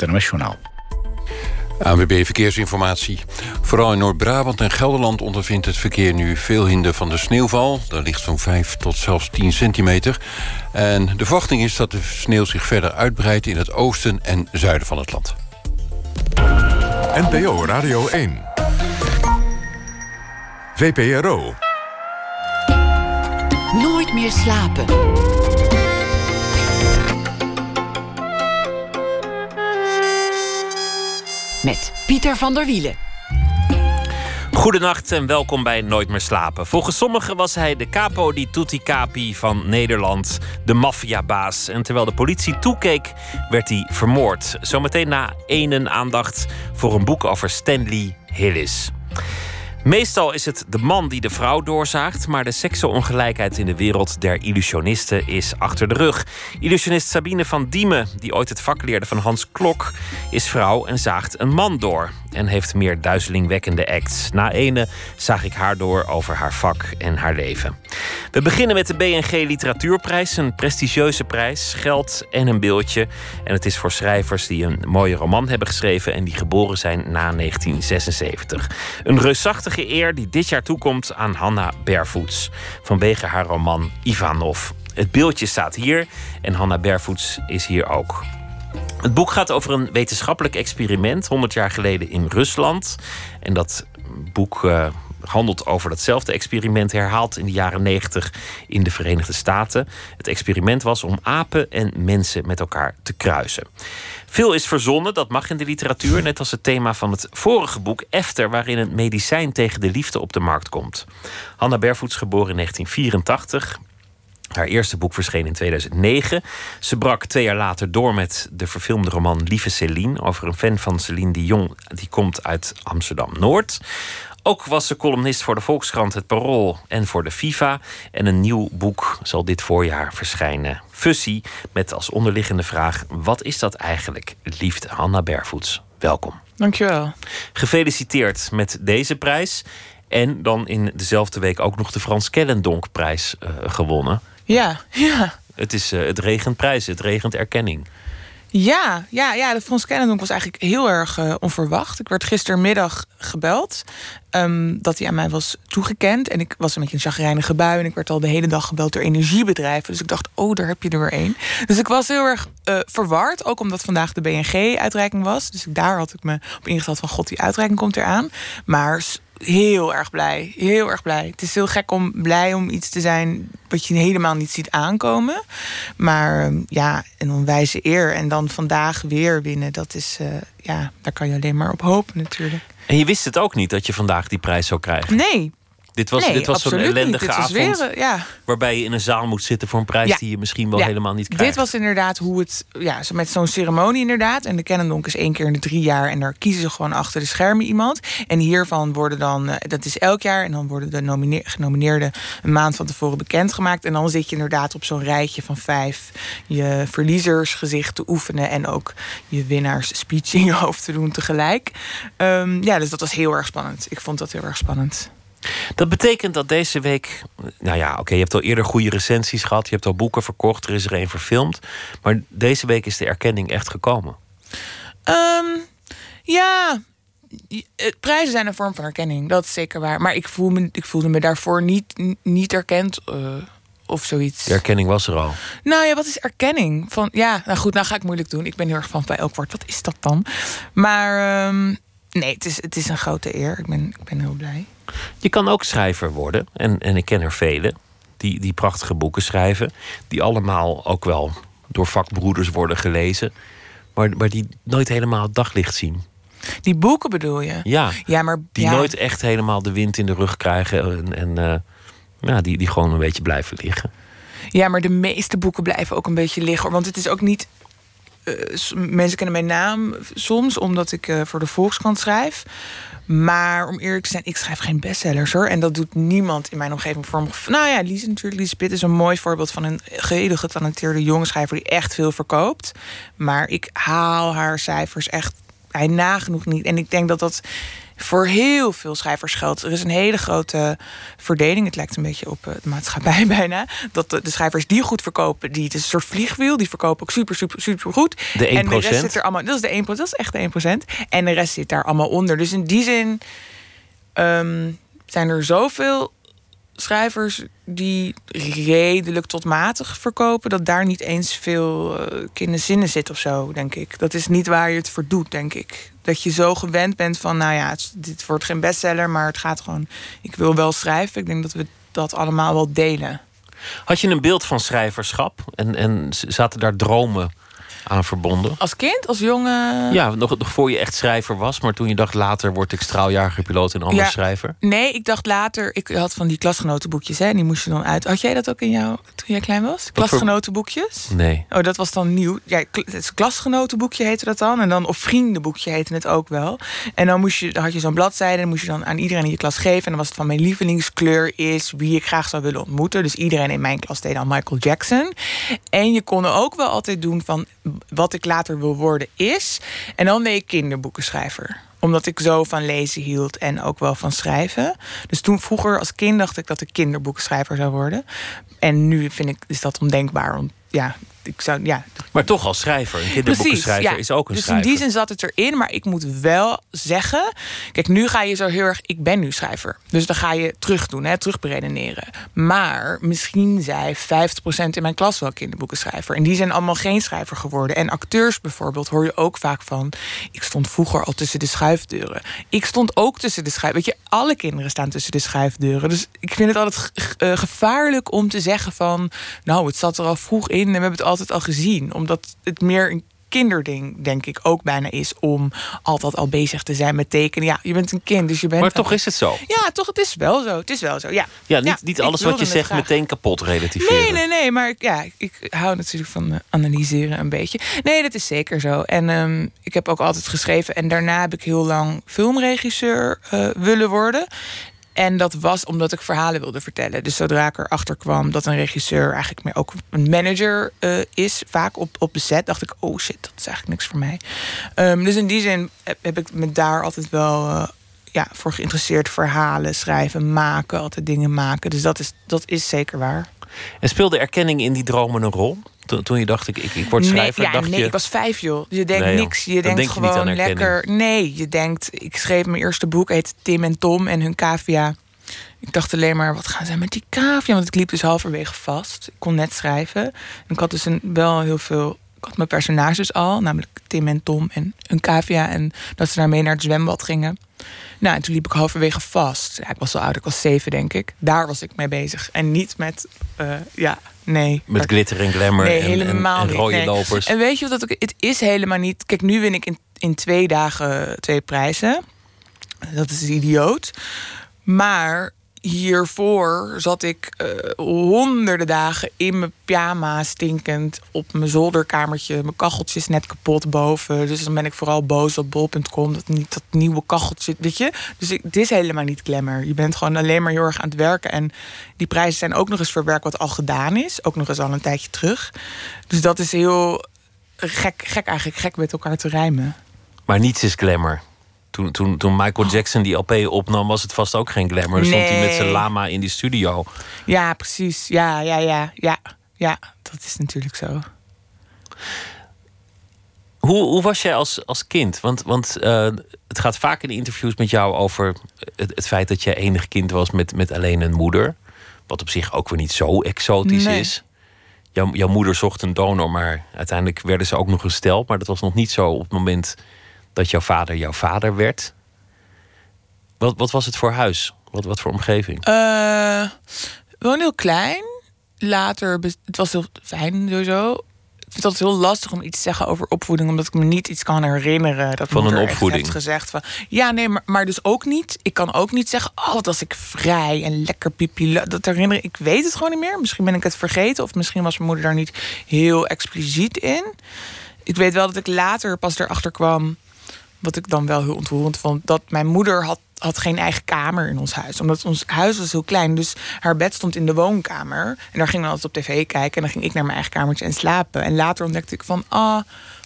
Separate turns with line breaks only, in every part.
het NOS Journaal.
ANWB Verkeersinformatie. Vooral in Noord-Brabant en Gelderland ondervindt het verkeer nu veel hinder van de sneeuwval. Daar ligt zo'n 5 tot zelfs 10 centimeter. En de verwachting is dat de sneeuw zich verder uitbreidt in het oosten en zuiden van het land.
NPO Radio 1. VPRO.
Nooit meer slapen. Met Pieter van der Wielen.
Goedenacht en welkom bij Nooit meer slapen. Volgens sommigen was hij de capo di tutti capi van Nederland, de maffiabaas. En terwijl de politie toekeek, werd hij vermoord. Zometeen na enen aandacht voor een boek over Stanley Hillis. Meestal is het de man die de vrouw doorzaagt, maar de seksenongelijkheid in de wereld der illusionisten is achter de rug. Illusionist Sabine van Diemen, die ooit het vak leerde van Hans Klok, is vrouw en zaagt een man door. En heeft meer duizelingwekkende acts. Na ene zag ik haar door over haar vak en haar leven. We beginnen met de BNG Literatuurprijs, een prestigieuze prijs, geld en een beeldje. En het is voor schrijvers die een mooie roman hebben geschreven en die geboren zijn na 1976. Een reusachtige eer die dit jaar toekomt aan Hanna Bervoets. Vanwege haar roman Ivanov. Het beeldje staat hier en Hanna Bervoets is hier ook. Het boek gaat over een wetenschappelijk experiment 100 jaar geleden in Rusland. En dat boek uh, handelt over datzelfde experiment herhaald in de jaren 90 in de Verenigde Staten. Het experiment was om apen en mensen met elkaar te kruisen. Veel is verzonnen, dat mag in de literatuur, net als het thema van het vorige boek Efter, waarin een medicijn tegen de liefde op de markt komt. Hanna Bervoets, geboren in 1984. Haar eerste boek verscheen in 2009. Ze brak twee jaar later door met de verfilmde roman Lieve Céline... over een fan van Céline Dion, die komt uit Amsterdam-Noord. Ook was ze columnist voor de Volkskrant, het Parool en voor de FIFA. En een nieuw boek zal dit voorjaar verschijnen. Fussie, met als onderliggende vraag... wat is dat eigenlijk, liefde? Hanna Bervoets, welkom.
Dankjewel.
Gefeliciteerd met deze prijs. En dan in dezelfde week ook nog de Frans Kellendonkprijs uh, gewonnen.
Ja, ja.
Het, is, uh, het regent prijzen, het regent erkenning.
Ja, ja, ja, de Frans Kennendonk was eigenlijk heel erg uh, onverwacht. Ik werd gistermiddag gebeld um, dat hij aan mij was toegekend. En ik was een beetje een chagrijnige bui. En ik werd al de hele dag gebeld door energiebedrijven. Dus ik dacht, oh, daar heb je er weer één. Dus ik was heel erg uh, verward. Ook omdat vandaag de BNG-uitreiking was. Dus daar had ik me op ingesteld van... god, die uitreiking komt eraan. Maar heel erg blij. Heel erg blij. Het is heel gek om blij om iets te zijn wat je helemaal niet ziet aankomen. Maar um, ja, een onwijze eer. En dan vandaag weer winnen, dat is, uh, ja, daar kan je alleen maar op hopen natuurlijk.
En je wist het ook niet dat je vandaag die prijs zou krijgen?
Nee,
dit was,
nee,
dit was zo'n ellendige
dit
avond.
Weer, ja.
Waarbij je in een zaal moet zitten voor een prijs
Ja.
die je misschien wel
Ja.
helemaal niet krijgt.
Dit was inderdaad hoe het, ja, zo met zo'n ceremonie inderdaad. En de Kennendonk is één keer in de drie jaar. En daar kiezen ze gewoon achter de schermen iemand. En hiervan worden dan, eh, dat is elk jaar. En dan worden de nomine- genomineerden een maand van tevoren bekendgemaakt. En dan zit je inderdaad op zo'n rijtje van vijf. Je verliezersgezicht te oefenen. En ook je winnaars speech in je hoofd te doen tegelijk. Ehm, ja, dus dat was heel erg spannend. Ik vond dat heel erg spannend.
Dat betekent dat deze week. Nou ja, oké, je hebt al eerder goede recensies gehad. Je hebt al boeken verkocht. Er is er een verfilmd. Maar deze week is de erkenning echt gekomen.
Ehm, ja, eh, prijzen zijn een vorm van erkenning. Dat is zeker waar. Maar ik, voel me, ik voelde me daarvoor niet, niet erkend eh, of zoiets.
De erkenning was er al.
Nou ja, wat is erkenning? Van, ja, nou goed, nou ga ik moeilijk doen. Ik ben heel erg van bij elk woord. Wat is dat dan? Maar ehm, nee, het is, het is een grote eer. Ik ben, ik ben heel blij.
Je kan ook schrijver worden. En, en ik ken er velen die, die prachtige boeken schrijven. Die allemaal ook wel door vakbroeders worden gelezen. Maar, maar die nooit helemaal het daglicht zien.
Die boeken bedoel je?
Ja,
Ja, maar
die
ja,
nooit echt helemaal de wind in de rug krijgen. En, en eh, ja, die, die gewoon een beetje blijven liggen.
Ja, maar de meeste boeken blijven ook een beetje liggen. Want het is ook niet. Eh, mensen kennen mijn naam soms omdat ik eh, voor de Volkskrant schrijf. Maar om eerlijk te zijn, ik schrijf geen bestsellers hoor. En dat doet niemand in mijn omgeving voor me. Nou ja, Lies natuurlijk. Lies Pitt is een mooi voorbeeld van een gehele getalenteerde jonge schrijver die echt veel verkoopt. Maar ik haal haar cijfers echt hij nagenoeg niet. En ik denk dat dat voor heel veel schrijvers geldt. Er is een hele grote verdeling. Het lijkt een beetje op eh, de maatschappij bijna. Dat de, de schrijvers die goed verkopen, die het is een soort vliegwiel, die verkopen ook super, super, super goed.
De 1%.
En de rest zit er allemaal. Dat is de 1%, dat is echt de 1%. En de rest zit daar allemaal onder. Dus in die zin ehm, zijn er zoveel schrijvers die redelijk tot matig verkopen, dat daar niet eens veel uh, kinderzinnen zit of zo, denk ik. Dat is niet waar je het voor doet, denk ik. Dat je zo gewend bent van, nou ja, dit wordt geen bestseller, maar het gaat gewoon, ik wil wel schrijven. Ik denk dat we dat allemaal wel delen.
Had je een beeld van schrijverschap en, en zaten daar dromen aan verbonden?
Als kind, als jongen?
Ja, nog, nog voor je echt schrijver was, maar toen je dacht later word ik straaljagerpiloot en anders
Ja.
schrijver.
Nee, ik dacht later, ik had van die klasgenotenboekjes, hè, en die moest je dan uit. Had jij dat ook in jou toen jij klein was? Klasgenotenboekjes?
Nee.
Oh, dat was dan nieuw. Ja, het klasgenotenboekje heette dat dan. En dan, of vriendenboekje heette het ook wel. En dan, moest je, dan had je zo'n bladzijde. En dan moest je dan aan iedereen in je klas geven. En dan was het van mijn lievelingskleur is wie ik graag zou willen ontmoeten. Dus iedereen in mijn klas deed dan Michael Jackson. En je kon er ook wel altijd doen van wat ik later wil worden is. En dan deed ik kinderboekenschrijver omdat ik zo van lezen hield en ook wel van schrijven. Dus toen vroeger als kind dacht ik dat ik kinderboekenschrijver zou worden. En nu vind ik, is dat ondenkbaar. Want ja, ik zou, ja,
Maar toch als schrijver. Een kinderboekenschrijver is ook een
dus
schrijver.
in die zin zat het erin, maar ik moet wel zeggen... Kijk, nu ga je zo heel erg... Ik ben nu schrijver. Dus dan ga je terug doen, hè, terug beredeneren. Maar misschien zei 50% in mijn klas wel kinderboekenschrijver. En die zijn allemaal geen schrijver geworden. En acteurs bijvoorbeeld hoor je ook vaak van... Ik stond vroeger al tussen de schuifdeuren. Ik stond ook tussen de schuif... Weet je, alle kinderen staan tussen de schuifdeuren. Dus ik vind het altijd eh, gevaarlijk om te zeggen van... Nou, het zat er al vroeg in en we hebben het altijd al gezien. Omdat het meer een kinderding, denk ik, ook bijna is... om altijd al bezig te zijn met tekenen. Ja, je bent een kind, dus je bent...
Maar toch is het zo.
Ja, toch, het is wel zo. Het is wel zo, ja.
Ja, niet,
Ja,
niet alles wat je zegt
graag.
meteen kapot relativeren.
Nee, nee, nee. Maar ja, ik hou natuurlijk van eh, analyseren een beetje. Nee, dat is zeker zo. En ehm, ik heb ook altijd geschreven. En daarna heb ik heel lang filmregisseur eh, willen worden. En dat was omdat ik verhalen wilde vertellen. Dus zodra ik erachter kwam dat een regisseur eigenlijk meer ook een manager eh, is, vaak op, op de set, dacht ik: oh shit, dat is eigenlijk niks voor mij. Ehm, dus in die zin heb, ik me daar altijd wel eh, ja, voor geïnteresseerd. Verhalen schrijven, maken, altijd dingen maken. Dus dat is, dat is zeker waar.
En speelde erkenning in die dromen een rol? Toen, toen je dacht, ik, ik, ik word schrijver,
nee, ja,
dacht
nee,
je...
ik was vijf, joh. Je denkt
Nee, joh.
niks. Je
Dan
denkt
denk
gewoon lekker. Nee, je denkt. Ik schreef mijn eerste boek, heet Tim en Tom en hun cavia. Ik dacht alleen maar, wat gaan zij met die cavia? Want ik liep dus halverwege vast. Ik kon net schrijven. En ik had dus een, wel heel veel. Ik had mijn personages al, namelijk Tim en Tom en een cavia. En dat ze daarmee naar het zwembad gingen. Nou, en toen liep ik halverwege vast. Ja, ik was al oud, ik was zeven, denk ik. Daar was ik mee bezig. En niet met, eh, ja, nee.
Met glitter en glamour
Nee,
en, en,
helemaal
en
niet,
rode
nee.
lopers.
En weet je wat dat ook... Het is helemaal niet... Kijk, nu win ik in, in twee dagen twee prijzen. Dat is idioot. Maar hiervoor zat ik eh, honderden dagen in mijn pyjama stinkend op mijn zolderkamertje. Mijn kacheltje is net kapot boven. Dus dan ben ik vooral boos op bol.com. Dat niet dat nieuwe kacheltje, weet je. Dus ik, het is helemaal niet glamour. Je bent gewoon alleen maar heel erg aan het werken. En die prijzen zijn ook nog eens voor werk wat al gedaan is. Ook nog eens al een tijdje terug. Dus dat is heel gek, gek eigenlijk, gek met elkaar te rijmen.
Maar niets is glamour. Toen, toen, toen Michael Jackson die LP opnam, was het vast ook geen glamour. Dan stond hij met zijn
Nee.
lama in die studio.
Ja, precies. Ja, ja, ja, ja. Ja, dat is natuurlijk zo.
Hoe, hoe was jij als, als kind? Want, want eh, het gaat vaak in interviews met jou over het, het feit dat je enig kind was met, met alleen een moeder. Wat op zich ook weer niet zo exotisch
Nee.
is. Jouw, jouw moeder zocht een donor, maar uiteindelijk werden ze ook nog gesteld. Maar dat was nog niet zo op het moment dat jouw vader jouw vader werd. Wat, wat was het voor huis? Wat, wat voor omgeving?
Gewoon heel klein. Later, het was heel fijn sowieso. Ik vind het altijd heel lastig om iets te zeggen over opvoeding, omdat ik me niet iets kan herinneren. Dat
Van een opvoeding.
heeft gezegd van. Ja, nee, maar, maar dus ook niet. Ik kan ook niet zeggen, oh, wat was ik vrij en lekker pipi. Dat herinner ik. Ik weet het gewoon niet meer. Misschien ben ik het vergeten, of misschien was mijn moeder daar niet heel expliciet in. Ik weet wel dat ik later pas erachter kwam wat ik dan wel heel ontroerend vond, dat mijn moeder had, had geen eigen kamer in ons huis. Omdat ons huis was heel klein. Dus haar bed stond in de woonkamer. En daar ging we altijd op tv kijken. En dan ging ik naar mijn eigen kamertje en slapen. En later ontdekte ik van, ah,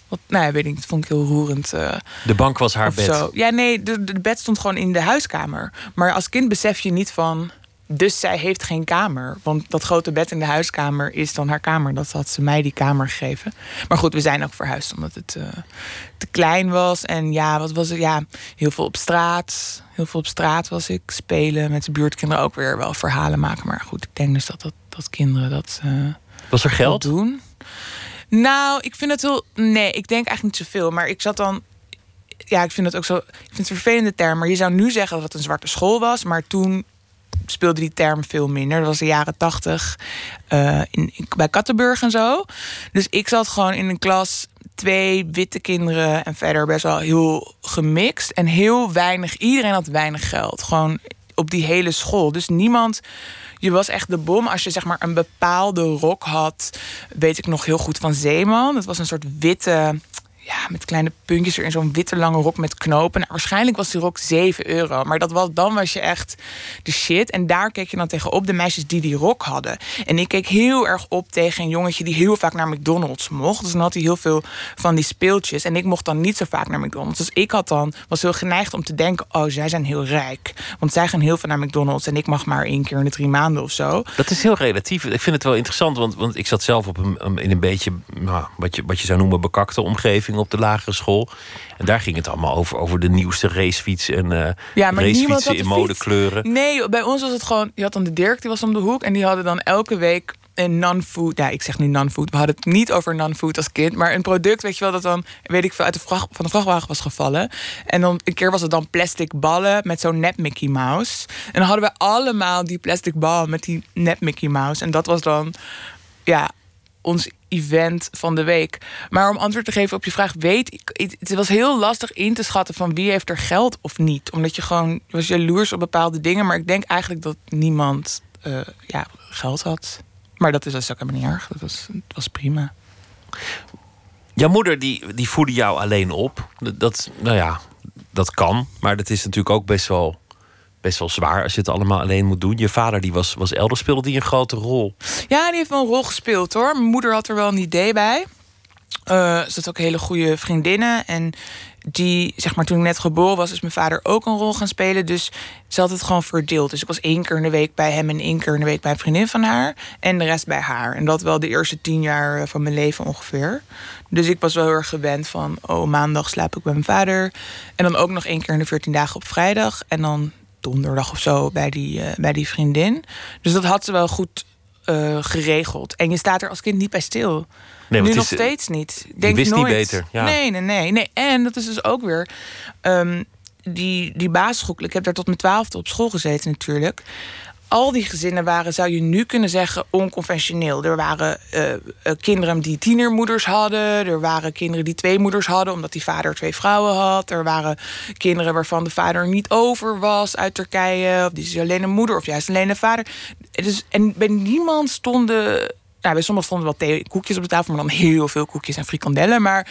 Wat, nou ja, weet ik niet. Dat vond ik heel roerend. eh,
De bank was haar bed.
zo. Ja, nee, de, de bed stond gewoon in de huiskamer. Maar als kind besef je niet van. Dus zij heeft geen kamer. Want dat grote bed in de huiskamer is dan haar kamer. Dat had ze mij die kamer gegeven. Maar goed, we zijn ook verhuisd omdat het eh, te klein was. En ja, wat was het? Ja, heel veel op straat. Heel veel op straat was ik. Spelen met de buurtkinderen ook weer wel verhalen maken. Maar goed, ik denk dus dat, dat, dat kinderen dat. eh,
Was er
wel
geld?
doen. Nou, ik vind het heel. Nee, ik denk eigenlijk niet zoveel. Maar ik zat dan. Ja, ik vind het ook zo. Ik vind het een vervelende term. Maar je zou nu zeggen dat het een zwarte school was. Maar toen speelde die term veel minder. Dat was de jaren tachtig. eh, bij Kattenburg en zo. Dus ik zat gewoon in een klas. Twee witte kinderen en verder best wel heel gemixt. En heel weinig. Iedereen had weinig geld. Gewoon op die hele school. Dus niemand je was echt de bom als je zeg maar een bepaalde rok had. Weet ik nog heel goed van Zeeman. Dat was een soort witte. Ja, met kleine puntjes erin. Zo'n witte lange rok met knopen. Nou, waarschijnlijk was die rok 7 euro. Maar dat was, dan was je echt de shit. En daar keek je dan tegenop de meisjes die die rok hadden. En ik keek heel erg op tegen een jongetje die heel vaak naar McDonald's mocht. Dus dan had hij heel veel van die speeltjes. En ik mocht dan niet zo vaak naar McDonald's. Dus ik had dan, was heel geneigd om te denken... oh, zij zijn heel rijk. Want zij gaan heel veel naar McDonald's... en ik mag maar één keer in de drie maanden of zo.
Dat is heel relatief. Ik vind het wel interessant, want, want ik zat zelf op een- in een beetje nou, wat, je, wat je zou noemen bekakte omgeving op de lagere school. En daar ging het allemaal over, over de nieuwste racefiets en eh
Ja, maar
racefietsen in modekleuren.
Nee, bij ons was het gewoon... Je had dan de Dirk, die was om de hoek... en die hadden dan elke week een non-food... Ja, ik zeg nu non-food. We hadden het niet over non-food als kind. Maar een product, weet je wel, dat dan... weet ik veel, uit de vracht, van de vrachtwagen was gevallen. En dan een keer was het dan plastic ballen... met zo'n nep Mickey Mouse. En dan hadden we allemaal die plastic bal... met die nep Mickey Mouse. En dat was dan... Ja, ons event van de week. Maar om antwoord te geven op je vraag, weet ik, het- was heel lastig in te schatten van wie heeft er geld of niet. Omdat je gewoon was jaloers op bepaalde dingen. Maar ik denk eigenlijk dat niemand eh, ja, geld had. Maar dat is dus ook helemaal niet erg. Dat was, was prima.
Jouw moeder die, die voedde jou alleen op. Dat, nou ja, dat kan. Maar dat is natuurlijk ook best wel, best wel zwaar als je het allemaal alleen moet doen. Je vader die was, was elders, speelde die een grote rol.
Ja, die heeft wel een rol gespeeld hoor. Mijn moeder had er wel een idee bij. Eh ze had ook hele goede vriendinnen. En die, zeg maar, toen ik net geboren was, is mijn vader ook een rol gaan spelen. Dus ze had het gewoon verdeeld. Dus ik was één keer in de week bij hem en één keer in de week bij een vriendin van haar. En de rest bij haar. En dat wel de eerste tien jaar eh, van mijn leven ongeveer. Dus ik was wel heel erg gewend van, oh, maandag slaap ik bij mijn vader. En dan ook nog één keer in de veertien dagen op vrijdag. En dan donderdag of zo bij die, eh, bij die vriendin. Dus dat had ze wel goed eh, geregeld. En je staat er als kind niet bij stil.
Nee,
nu nog
is, eh,
steeds niet. Denk
wist niet
nooit.
beter, ja.
Nee, nee, nee, nee. En dat is dus ook weer. ehm, die, die basisschool. Ik heb daar tot mijn twaalfde op school gezeten natuurlijk. Al die gezinnen waren, zou je nu kunnen zeggen, onconventioneel. Er waren eh, eh, kinderen die tienermoeders hadden. Er waren kinderen die twee moeders hadden, omdat die vader twee vrouwen had. Er waren kinderen waarvan de vader niet over was uit Turkije. Of die is alleen een moeder, of juist alleen een vader. Dus, en bij niemand stonden nou, bij sommigen stonden wel thee koekjes op de tafel, maar dan heel veel koekjes en frikandellen. Maar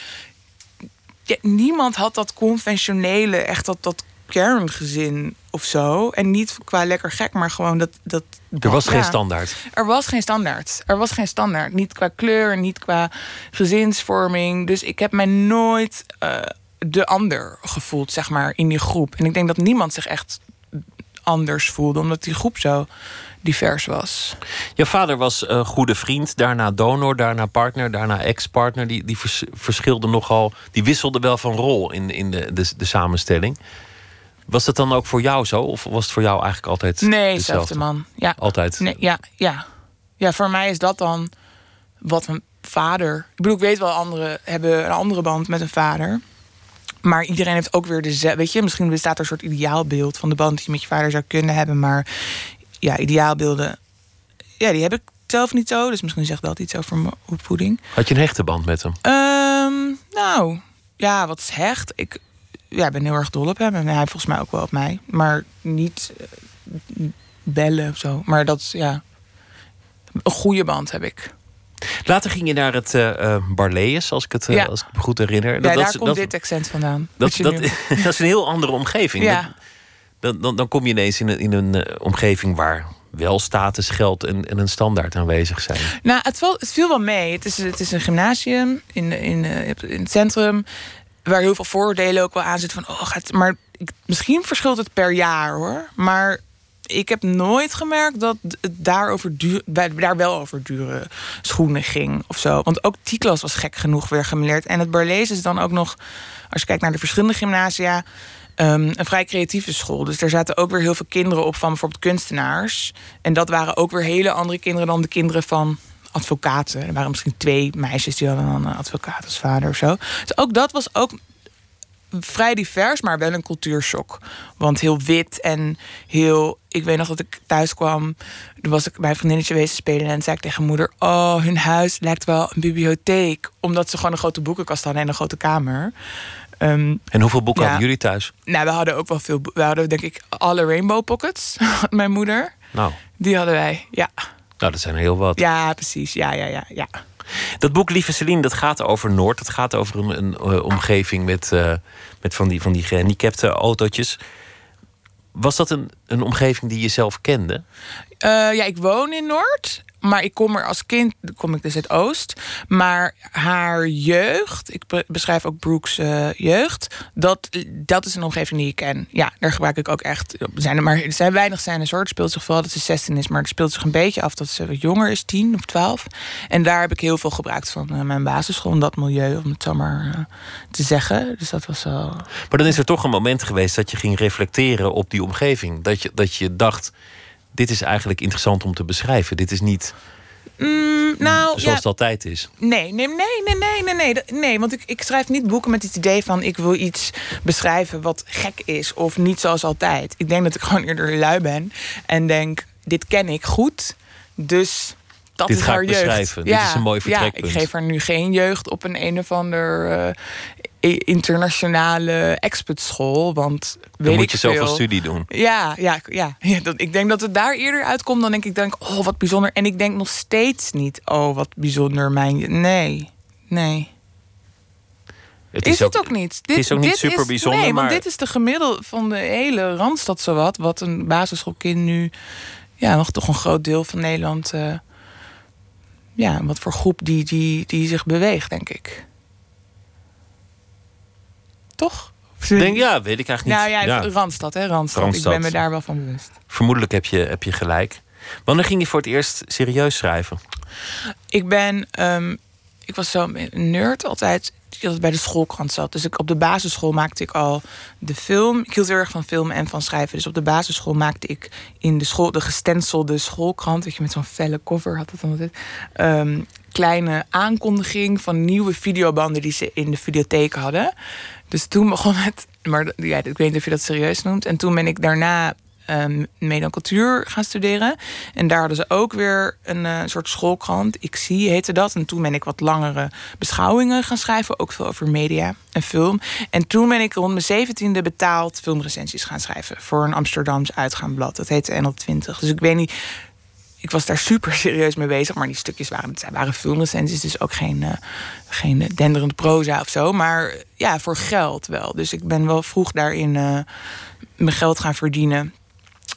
niemand had dat conventionele, echt dat, dat kerngezin of zo. En niet qua lekker gek, maar gewoon dat. dat
er was
ja.
geen standaard.
Er was geen standaard. Er was geen standaard. Niet qua kleur, niet qua gezinsvorming. Dus ik heb mij nooit eh, de ander gevoeld, zeg maar, in die groep. En ik denk dat niemand zich echt anders voelde, omdat die groep zo divers was.
Jouw vader was eh, goede vriend, daarna donor, daarna partner, daarna ex-partner. Die, die vers- verschilde nogal, die wisselde wel van rol in, in de, de, de samenstelling. Was dat dan ook voor jou zo? Of was het voor jou eigenlijk altijd
Nee,
hetzelfde?
hetzelfde man. Ja.
Altijd?
Nee, ja, ja. ja, voor mij is dat dan wat mijn vader. Ik bedoel, ik weet wel, anderen hebben een andere band met een vader. Maar iedereen heeft ook weer de. Weet je, misschien bestaat er een soort ideaalbeeld van de band die je met je vader zou kunnen hebben. Maar ja, ideaalbeelden. Ja, die heb ik zelf niet zo. Dus misschien zegt dat iets over mijn opvoeding.
Had je een hechte band met hem?
Ehm, nou, ja, wat is hecht? Ik ja, ben heel erg dol op hem. En hij volgens mij ook wel op mij. Maar niet eh, bellen of zo. Maar dat is, ja... Een goede band heb ik.
Later ging je naar het eh Barlees, als ik het
Ja.
als ik me goed herinner.
Ja,
Dat- dat
daar
is-
komt
dat,
dit accent vandaan.
Dat, dat, dat is een heel andere omgeving.
Ja.
Dan, dan, dan kom je ineens in een, in een omgeving waar wel status, geld en, en een standaard aanwezig zijn.
Nou, het, viel, het viel wel mee. Het is, het is een gymnasium in, in, in het centrum. Waar heel veel voordelen ook wel aan zitten. Van, oh, gaat, maar misschien verschilt het per jaar hoor. Maar ik heb nooit gemerkt dat het daarover duur, daar wel over dure schoenen ging of zo. Want ook die klas was gek genoeg weer gemeleerd. En het Barlees is dan ook nog, als je kijkt naar de verschillende gymnasia, um, een vrij creatieve school. Dus daar zaten ook weer heel veel kinderen op van bijvoorbeeld kunstenaars. En dat waren ook weer hele andere kinderen dan de kinderen van advocaten. Er waren misschien twee meisjes die hadden dan een advocaat als vader of zo. Dus ook dat was ook vrij divers, maar wel een cultuurshock. Want heel wit en heel. Ik weet nog dat ik thuis kwam. Toen was ik bij een vriendinnetje wezen spelen. En zei ik tegen moeder: Oh, hun huis lijkt wel een bibliotheek. Omdat ze gewoon een grote boekenkast hadden en een grote kamer.
Um, en hoeveel boeken hadden jullie thuis?
Nou, we hadden ook wel veel. We hadden denk ik alle Rainbow Pockets. mijn moeder.
Nou.
Die hadden wij, ja.
Nou, dat zijn er heel wat.
Ja, precies. Ja, ja, ja, ja.
Dat boek Lieve Celine, dat gaat over Noord. Dat gaat over een, een uh, omgeving met, uh, met van, die, van die gehandicapte autootjes. Was dat een, een omgeving die je zelf kende?
Uh, ja, ik woon in Noord. Maar ik kom er als kind, kom ik dus uit Oost. Maar haar jeugd, ik beschrijf ook Brooks uh, jeugd, dat, dat is een omgeving die ik ken. Ja, daar gebruik ik ook echt. Zijn er, maar, zijn weinig scènes hoor. Het speelt zich vooral dat ze 16 is, maar het speelt zich een beetje af dat ze wat jonger is, 10 of 12. En daar heb ik heel veel gebruikt van uh, mijn basisschool, dat milieu, om het zo maar uh, te zeggen. Dus dat was wel.
Maar dan is er toch een moment geweest dat je ging reflecteren op die omgeving. Dat je, dat je dacht dit is eigenlijk interessant om te beschrijven. Dit is niet
mm, nou,
zoals ja. het altijd is.
Nee, nee, nee, nee, nee, nee, nee. nee want ik, ik schrijf niet boeken met het idee van ik wil iets beschrijven wat gek is of niet zoals altijd. Ik denk dat ik gewoon eerder lui ben en denk: dit ken ik goed, dus dat
dit
is
ga
haar
ik
jeugd.
beschrijven. Ja, dit is een mooi vertrekpunt.
Ja, ik geef haar nu geen jeugd op een een of ander uh, internationale expertschool. Want weet
dan moet
ik
je
veel.
zoveel studie doen.
Ja, ja, ja. ja dat, ik denk dat het daar eerder uitkomt dan denk ik denk, oh wat bijzonder. En ik denk nog steeds niet, oh wat bijzonder mijn. Nee, nee.
Het
is,
is,
het
ook,
niet.
het is ook niet
dit
super bijzonder,
Nee, want
maar-
dit is de gemiddelde van de hele Randstad zowat. Wat een basisschoolkind nu... Ja, nog toch een groot deel van Nederland... eh, ja, wat voor groep die, die, die zich beweegt, denk ik. Toch?
Denk, ja, weet ik eigenlijk
Nou
niet.
ja,
Ja.
Randstad, hè, Randstad.
Randstad.
Ik ben me daar wel van bewust.
Vermoedelijk heb je, heb je gelijk. Wanneer ging je voor het eerst serieus schrijven?
Ik ben, ehm, ik was zo een nerd altijd die altijd bij de schoolkrant zat. Dus ik, op de basisschool maakte ik al de film. Ik hield heel erg van filmen en van schrijven. Dus op de basisschool maakte ik in de school de gestencelde schoolkrant, weet je, met zo'n felle cover had het dan altijd. ehm, kleine aankondiging van nieuwe videobanden die ze in de videotheek hadden. Dus toen begon het, maar ja, ik weet niet of je dat serieus noemt. En toen ben ik daarna um, media en cultuur gaan studeren. En daar hadden ze ook weer een eh, soort schoolkrant. Ik zie heette dat. En toen ben ik wat langere beschouwingen gaan schrijven. Ook veel over media en film. En toen ben ik rond mijn zeventiende betaald filmrecensies gaan schrijven. Voor een Amsterdams uitgaanblad. Dat heette NL20. Dus ik weet niet... Ik was daar super serieus mee bezig. Maar die stukjes waren, het waren filmrecensies. Dus ook geen, uh, geen denderend proza of zo. Maar ja, voor geld wel. Dus ik ben wel vroeg daarin uh, mijn geld gaan verdienen.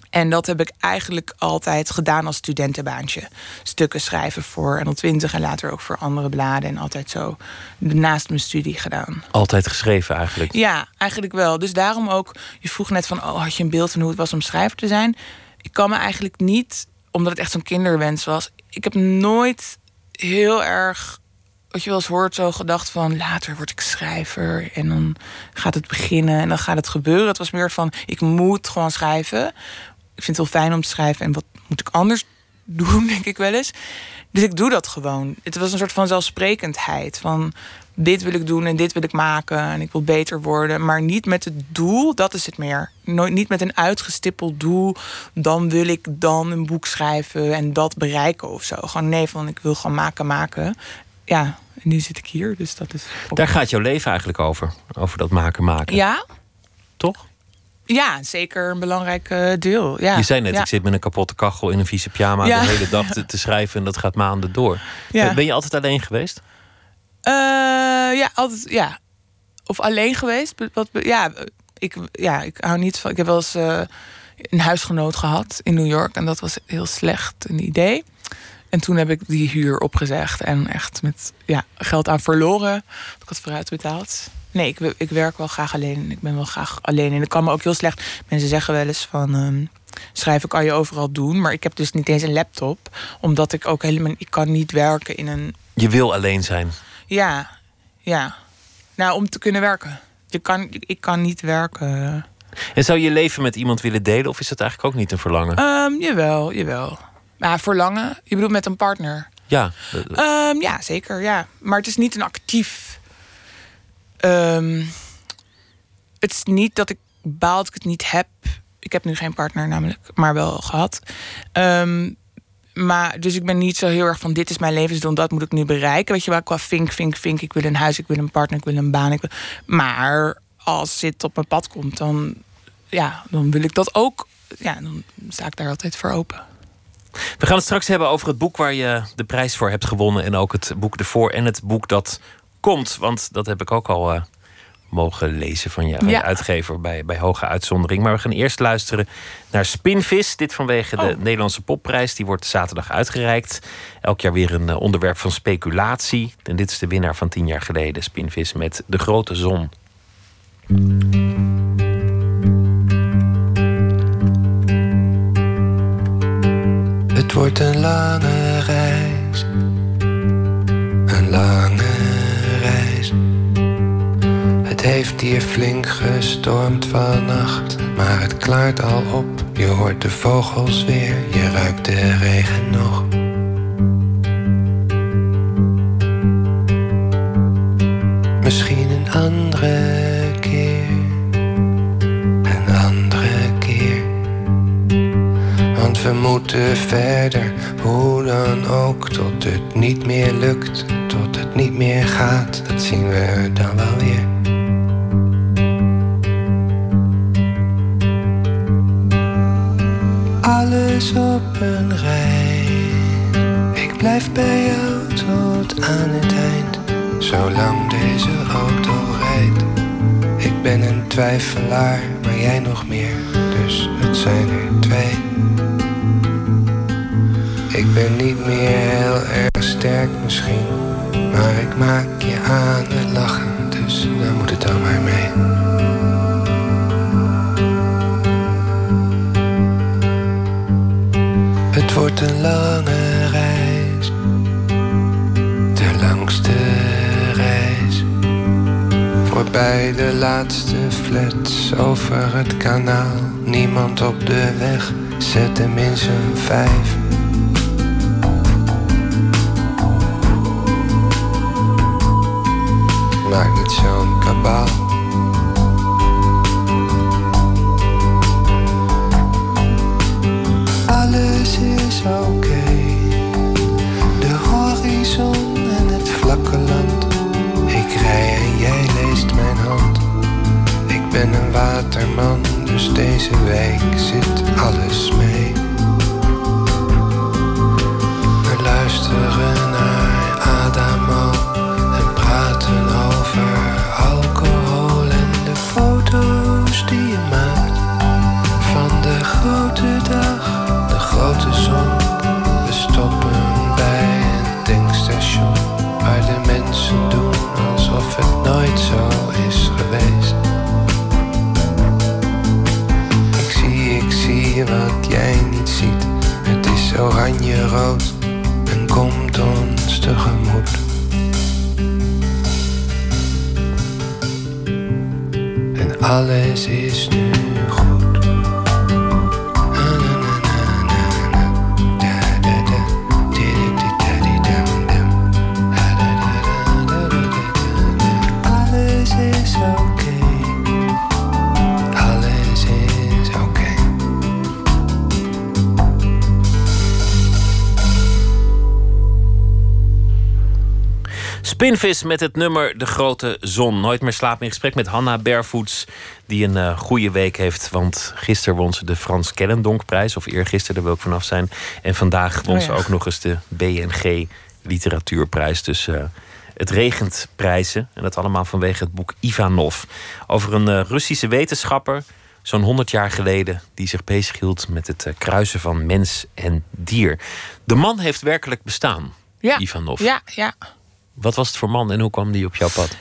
En dat heb ik eigenlijk altijd gedaan als studentenbaantje. Stukken schrijven voor NL20 en later ook voor andere bladen. En altijd zo naast mijn studie gedaan.
Altijd geschreven eigenlijk?
Ja, eigenlijk wel. Dus daarom ook, je vroeg net van... oh, had je een beeld van hoe het was om schrijver te zijn? Ik kan me eigenlijk niet, omdat het echt zo'n kinderwens was... ik heb nooit heel erg wat je wel eens hoort, zo gedacht van later word ik schrijver en dan gaat het beginnen en dan gaat het gebeuren. Het was meer van ik moet gewoon schrijven. Ik vind het heel fijn om te schrijven en wat moet ik anders doen, denk ik wel eens. Dus ik doe dat gewoon. Het was een soort van zelfsprekendheid van dit wil ik doen en dit wil ik maken en ik wil beter worden, maar niet met het doel, dat is het meer. Nooit niet met een uitgestippeld doel, dan wil ik dan een boek schrijven en dat bereiken of zo. Gewoon nee, van ik wil gewoon maken, maken ja, en nu zit ik hier, dus dat is.
Daar gaat jouw leven eigenlijk over. Over dat maken, maken.
Ja.
Toch?
Ja, zeker een belangrijk uh, deel. Ja.
Je zei net,
ja.
ik zit met een kapotte kachel in een vieze pyjama
Ja.
de hele dag te, te schrijven en dat gaat maanden door. Ben je altijd alleen geweest?
Uh, ja, altijd, ja. Of alleen geweest. Wat, ja, ik, ja, ik hou niet van. Ik heb wel eens. Uh, een huisgenoot gehad in New York. En dat was heel slecht een idee. En toen heb ik die huur opgezegd en echt met ja, geld aan verloren. Ik had vooruit betaald. Nee, ik, ik werk wel graag alleen. Ik ben wel graag alleen. En ik kan me ook heel slecht. Mensen zeggen wel eens van. Um, schrijven kan je overal doen. Maar ik heb dus niet eens een laptop. Omdat ik ook helemaal. Ik kan niet werken in een.
Je wil alleen zijn.
Ja, ja. Nou, om te kunnen werken. Je kan, ik kan niet werken.
En zou je leven met iemand willen delen? Of is dat eigenlijk ook niet een verlangen?
Um, jawel, jawel. Maar verlangen? Je bedoelt met een partner?
Ja.
Um, ja, zeker. Ja. Maar het is niet een actief. Um, het is niet dat ik baal dat ik het niet heb. Ik heb nu geen partner namelijk, maar wel gehad. Um, maar dus ik ben niet zo heel erg van dit is mijn levensdoel, dat moet ik nu bereiken. Weet je wel, qua vink, vink, vink. Ik wil een huis, ik wil een partner, ik wil een baan. Ik wil... Maar als dit op mijn pad komt, dan, ja, dan wil ik dat ook. Ja, dan sta ik daar altijd voor open.
We gaan het straks hebben over het boek waar je de prijs voor hebt gewonnen. En ook het boek ervoor en het boek dat komt. Want dat heb ik ook al uh, mogen lezen van je, ja. uitgever bij, bij Hoge Uitzondering. Maar we gaan eerst luisteren naar Spinvis. Dit vanwege de
Oh.
Nederlandse popprijs. Die wordt zaterdag uitgereikt. Elk jaar weer een uh, onderwerp van speculatie. En dit is de winnaar van tien jaar geleden. Spinvis met De Grote Zon.
Het wordt een lange reis, een lange heeft hier flink gestormd vannacht, maar het klaart al op. Je hoort de vogels weer, je ruikt de regen nog. Misschien een andere keer, een andere keer. Want we moeten verder, hoe dan ook, tot het niet meer lukt, tot het niet meer gaat. Dat zien we dan wel weer. Alles op een rij. Ik blijf bij jou tot aan het eind, zolang deze auto rijdt. Ik ben een twijfelaar, maar jij nog meer, dus het zijn er twee. Ik ben niet meer heel erg sterk misschien, maar ik maak je aan het lachen, dus dan moet het dan maar mee. Wordt een lange reis, de langste reis. Voorbij de laatste flats over het kanaal. Niemand op de weg, zet hem in zijn vijf. Maak niet zo'n kabaal. Is oké. De horizon en het vlakke land. Ik rij en jij leest mijn hand. Ik ben een waterman, dus deze week zit alles mee. We luisteren naar Adamo en praten over alcohol en de foto's die je maakt van de grote alles is
Spinvis met het nummer De Grote Zon. Nooit meer slapen in gesprek met Hanna Bervoets. Die een uh, goede week heeft. Want gisteren won ze de Frans Kellendonkprijs. Of eergisteren, daar wil ik vanaf zijn. En vandaag won
Oh
ze
ja.
ook nog eens de BNG Literatuurprijs. Dus uh, het regent prijzen. En dat allemaal vanwege het boek Ivanov. Over een uh, Russische wetenschapper. zo'n 100 jaar geleden, die zich bezighield met het eh, kruisen van mens en dier. De man heeft werkelijk bestaan,
Ja.
Ivanov.
Ja, ja.
Wat was het voor man en hoe kwam die op jouw pad?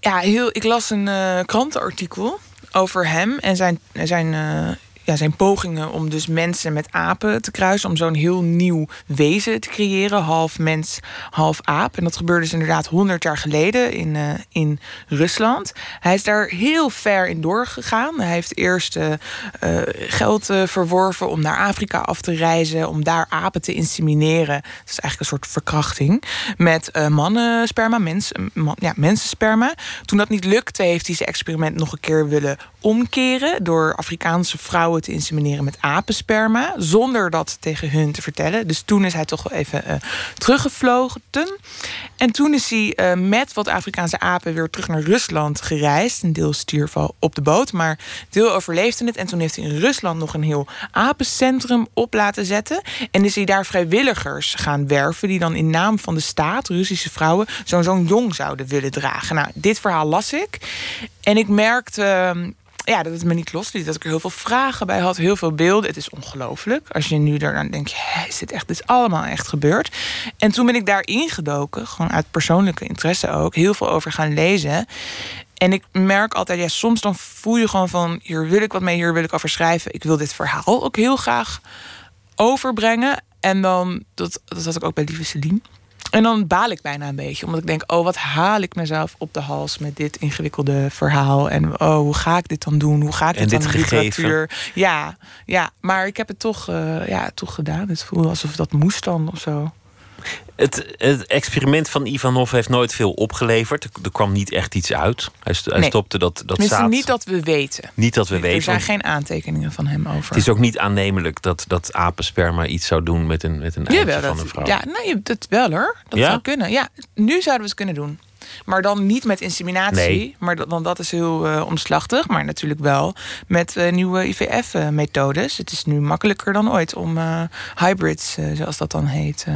Ja, heel, ik las een eh, krantenartikel over hem en zijn, zijn, eh, zijn pogingen om dus mensen met apen te kruisen. Om zo'n heel nieuw wezen te creëren. Half mens, half aap. En dat gebeurde dus inderdaad 100 jaar geleden in, eh, in Rusland. Hij is daar heel ver in doorgegaan. Hij heeft eerst eh, eh, geld verworven om naar Afrika af te reizen. Om daar apen te insemineren. Dat is eigenlijk een soort verkrachting. Met eh mannensperma, mens, man, ja, mensensperma. Toen dat niet lukte, heeft hij zijn experiment nog een keer willen omkeren. Door Afrikaanse vrouwen te insemineren met apensperma. Zonder dat tegen hun te vertellen. Dus toen is hij toch wel even eh, teruggevlogen. En toen is hij eh, met wat Afrikaanse apen weer terug naar Rusland gereisd. Een deel stierf al op de boot, maar deel overleefde het. En toen heeft hij in Rusland nog een heel apencentrum op laten zetten. En is hij daar vrijwilligers gaan werven... die dan in naam van de staat, Russische vrouwen... zo'n zo'n jong zouden willen dragen. Nou, dit verhaal las ik. En ik merkte... ehm, ja, dat het me niet losliet. Dat ik er heel veel vragen bij had, heel veel beelden. Het is ongelooflijk. Als je nu daaraan denkt, ja, is dit echt, dit is allemaal echt gebeurd. En toen ben ik daar ingedoken, gewoon uit persoonlijke interesse ook, heel veel over gaan lezen. En ik merk altijd, ja, soms dan voel je gewoon van, hier wil ik wat mee, hier wil ik over schrijven. Ik wil dit verhaal ook heel graag overbrengen. En dan, dat, dat had ik ook bij Lieve Celine. En dan baal ik bijna een beetje. Omdat ik denk, oh, wat haal ik mezelf op de hals met dit ingewikkelde verhaal. En oh, hoe ga ik dit dan doen? Hoe ga ik
En
dit,
dit
dan
gegeven.
literatuur? Ja, ja, maar ik heb het toch, eh, ja, toch gedaan. Het voelde alsof dat moest dan of zo.
Het, het experiment van Ivanov heeft nooit veel opgeleverd. Er, er kwam niet echt iets uit. Hij,
Nee.
stopte dat, dat zaad.
niet dat we weten.
Niet dat we
er
weten.
zijn
want
geen aantekeningen van hem over.
Het is ook niet aannemelijk dat, dat apensperma iets zou doen met een, met een eitje
Jawel,
van
dat,
een vrouw.
Ja, nee, dat wel hoor. Dat
Ja?
zou kunnen. Ja, nu zouden we het kunnen doen. Maar dan niet met inseminatie.
Nee.
Maar dat, want dat is heel eh, omslachtig. Maar natuurlijk wel met eh, nieuwe IVF-methodes. Het is nu makkelijker dan ooit om eh, hybrids, zoals dat dan heet,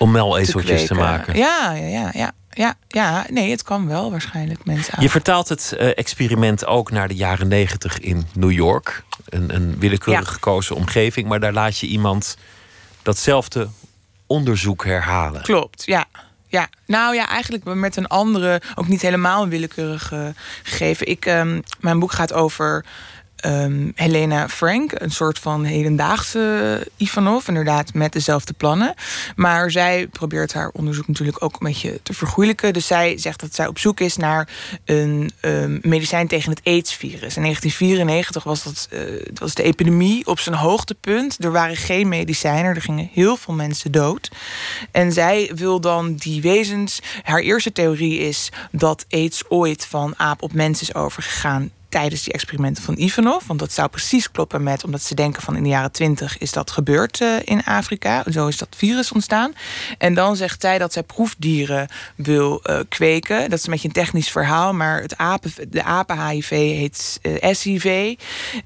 Om melezeltjes te,
kweken.
maken.
Ja, ja, ja, ja, ja, ja. Nee, het kan wel waarschijnlijk mensen aan.
Je vertaalt het eh, experiment ook naar de jaren negentig in New York. Een, een willekeurig
Ja.
gekozen omgeving. Maar daar laat je iemand datzelfde onderzoek herhalen.
Klopt, ja. Ja, nou ja, eigenlijk met een andere, ook niet helemaal een willekeurig eh, gegeven. Ik, ehm, mijn boek gaat over ehm, Helena Frank, een soort van hedendaagse Ivanov, inderdaad met dezelfde plannen. Maar zij probeert haar onderzoek natuurlijk ook een beetje te vergoeilijken. Dus zij zegt dat zij op zoek is naar een ehm, medicijn tegen het AIDS-virus. In 1994 was dat eh, was de epidemie op zijn hoogtepunt. Er waren geen medicijnen, er gingen heel veel mensen dood. En zij wil dan die wezens. Haar eerste theorie is dat AIDS ooit van aap op mens is overgegaan tijdens die experimenten van Ivanov. Want dat zou precies kloppen met, omdat ze denken van in de jaren twintig is dat gebeurd eh, in Afrika. Zo is dat virus ontstaan. En dan zegt zij dat zij proefdieren wil eh, kweken. Dat is een beetje een technisch verhaal, maar het apen, de apen-HIV heet eh, SIV.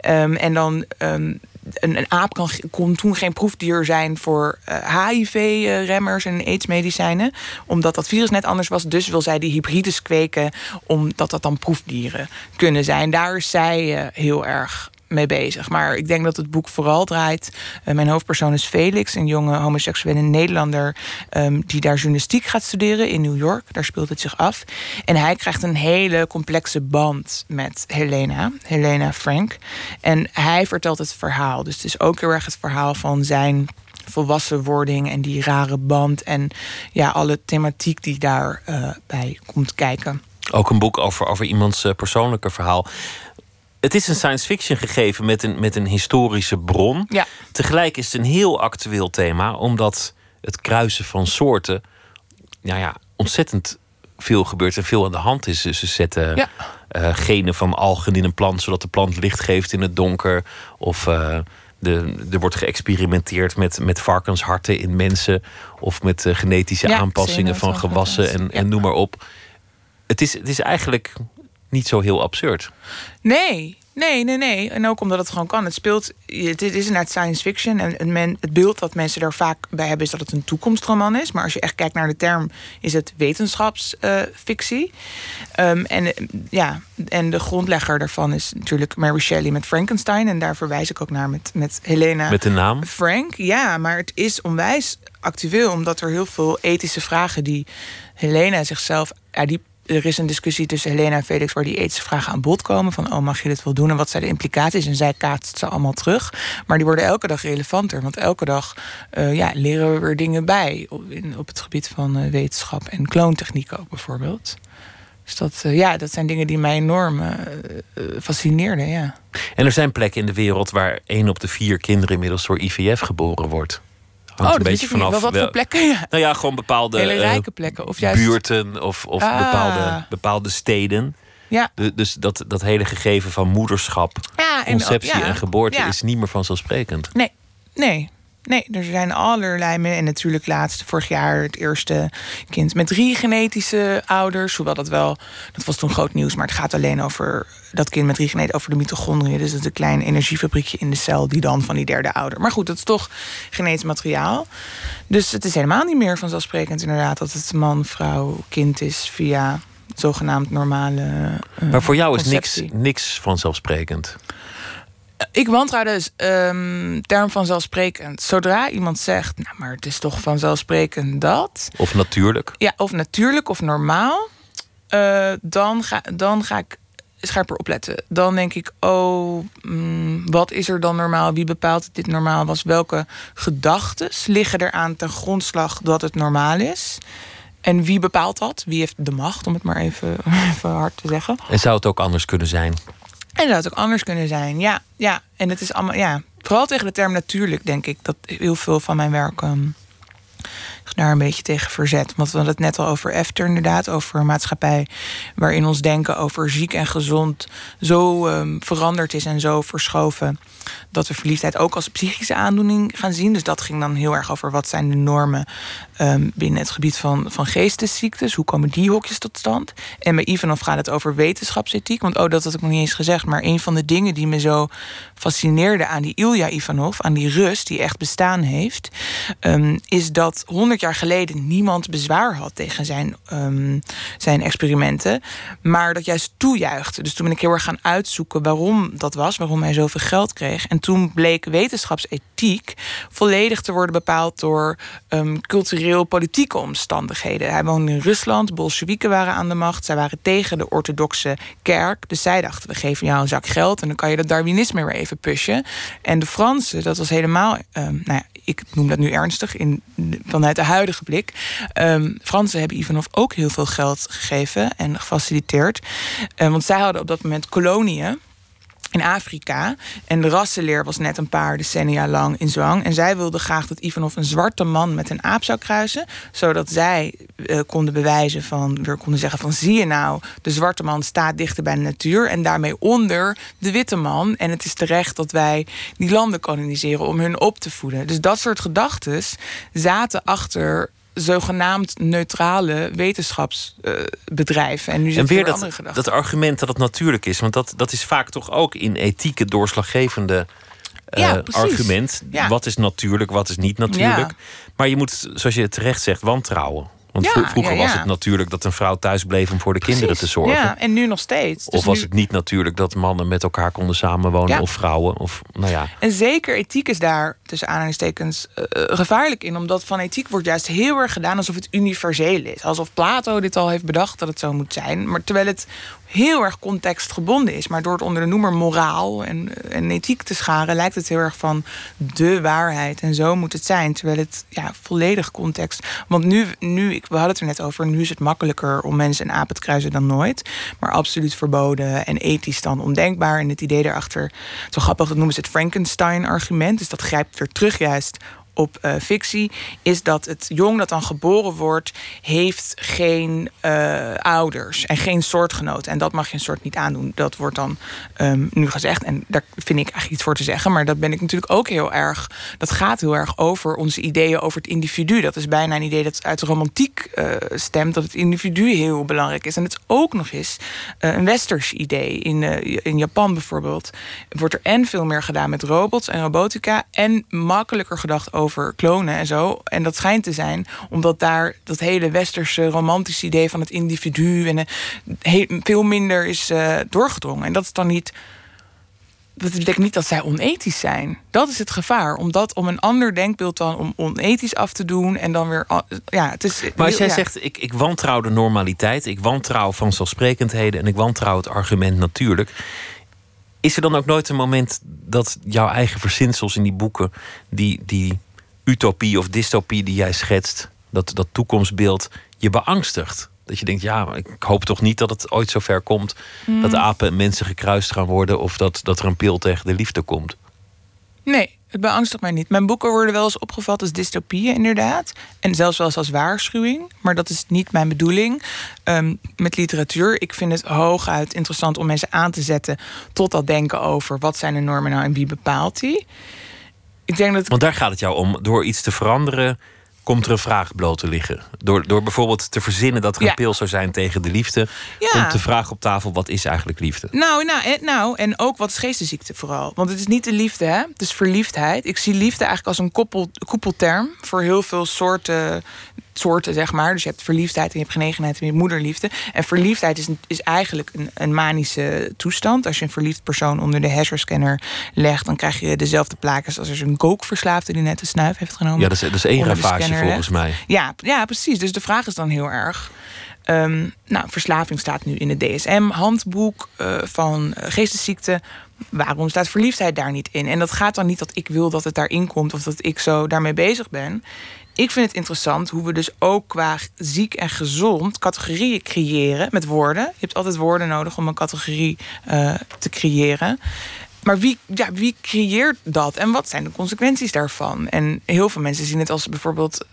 Ehm, en dan. ehm, een, een aap kan, kon toen geen proefdier zijn voor HIV-remmers en AIDS-medicijnen. Omdat dat virus net anders was. Dus wil zij die hybrides kweken. Omdat dat dan proefdieren kunnen zijn. Daar is zij eh, heel erg mee bezig. Maar ik denk dat het boek vooral draait. eh, mijn hoofdpersoon is Felix, een jonge homoseksuele Nederlander. ehm, die daar journalistiek gaat studeren in New York. Daar speelt het zich af. En hij krijgt een hele complexe band met Helena, Helena Frank. En hij vertelt het verhaal. Dus het is ook heel erg het verhaal van zijn volwassenwording en die rare band. En ja, alle thematiek die daarbij bij komt kijken.
Ook een boek over, over iemands eh, persoonlijke verhaal. Het is een science fiction gegeven met een, met een historische bron.
Ja.
Tegelijk is het een heel actueel thema, omdat het kruisen van soorten nou ja, ontzettend veel gebeurt en veel aan de hand is. Dus ze zetten
Ja.
eh, genen van algen in een plant, zodat de plant licht geeft in het donker. Of eh, de, er wordt geëxperimenteerd met, met varkensharten in mensen. Of met eh, genetische
Ja,
aanpassingen van gewassen en, en noem maar op. Het is, het is eigenlijk niet zo heel absurd.
Nee, Nee, nee, nee. En ook omdat het gewoon kan. Het speelt. Het is inderdaad science fiction. En het, men, het beeld dat mensen er vaak bij hebben is dat het een toekomstroman is. Maar als je echt kijkt naar de term, is het wetenschapsfictie. Um, en, ja, en de grondlegger daarvan is natuurlijk Mary Shelley met Frankenstein. En daar verwijs ik ook naar met, met Helena.
Met de naam?
Frank, ja. Maar het is onwijs actueel, omdat er heel veel ethische vragen die Helena zichzelf. Ja, die er is een discussie tussen Helena en Felix waar die ethische vragen aan bod komen. Van, oh, mag je dit wel doen? En wat zijn de implicaties? En zij kaatst ze allemaal terug. Maar die worden elke dag relevanter. Want elke dag uh, ja, leren we weer dingen bij. Op, in, op het gebied van uh, wetenschap en kloontechniek ook bijvoorbeeld. Dus dat, uh, ja, dat zijn dingen die mij enorm fascineerden, ja.
En er zijn plekken in de wereld waar één op de vier kinderen inmiddels door IVF geboren wordt.
Hangt oh, een beetje vanaf. Wel, wat voor plekken? Ja.
Nou ja, gewoon bepaalde
Hele rijke plekken. Of juist...
buurten of, of ah. bepaalde, bepaalde steden.
Ja.
dus dat, dat hele gegeven van moederschap, ja, en, conceptie ja, en geboorte is niet meer vanzelfsprekend.
Nee, nee. Nee, er zijn allerlei. En natuurlijk laatst vorig jaar het eerste kind met drie genetische ouders. Hoewel dat wel, dat was toen groot nieuws. Maar het gaat alleen over dat kind met drie genetische, over de mitochondriën. Dus dat is een klein energiefabriekje in de cel die dan van die derde ouder. Maar goed, dat is toch genetisch materiaal. Dus het is helemaal niet meer vanzelfsprekend inderdaad dat het man, vrouw, kind is via zogenaamd normale.
Uh, maar voor jou is niks, niks vanzelfsprekend
ik wantrouw dus um, term vanzelfsprekend. Zodra iemand zegt, nou, maar het is toch vanzelfsprekend dat.
Of natuurlijk.
Ja, of natuurlijk of normaal. Uh, dan, ga, dan ga ik scherper opletten. Dan denk ik, oh, mm, wat is er dan normaal? Wie bepaalt dat dit normaal was? Welke gedachten liggen eraan ten grondslag dat het normaal is? En wie bepaalt dat? Wie heeft de macht, om het maar even, even hard te zeggen?
En zou het ook anders kunnen zijn?
En dat ook anders kunnen zijn. Ja, ja. En het is allemaal, ja. Vooral tegen de term natuurlijk, denk ik, dat heel veel van mijn werk um, daar een beetje tegen verzet. Want we hadden het net al over Efter, inderdaad, over een maatschappij waarin ons denken over ziek en gezond zo um, veranderd is en zo verschoven dat we verliefdheid ook als psychische aandoening gaan zien. Dus dat ging dan heel erg over wat zijn de normen um, binnen het gebied van, van geestesziektes. Hoe komen die hokjes tot stand? En bij Ivanov gaat het over wetenschapsethiek. Want oh, dat had ik nog niet eens gezegd. Maar een van de dingen die me zo fascineerde aan die Ilja Ivanov, aan die rust die echt bestaan heeft, um, is dat honderd jaar geleden niemand bezwaar had tegen zijn, um, zijn experimenten. Maar dat juist toejuichte. Dus toen ben ik heel erg gaan uitzoeken waarom dat was, waarom hij zoveel geld kreeg. En toen bleek wetenschapsethiek volledig te worden bepaald door um, cultureel-politieke omstandigheden. Hij woonde in Rusland, Bolsjewieken waren aan de macht, zij waren tegen de orthodoxe kerk. Dus zij dachten: we geven jou een zak geld en dan kan je dat Darwinisme weer even pushen. En de Fransen, dat was helemaal, um, nou ja, ik noem dat nu ernstig in, vanuit de huidige blik. Um, Fransen hebben Ivanov ook heel veel geld gegeven en gefaciliteerd. Um, want zij hadden op dat moment koloniën in Afrika. En de rassenleer was net een paar decennia lang in zwang. En zij wilde graag dat Ivanov een zwarte man met een aap zou kruisen. Zodat zij uh, konden bewijzen van, weer konden zeggen van zie je nou, de zwarte man staat dichter bij de natuur. En daarmee onder de witte man. En het is terecht dat wij die landen koloniseren om hun op te voeden. Dus dat soort gedachten zaten achter zogenaamd neutrale wetenschapsbedrijven. en nu
en weer dat, dat argument dat het natuurlijk is. Want dat, dat is vaak toch ook in ethieke doorslaggevende uh, argument. Wat is natuurlijk, wat is niet natuurlijk. Maar je moet, zoals je terecht zegt, wantrouwen. Want vroeger was het natuurlijk dat een vrouw thuis bleef om voor de kinderen te zorgen.
Ja, en nu nog steeds.
Dus of was het niet natuurlijk dat mannen met elkaar konden samenwonen of vrouwen? Of, nou ja.
En zeker ethiek is daar tussen aanhalingstekens uh, gevaarlijk in. Omdat van ethiek wordt juist heel erg gedaan alsof het universeel is. Alsof Plato dit al heeft bedacht dat het zo moet zijn. Maar terwijl het heel erg contextgebonden is. Maar door het onder de noemer moraal en, en ethiek te scharen, lijkt het heel erg van de waarheid. En zo moet het zijn. Terwijl het ja, volledig context. Want nu, nu, we hadden het er net over, nu is het makkelijker om mensen en apen te kruisen dan nooit. Maar absoluut verboden en ethisch dan ondenkbaar. En het idee daarachter, zo grappig, dat noemen ze het Frankenstein-argument. Dus dat grijpt weer terug juist op uh, fictie, is dat het jong dat dan geboren wordt, heeft geen uh, ouders en geen soortgenoten. En dat mag je een soort niet aandoen. Dat wordt dan um, nu gezegd. En daar vind ik eigenlijk iets voor te zeggen. Maar dat ben ik natuurlijk ook heel erg. Dat gaat heel erg over onze ideeën over het individu. Dat is bijna een idee dat uit de romantiek uh, stemt. Dat het individu heel belangrijk is. En het is ook nog eens een westers idee. In, in Japan bijvoorbeeld wordt er en veel meer gedaan met robots en robotica. En makkelijker gedacht over klonen en zo. En dat schijnt te zijn omdat daar dat hele westerse romantische idee van het individu en uh, veel minder is uh, doorgedrongen. En dat is dan niet. Dat betekent niet dat zij onethisch zijn. Dat is het gevaar. Omdat om een ander denkbeeld dan om onethisch af te doen en dan weer. Ja, het is,
maar als jij
ja.
zegt: ik, ik wantrouw de normaliteit, ik wantrouw vanzelfsprekendheden en ik wantrouw het argument natuurlijk. Is er dan ook nooit een moment dat jouw eigen verzinsels in die boeken, die, die utopie of dystopie die jij schetst, dat, dat toekomstbeeld, je beangstigt? Dat je denkt, ja, ik hoop toch niet dat het ooit zover komt
Mm.
dat apen en mensen gekruist gaan worden of dat, dat er een pil tegen de liefde komt.
Nee, het beangstigt mij niet. Mijn boeken worden wel eens opgevat als dystopieën, inderdaad. En zelfs wel eens als waarschuwing. Maar dat is niet mijn bedoeling. Um, met literatuur, ik vind het hooguit interessant om mensen aan te zetten tot dat denken over wat zijn de normen nou en wie bepaalt die. Ik denk dat.
Want daar gaat het jou om. Door iets te veranderen, komt er een vraag bloot te liggen. Door, door bijvoorbeeld te verzinnen dat er een
Ja.
pil zou zijn tegen de liefde,
Ja.
komt de vraag op tafel: wat is eigenlijk liefde?
Nou, nou, en, nou, en ook wat is geestesziekte vooral. Want het is niet de liefde, hè? Het is verliefdheid. Ik zie liefde eigenlijk als een koppel, koepelterm voor heel veel soorten, soorten, zeg maar. Dus je hebt verliefdheid en je hebt genegenheid en je hebt moederliefde. En verliefdheid is, is eigenlijk een, een manische toestand. Als je een verliefd persoon onder de hersenscanner legt, dan krijg je dezelfde plaatjes als als er een kookverslaafde die net een snuif heeft genomen.
Ja, dat is, dat is één ravage volgens mij.
Ja, ja, precies. Dus de vraag is dan heel erg. ehm, nou, verslaving staat nu in het DSM-handboek eh, van eh, geestesziekten. Waarom staat verliefdheid daar niet in? En dat gaat dan niet dat ik wil dat het daarin komt of dat ik zo daarmee bezig ben. Ik vind het interessant hoe we dus ook qua ziek en gezond categorieën creëren met woorden. Je hebt altijd woorden nodig om een categorie eh, te creëren. Maar wie, ja, wie creëert dat en wat zijn de consequenties daarvan? En heel veel mensen zien het als bijvoorbeeld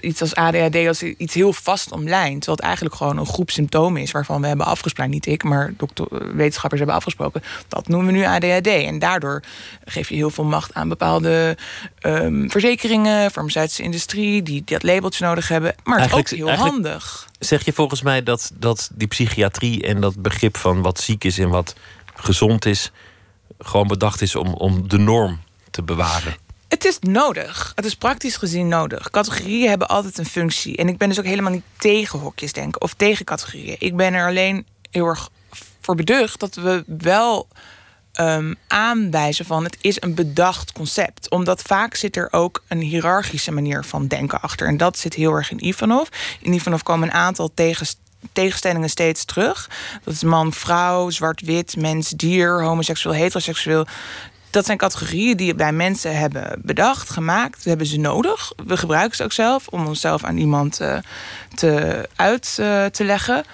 iets als ADHD als iets heel vast omlijnd. Terwijl het eigenlijk gewoon een groep symptomen is waarvan we hebben afgesproken, niet ik, maar dokter, eh, wetenschappers hebben afgesproken. Dat noemen we nu ADHD. En daardoor geef je heel veel macht aan bepaalde ehm, verzekeringen, farmaceutische industrie, die dat labeltje nodig hebben. Maar het is ook heel handig.
Zeg je volgens mij dat, dat die psychiatrie en dat begrip van wat ziek is en wat gezond is, gewoon bedacht is om, om de norm te bewaren?
Het is nodig. Het is praktisch gezien nodig. Categorieën hebben altijd een functie. En ik ben dus ook helemaal niet tegen hokjes denken of tegen categorieën. Ik ben er alleen heel erg voor beducht dat we wel ehm, aanwijzen van het is een bedacht concept. Omdat vaak zit er ook een hiërarchische manier van denken achter. En dat zit heel erg in Ivanov. In Ivanov komen een aantal tegens- tegenstellingen steeds terug. Dat is man, vrouw, zwart-wit, mens, dier, homoseksueel, heteroseksueel. Dat zijn categorieën die we bij mensen hebben bedacht, gemaakt. We hebben ze nodig. We gebruiken ze ook zelf om onszelf aan iemand eh, te, uit eh, te leggen.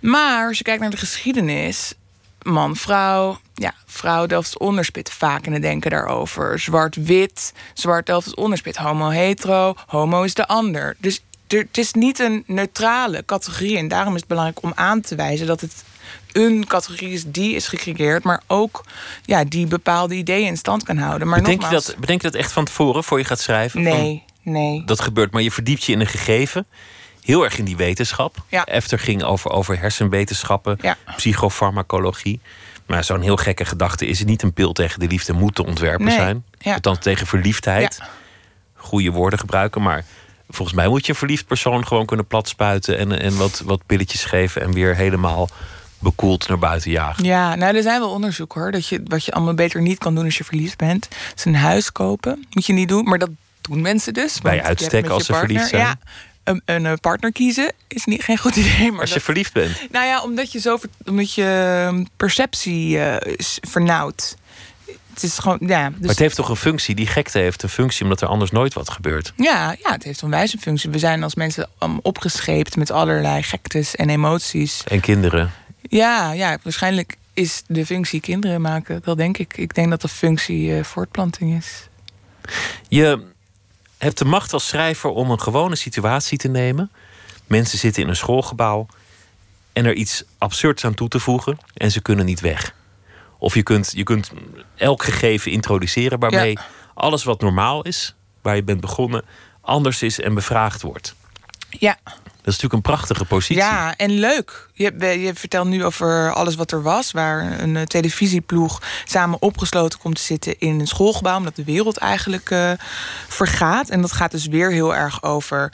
Maar als je kijkt naar de geschiedenis, man, vrouw, ja, vrouw delft onderspit vaak in het denken daarover. Zwart-wit, zwart delft onderspit. Homo, hetero, homo is de ander. Dus het is niet een neutrale categorie. En daarom is het belangrijk om aan te wijzen dat het een categorie is die is gecreëerd, maar ook ja, die bepaalde ideeën in stand kan houden. Maar
Bedenk je, dat, bedenk je dat echt van tevoren voor je gaat schrijven? Van,
nee, nee.
dat gebeurt, maar je verdiept je in een gegeven. Heel erg in die wetenschap.
Ja.
Efter ging over, over hersenwetenschappen,
Ja.
psychofarmacologie. Maar zo'n heel gekke gedachte is het niet een pil tegen de liefde moet te ontwerpen
Nee,
zijn.
ja.
Althans tegen verliefdheid.
Ja.
Goede woorden gebruiken. Maar volgens mij moet je een verliefd persoon gewoon kunnen platspuiten. En, en wat, wat pilletjes geven. En weer helemaal bekoeld naar buiten jagen.
Ja, nou, er zijn wel onderzoeken hoor. Dat je, wat je allemaal beter niet kan doen als je verliefd bent. is een huis kopen. Moet je niet doen, maar dat doen mensen dus.
Bij uitstek als ze verliefd zijn.
Ja, een, een eh, partner kiezen is niet, geen goed idee. Maar
Als je
dat-
verliefd bent.
Nou ja, omdat je zo omdat je ehm, perceptie is vernauwt. Het is gewoon, ja. Dus,
Maar het heeft toch een functie? Die gekte heeft een functie omdat er anders nooit wat gebeurt.
ja, ja, het heeft onwijs een functie. We zijn als mensen um, opgescheept met allerlei gektes en emoties.
En kinderen.
Ja, ja, waarschijnlijk is de functie kinderen maken. Dat denk ik. Ik denk dat de functie eh, voortplanting is.
Je hebt de macht als schrijver om een gewone situatie te nemen. Mensen zitten in een schoolgebouw en er iets absurds aan toe te voegen en ze kunnen niet weg. Of je kunt, je kunt elk gegeven introduceren waarmee
Ja.
alles wat normaal is, waar je bent begonnen, anders is en bevraagd wordt.
Ja,
Dat is natuurlijk een prachtige positie.
ja, en leuk. Je, je vertelt nu over alles wat er was, waar een eh, televisieploeg samen opgesloten komt te zitten in een schoolgebouw, omdat de wereld eigenlijk eh, vergaat. En dat gaat dus weer heel erg over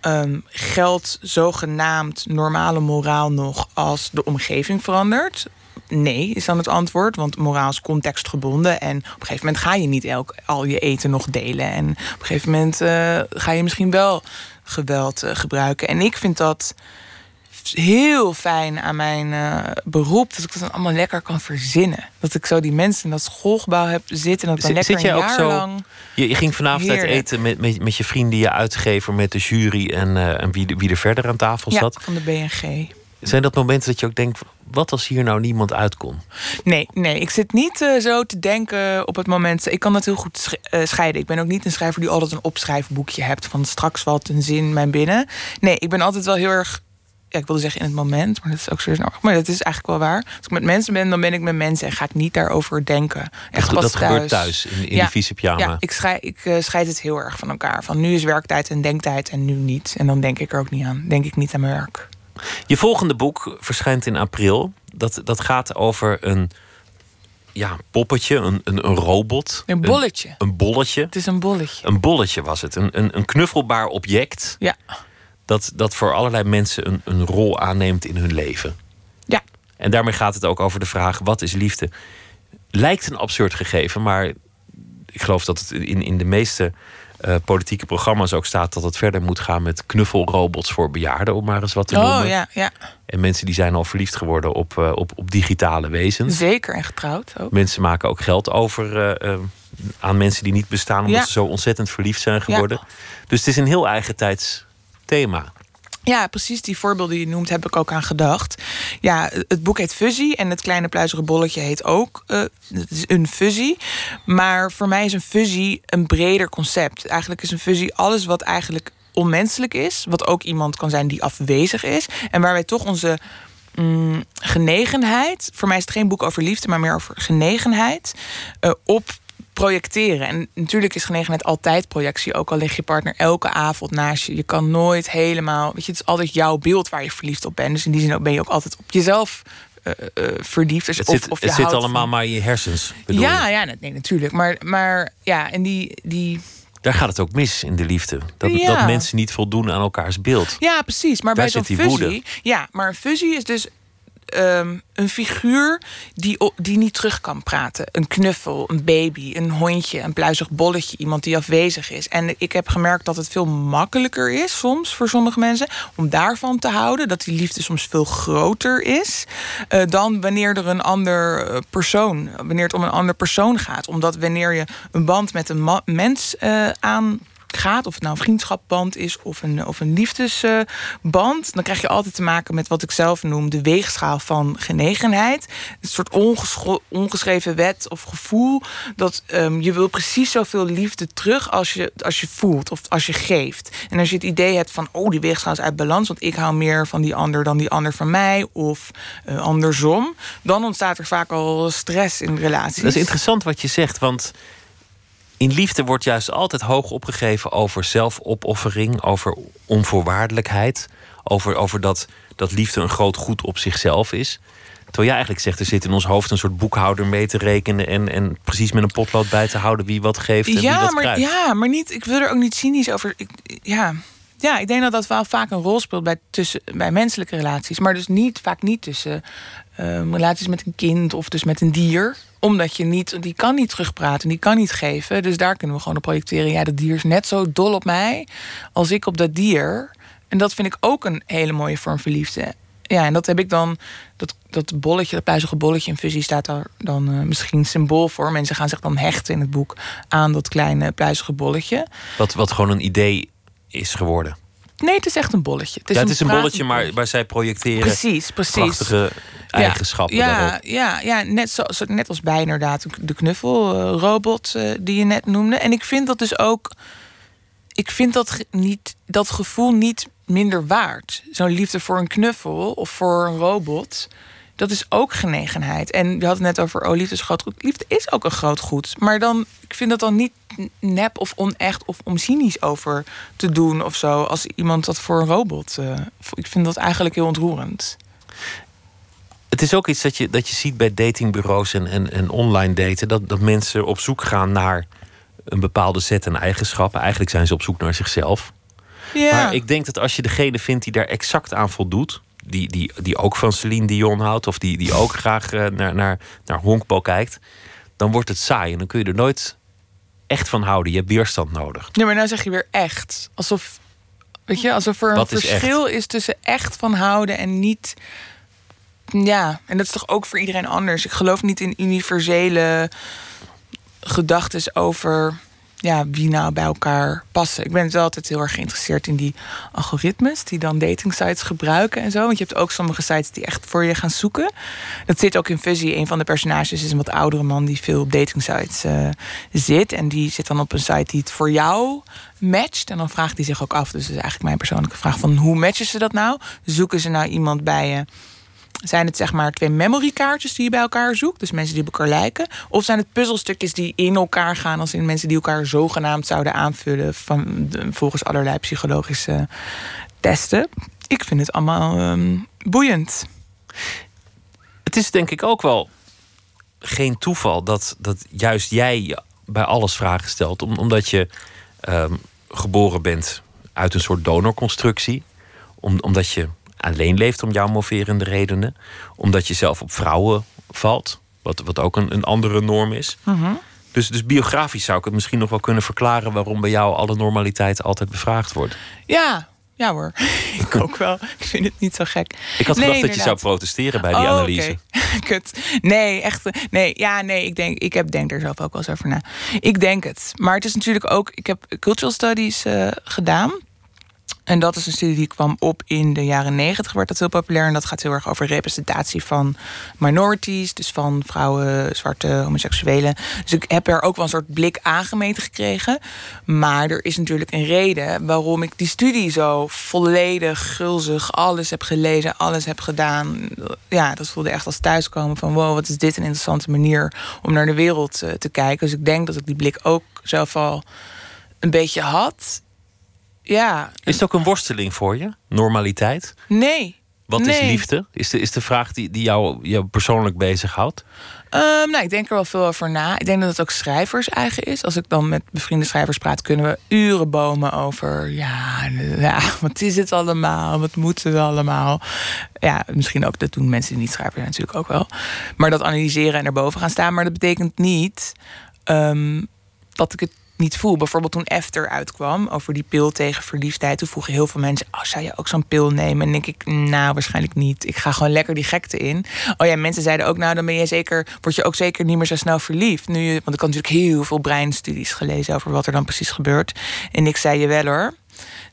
ehm geldt zogenaamd normale moraal nog als de omgeving verandert? Nee, is dan het antwoord. Want moraal is contextgebonden. En op een gegeven moment ga je niet elk, al je eten nog delen. En op een gegeven moment eh, ga je misschien wel geweld eh, gebruiken. En ik vind dat heel fijn aan mijn eh, beroep. Dat ik dat dan allemaal lekker kan verzinnen. Dat ik zo die mensen in dat schoolgebouw heb zitten. En dat dan
Zit-
lekker
zit jij
een
ook
jaar
zo-
lang...
Je, je ging vanavond uit eten met, met, met je vrienden, je uitgever, met de jury en, eh, en wie, er- wie er verder aan tafel
Ja,
zat.
van de BNG.
Zijn dat momenten dat je ook denkt: wat als hier nou niemand uitkomt?
Nee, nee, ik zit niet eh, zo te denken op het moment. Ik kan dat heel goed sch- eh, scheiden. Ik ben ook niet een schrijver die altijd een opschrijfboekje hebt van straks valt een zin mijn binnen. Nee, ik ben altijd wel heel erg. Ja, ik wilde zeggen in het moment, maar dat is ook zo snel. Maar dat is eigenlijk wel waar. Als ik met mensen ben, dan ben ik met mensen en ga ik niet daarover denken. Echt
dat
pas
dat gebeurt thuis, in, in
Ja,
die vieze pyjama.
Ja, ik, scheid, ik eh, scheid het heel erg van elkaar. Van nu is werktijd en denktijd en nu niet. En dan denk ik er ook niet aan. Denk ik niet aan mijn werk.
Je volgende boek verschijnt in april. Dat, dat gaat over een ja, poppetje, een, een, een robot.
Een bolletje.
Een, een bolletje.
Het is een bolletje.
Een bolletje was het. Een, een, een knuffelbaar object.
Ja.
Dat, dat voor allerlei mensen een, een rol aanneemt in hun leven.
Ja.
En daarmee gaat het ook over de vraag: wat is liefde? Lijkt een absurd gegeven, maar ik geloof dat het in, in de meeste eh, politieke programma's ook staat dat het verder moet gaan met knuffelrobots voor bejaarden, om maar eens wat te noemen.
Oh ja, ja.
En mensen die zijn al verliefd geworden op, eh, op, op digitale wezens.
Zeker en getrouwd ook.
Mensen maken ook geld over eh, aan mensen die niet bestaan, omdat
Ja.
ze zo ontzettend verliefd zijn geworden. Dus het is een heel eigen tijds thema.
Ja, precies die voorbeelden die je noemt, heb ik ook aan gedacht. Ja, het boek heet Fuzzy en het kleine pluizige bolletje heet ook eh, een fuzzy. Maar voor mij is een fuzzy een breder concept. Eigenlijk is een fuzzy alles wat eigenlijk onmenselijk is. Wat ook iemand kan zijn die afwezig is. En waar wij toch onze mm, genegenheid... voor mij is het geen boek over liefde, maar meer over genegenheid... eh, op projecteren. En natuurlijk is genegenheid altijd projectie. Ook al ligt je partner elke avond naast je. Je kan nooit helemaal... Weet je, het is altijd jouw beeld waar je verliefd op bent. Dus in die zin ben je ook altijd op jezelf eh, eh, verliefd. Dus
Het
of,
zit,
of je
het zit allemaal
van-
maar in je hersens. bedoel
Ja,
je.
ja, nee, natuurlijk. Maar, maar ja, en die... die
Daar gaat het ook mis in de liefde. Dat,
Ja.
dat mensen niet voldoen aan elkaars beeld.
Ja, precies. Maar
Daar
bij zo'n fusie.
woede.
Ja, maar een fusie is dus ehm, een figuur die, die niet terug kan praten. Een knuffel, een baby, een hondje, een pluizig bolletje. Iemand die afwezig is. En ik heb gemerkt dat het veel makkelijker is soms voor sommige mensen om daarvan te houden. Dat die liefde soms veel groter is eh, dan wanneer er een ander eh, persoon, wanneer het om een ander persoon gaat. Omdat wanneer je een band met een mens eh, aan gaat, of het nou een vriendschapband is of een, of een liefdesband, dan krijg je altijd te maken met wat ik zelf noem de weegschaal van genegenheid. Een soort ongeschreven wet of gevoel dat ehm, je wil precies zoveel liefde terug als je, als je voelt of als je geeft. En als je het idee hebt van, oh, die weegschaal is uit balans, want ik hou meer van die ander dan die ander van mij, of eh, andersom, dan ontstaat er vaak al stress in relaties.
Dat is interessant wat je zegt, want in liefde wordt juist altijd hoog opgegeven over zelfopoffering, over onvoorwaardelijkheid, over, over dat, dat liefde een groot goed op zichzelf is. Terwijl jij eigenlijk zegt, er zit in ons hoofd een soort boekhouder mee te rekenen en, en precies met een potlood bij te houden wie wat geeft en wie
ja,
wat
maar,
krijgt.
ja, maar niet, ik wil er ook niet cynisch over. Ik, ja. ja, ik denk dat dat wel vaak een rol speelt bij, tussen, bij menselijke relaties. Maar dus niet, vaak niet tussen ehm, relaties met een kind of dus met een dier. Omdat je niet, die kan niet terugpraten, die kan niet geven. Dus daar kunnen we gewoon op projecteren. Ja, dat dier is net zo dol op mij als ik op dat dier. En dat vind ik ook een hele mooie vorm van liefde. Ja, en dat heb ik dan, dat, dat bolletje, dat pluizige bolletje in fusie staat daar dan eh, misschien symbool voor. Mensen gaan zich dan hechten in het boek aan dat kleine pluizige bolletje.
Wat, wat gewoon een idee is geworden.
Nee, het is echt een bolletje. Het is
ja, het is een bolletje, maar waar zij projecteren
Precies, precies.
prachtige eigenschappen
ja,
daarop.
Ja, ja net, zo, net als bij inderdaad de knuffelrobot eh, die je net noemde. En ik vind dat dus ook ik vind dat, niet, dat gevoel niet minder waard. Zo'n liefde voor een knuffel of voor een robot. Dat is ook genegenheid. En je had het net over, oh, liefde is groot goed. Liefde is ook een groot goed. Maar dan, ik vind dat dan niet nep of onecht of om cynisch over te doen of zo. Als iemand dat voor een robot. eh, ik vind dat eigenlijk heel ontroerend.
Het is ook iets dat je, dat je ziet bij datingbureaus en, en, en online daten. Dat, dat mensen op zoek gaan naar een bepaalde set en eigenschappen. Eigenlijk zijn ze op zoek naar zichzelf.
Ja.
Maar ik denk dat als je degene vindt die daar exact aan voldoet. Die, die, die ook van Celine Dion houdt. Of die, die ook graag eh, naar, naar, naar honkbal kijkt. Dan wordt het saai. En dan kun je er nooit echt van houden. Je hebt weerstand nodig.
Nee, maar nou zeg je weer echt. Alsof, weet je, alsof er een
Wat is
verschil is tussen echt van houden en niet. Ja, en dat is toch ook voor iedereen anders. Ik geloof niet in universele gedachten over ja, wie nou bij elkaar passen. Ik ben wel altijd heel erg geïnteresseerd in die algoritmes die dan datingsites gebruiken en zo. Want je hebt ook sommige sites die echt voor je gaan zoeken. Dat zit ook in Fuzzy. Een van de personages is een wat oudere man die veel op datingsites eh, zit. En die zit dan op een site die het voor jou matcht. En dan vraagt hij zich ook af. Dus dat is eigenlijk mijn persoonlijke vraag van hoe matchen ze dat nou? Zoeken ze nou iemand bij je? Zijn het zeg maar twee memorykaartjes die je bij elkaar zoekt? Dus mensen die op elkaar lijken? Of zijn het puzzelstukjes die in elkaar gaan... als in mensen die elkaar zogenaamd zouden aanvullen... Van, volgens allerlei psychologische testen? Ik vind het allemaal ehm, boeiend.
Het is denk ik ook wel geen toeval dat, dat juist jij bij alles vragen stelt. Om, omdat je ehm, geboren bent uit een soort donorconstructie. Om, omdat je alleen leeft om jouw moverende redenen. Omdat je zelf op vrouwen valt. Wat, wat ook een, een andere norm is. Dus, dus biografisch zou ik het misschien nog wel kunnen verklaren... waarom bij jou alle normaliteit altijd bevraagd wordt.
Ja, ja hoor. ik ook wel. Ik vind het niet zo gek.
Ik had
Nee,
gedacht dat je zou protesteren bij die
Oh,
analyse.
Kut. Nee, echt. Nee, ja, nee. Ik denk, ik heb denk er zelf ook wel eens over na. Ik denk het. Maar het is natuurlijk ook. Ik heb cultural studies eh, gedaan. En dat is een studie die kwam op in de jaren negentig, werd dat heel populair. En dat gaat heel erg over representatie van minorities. Dus van vrouwen, zwarte, homoseksuelen. Dus ik heb er ook wel een soort blik aangemeten gekregen. Maar er is natuurlijk een reden waarom ik die studie zo volledig, gulzig, alles heb gelezen, alles heb gedaan. Ja, dat voelde echt als thuiskomen van wow, wat is dit een interessante manier om naar de wereld eh, te kijken. Dus ik denk dat ik die blik ook zelf al een beetje had. Ja,
Is het ook een worsteling voor je? Normaliteit?
nee.
Wat is liefde? Is de, is de vraag die, die jou, jou persoonlijk bezighoudt?
Ehm, nou, ik denk er wel veel over na. Ik denk dat het ook schrijvers eigen is. Als ik dan met bevriende schrijvers praat, kunnen we uren bomen over. Ja, ja, wat is het allemaal? Wat moeten we allemaal? Ja, misschien ook dat doen mensen die niet schrijven zijn natuurlijk ook wel. Maar dat analyseren en erboven gaan staan. Maar dat betekent niet ehm, dat ik het niet voel. Bijvoorbeeld toen After uitkwam over die pil tegen verliefdheid. Toen vroegen heel veel mensen, oh, zou je ook zo'n pil nemen? En denk ik, nou, waarschijnlijk niet. Ik ga gewoon lekker die gekte in. Oh ja, mensen zeiden ook, nou, dan ben je zeker, word je ook zeker niet meer zo snel verliefd. Nu, want ik had natuurlijk heel veel breinstudies gelezen over wat er dan precies gebeurt. En ik zei je wel hoor.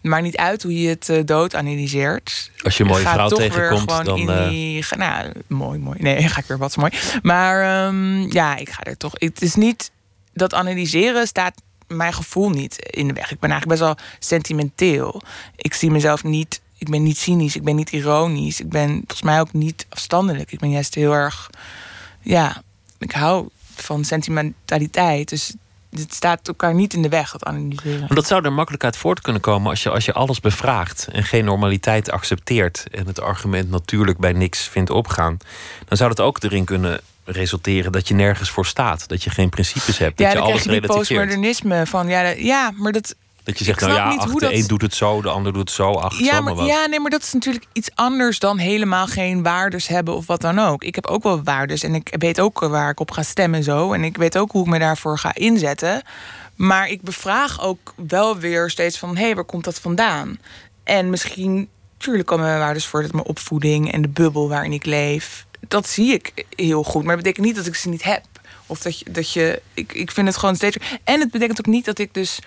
Maar niet uit hoe je het eh, dood analyseert.
Als je een mooie vrouw tegenkomt, dan,
in
eh,
die, nou, mooi, mooi. Nee, ga ik weer wat mooi. Maar ehm, ja, ik ga er toch. Het is niet dat analyseren staat mijn gevoel niet in de weg. Ik ben eigenlijk best wel sentimenteel. Ik zie mezelf niet. Ik ben niet cynisch. Ik ben niet ironisch. Ik ben volgens mij ook niet afstandelijk. Ik ben juist heel erg. Ja, ik hou van sentimentaliteit. Dus het staat elkaar niet in de weg, dat analyseren.
Maar dat zou er makkelijk uit voort kunnen komen als je, als je alles bevraagt en geen normaliteit accepteert en het argument natuurlijk bij niks vindt opgaan. Dan zou dat ook erin kunnen resulteren dat je nergens voor staat. Dat je geen principes hebt.
Ja,
dat je alles
krijg je die
relativeert.
postmodernisme van ja, ja, maar dat
Dat je zegt, nou ja, ach, de
dat-
een doet het zo, de ander doet het zo. Ach,
Ja,
maar, wat.
ja, nee, maar dat is natuurlijk iets anders dan helemaal geen waardes hebben of wat dan ook. Ik heb ook wel waardes en ik weet ook waar ik op ga stemmen en zo. En ik weet ook hoe ik me daarvoor ga inzetten. Maar ik bevraag ook wel weer steeds van, hé, hey, waar komt dat vandaan? En misschien, tuurlijk komen mijn waardes voor dat mijn opvoeding en de bubbel waarin ik leef. Dat zie ik heel goed, maar dat betekent niet dat ik ze niet heb. Of dat je, dat je ik, ik vind het gewoon steeds. En het betekent ook niet dat ik dus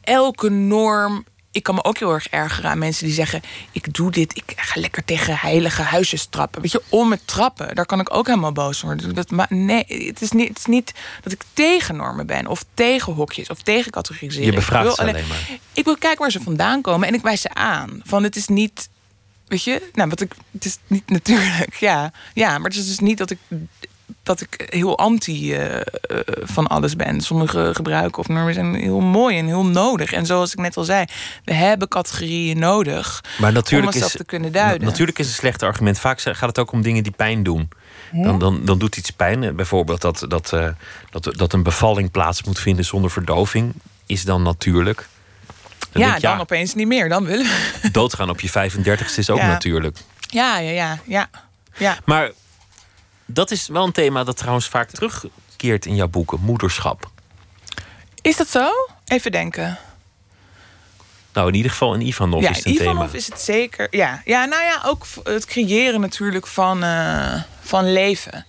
elke norm ik kan me ook heel erg ergeren aan mensen die zeggen: Ik doe dit, ik ga lekker tegen heilige huisjes trappen. Weet je, om het trappen, daar kan ik ook helemaal boos worden. Dat, maar nee, het is, niet, het is niet dat ik tegen normen ben, of tegen hokjes, of tegen categoriseren.
Je bevraagt
ik
ze alleen maar.
Ik wil kijken waar ze vandaan komen en ik wijs ze aan. Van het is niet. Weet je, nou, wat ik, het is niet natuurlijk, ja. Ja, maar het is dus niet dat ik dat ik heel anti uh, van alles ben. Sommige gebruiken of normen zijn heel mooi en heel nodig. En zoals ik net al zei, we hebben categorieën nodig
maar natuurlijk
om
is,
te kunnen duiden.
Natuurlijk is een slecht argument. Vaak gaat het ook om dingen die pijn doen. Dan, dan, dan doet iets pijn. Bijvoorbeeld dat, dat, uh, dat, dat een bevalling plaats moet vinden zonder verdoving. Is dan natuurlijk.
Dan ja, dan opeens niet meer. Dan willen we.
Doodgaan op je 35ste is ook
ja.
natuurlijk.
Ja, ja, ja, ja. ja.
Maar dat is wel een thema dat trouwens vaak terugkeert in jouw boeken: moederschap.
Is dat zo? Even denken.
Nou, in ieder geval in Ivanov
ja,
is het een
Ivanov
thema.
is het zeker. Ja. ja, nou ja, ook het creëren natuurlijk van, uh, van leven.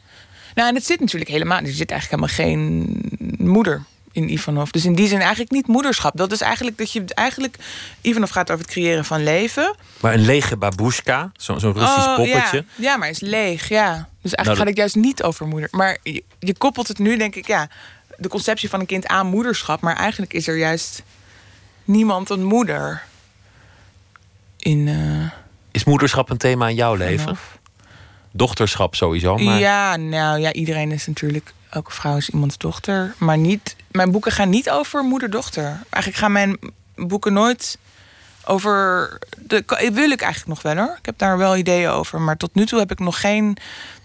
Nou, en het zit natuurlijk helemaal... Er zit eigenlijk helemaal geen moeder in Ivanov. Dus in die zin eigenlijk niet moederschap. Dat is eigenlijk dat je eigenlijk... Ivanov gaat over het creëren van leven.
Maar een lege babushka, zo'n zo Russisch
oh,
poppetje.
Ja. ja, maar is leeg, ja. Dus eigenlijk nou, gaat het juist niet over moeder. Maar je, je, koppelt het nu, denk ik, ja... de conceptie van een kind aan moederschap. Maar eigenlijk is er juist niemand een moeder. In, uh,
is moederschap een thema in jouw leven? Dochterschap sowieso, maar...
Ja, nou ja, iedereen is natuurlijk... Elke vrouw is iemands dochter. Maar niet, mijn boeken gaan niet over moeder-dochter. Eigenlijk gaan mijn boeken nooit over... De, wil ik eigenlijk nog wel hoor. Ik heb daar wel ideeën over. Maar tot nu toe heb ik nog geen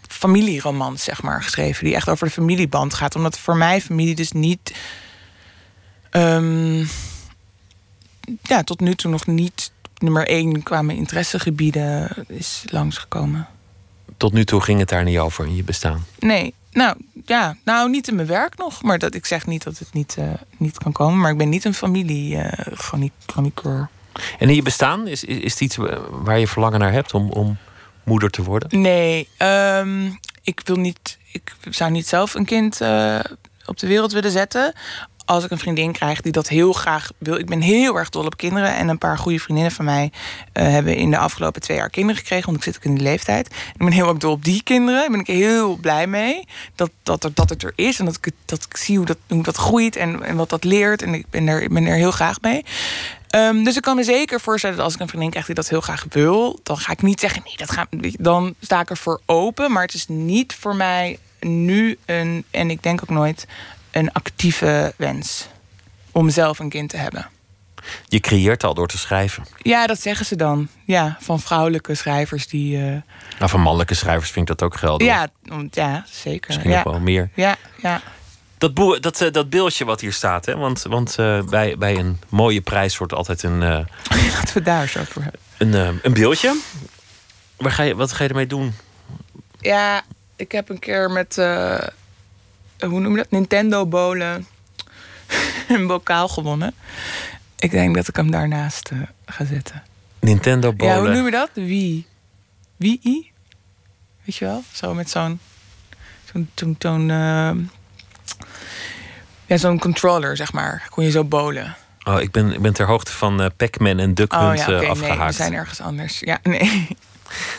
familieromans zeg maar, geschreven... die echt over de familieband gaat. Omdat voor mij familie dus niet... Um, ja, tot nu toe nog niet nummer één qua mijn interessegebieden is langsgekomen.
Tot nu toe ging het daar niet over in je bestaan?
Nee, nou ja, nou niet in mijn werk nog. Maar dat, ik zeg niet dat het niet, uh, niet kan komen. Maar ik ben niet een familie uh, chroniqueur.
En in je bestaan, is, is, is het iets waar je verlangen naar hebt om, om moeder te worden?
Nee, um, ik wil niet. Ik zou niet zelf een kind uh, op de wereld willen zetten als ik een vriendin krijg die dat heel graag wil. Ik ben heel erg dol op kinderen. En een paar goede vriendinnen van mij uh, hebben in de afgelopen twee jaar kinderen gekregen. Want ik zit ook in die leeftijd. Ik ben heel erg dol op die kinderen. Daar ben ik heel blij mee. Dat, dat, er, dat het er is. En dat ik, dat ik zie hoe dat, hoe dat groeit en, en wat dat leert. En ik ben er, ben er heel graag mee. Um, dus ik kan me zeker voorstellen dat als ik een vriendin krijg die dat heel graag wil, dan ga ik niet zeggen: nee, dat gaat. Dan sta ik er voor open. Maar het is niet voor mij nu een, en ik denk ook nooit, een actieve wens om zelf een kind te hebben.
Je creëert al door te schrijven.
Ja, dat zeggen ze dan. Ja, van vrouwelijke schrijvers die. Uh...
Nou, van mannelijke schrijvers vind ik dat ook geldig.
Ja, ja zeker.
Misschien
ja.
ook wel meer.
Ja, ja.
Dat, boer, dat, uh, dat beeldje wat hier staat, hè? want, want uh, bij, bij een mooie prijs wordt altijd een.
Laten we daar zo voor hebben.
Een, een beeldje. Waar ga je, wat ga je ermee doen?
Ja, ik heb een keer met hoe noem je dat? Nintendo bolen een bokaal gewonnen. Ik denk dat ik hem daarnaast uh, ga zetten.
Nintendo bolen?
Ja, hoe noem je dat? Wie? Wie? Weet je wel? Zo met zo'n... Zo'n... Zo'n... Zo uh, ja, zo'n controller, zeg maar. Kon je zo bolen.
Oh, ik ben, ik ben ter hoogte van uh, Pac-Man en Duck Hunt
oh, ja, okay,
afgehaakt.
Nee, we zijn ergens anders. Ja, nee.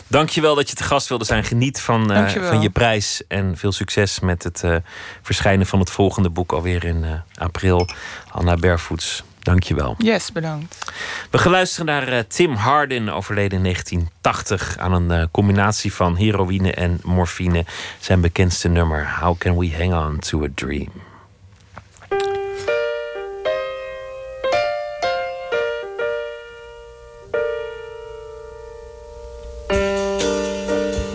Dankjewel dat je te gast wilde zijn. Geniet van, uh, van je prijs. En veel succes met het uh, verschijnen van het volgende boek alweer in uh, april. Anna Barefoots. Dankjewel.
Yes, bedankt.
We gaan luisteren naar Tim Hardin, overleden in 1980... aan een combinatie van heroïne en morfine. Zijn bekendste nummer, How Can We Hang On To A Dream.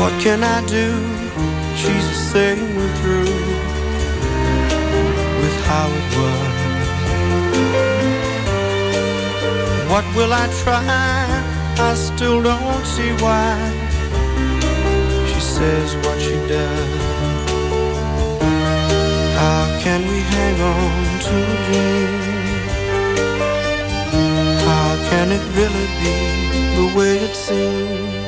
What can I do? She's saying we're through with how it was.
What will I try? I still don't see why she says what she does. How can we hang on to a dream? How can it really be the way it seems?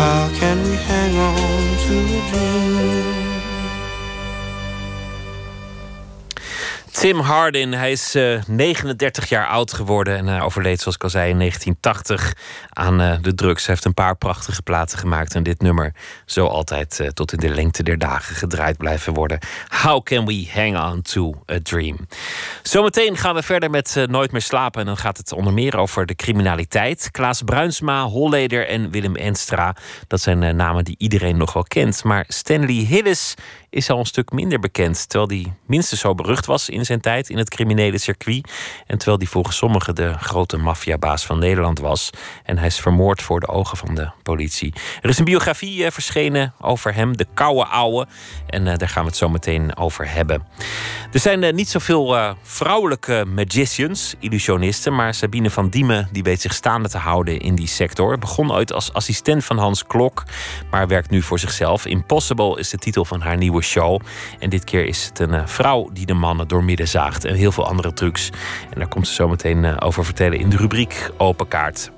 How can we hang on to a dream?
Tim Hardin, hij is uh, 39 jaar oud geworden en hij overleed, zoals ik al zei, in 1980 aan uh, de drugs. Hij heeft een paar prachtige platen gemaakt en dit nummer zo altijd tot in de lengte der dagen gedraaid blijven worden. How can we hang on to a dream? Zometeen gaan we verder met Nooit meer slapen en dan gaat het onder meer over de criminaliteit. Klaas Bruinsma, Holleder en Willem Enstra, dat zijn namen die iedereen nog wel kent. Maar Stanley Hillis is al een stuk minder bekend. Terwijl hij minstens zo berucht was in zijn tijd in het criminele circuit. En terwijl hij volgens sommigen de grote maffiabaas van Nederland was. En hij is vermoord voor de ogen van de politie. Er is een biografie uh, verschenen over hem, De Koude Ouwe. En uh, daar gaan we het zo meteen over hebben. Er zijn uh, niet zoveel vrouwelijke magicians, illusionisten. Maar Sabine van Diemen die weet zich staande te houden in die sector. Begon ooit als assistent van Hans Klok. Maar werkt nu voor zichzelf. Impossible is de titel van haar nieuwe show. En dit keer is het een vrouw die de mannen doormidden zaagt. En heel veel andere trucs. En daar komt ze zo meteen over vertellen in de rubriek Open Kaart.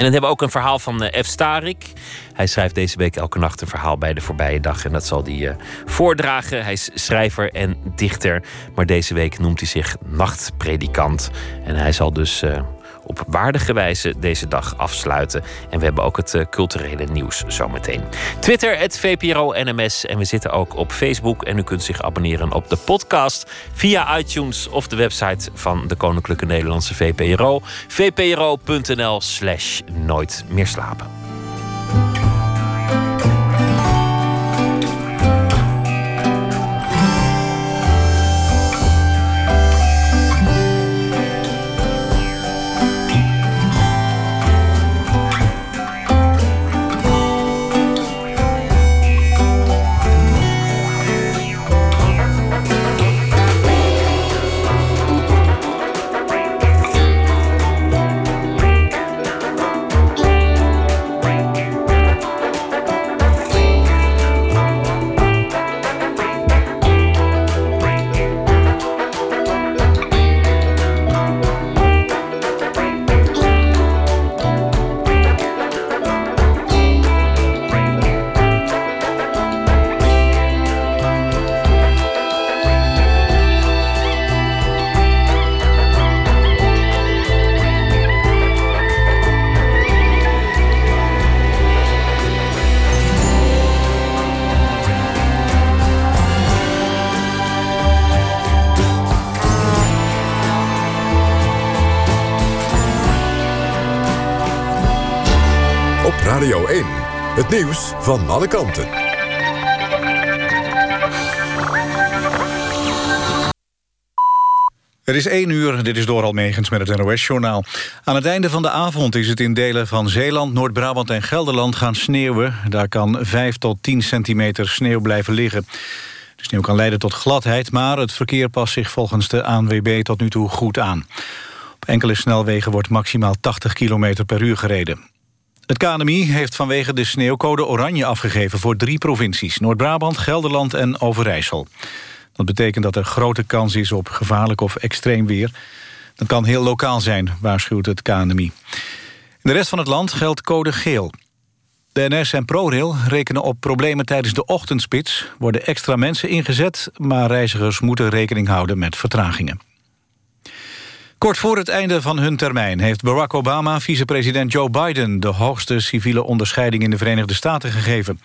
En dan hebben we ook een verhaal van F. Starik. Hij schrijft deze week elke nacht een verhaal bij de voorbije dag. En dat zal hij uh, voordragen. Hij is schrijver en dichter. Maar deze week noemt hij zich nachtpredikant. En hij zal dus op waardige wijze deze dag afsluiten. En we hebben ook het uh, culturele nieuws zometeen. Twitter, het VPRO NMS. En we zitten ook op Facebook. En u kunt zich abonneren op de podcast via iTunes of de website van de Koninklijke Nederlandse VPRO. vpro.nl slash nooit meer slapen.
Nieuws van alle kanten.
Het is 1 uur, dit is Doral Megens met het NOS-journaal. Aan het einde van de avond is het in delen van Zeeland, Noord-Brabant en Gelderland gaan sneeuwen. Daar kan 5 tot 10 centimeter sneeuw blijven liggen. De sneeuw kan leiden tot gladheid, maar het verkeer past zich volgens de ANWB tot nu toe goed aan. Op enkele snelwegen wordt maximaal 80 km per uur gereden. Het KNMI heeft vanwege de sneeuwcode oranje afgegeven voor drie provincies. Noord-Brabant, Gelderland en Overijssel. Dat betekent dat er grote kans is op gevaarlijk of extreem weer. Dat kan heel lokaal zijn, waarschuwt het KNMI. In de rest van het land geldt code geel. De NS en ProRail rekenen op problemen tijdens de ochtendspits. Worden extra mensen ingezet, maar reizigers moeten rekening houden met vertragingen. Kort voor het einde van hun termijn heeft Barack Obama vicepresident Joe Biden de hoogste civiele onderscheiding in de Verenigde Staten gegeven.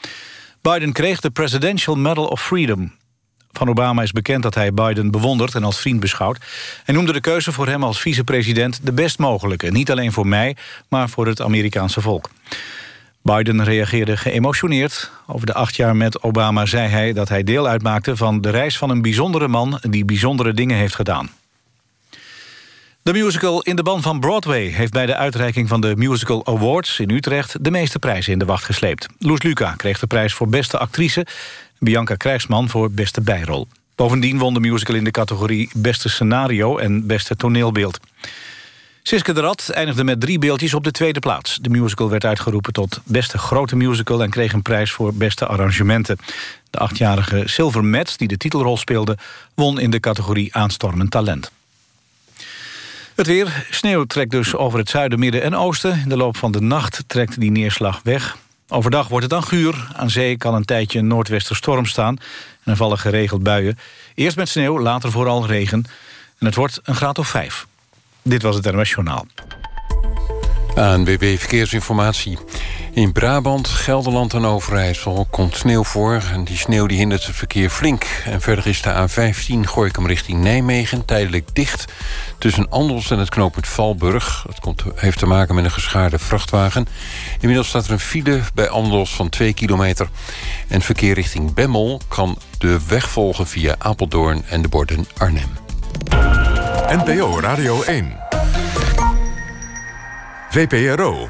Biden kreeg de Presidential Medal of Freedom. Van Obama is bekend dat hij Biden bewondert en als vriend beschouwt. Hij noemde de keuze voor hem als vicepresident de best mogelijke. Niet alleen voor mij, maar voor het Amerikaanse volk. Biden reageerde geëmotioneerd. Over de acht jaar met Obama zei hij dat hij deel uitmaakte... van de reis van een bijzondere man die bijzondere dingen heeft gedaan. De musical In de Ban van Broadway heeft bij de uitreiking van de Musical Awards in Utrecht de meeste prijzen in de wacht gesleept. Loes Luca kreeg de prijs voor beste actrice, Bianca Krijgsman voor beste bijrol. Bovendien won de musical in de categorie beste scenario en beste toneelbeeld. Siske de Rad eindigde met drie beeldjes op de tweede plaats. De musical werd uitgeroepen tot beste grote musical... en kreeg een prijs voor beste arrangementen. De achtjarige Silver Metz, die de titelrol speelde... won in de categorie aanstormend talent. Het weer. Sneeuw trekt dus over het zuiden, midden en oosten. In de loop van de nacht trekt die neerslag weg. Overdag wordt het dan guur. Aan zee kan een tijdje een noordwesterstorm staan. En vallen geregeld buien. Eerst met sneeuw, later vooral regen. En het wordt een graad of vijf. Dit was het NOS Journaal.
ANWB Verkeersinformatie. In Brabant, Gelderland en Overijssel komt sneeuw voor. En die sneeuw die hindert het verkeer flink. En verder is de A15 Gooikum richting Nijmegen tijdelijk dicht... tussen Andels en het knooppunt Valburg. Dat komt, heeft te maken met een geschaarde vrachtwagen. Inmiddels staat er een file bij Andels van 2 kilometer. En verkeer richting Bemmel kan de weg volgen via Apeldoorn en de borden Arnhem.
NPO Radio 1. VPRO.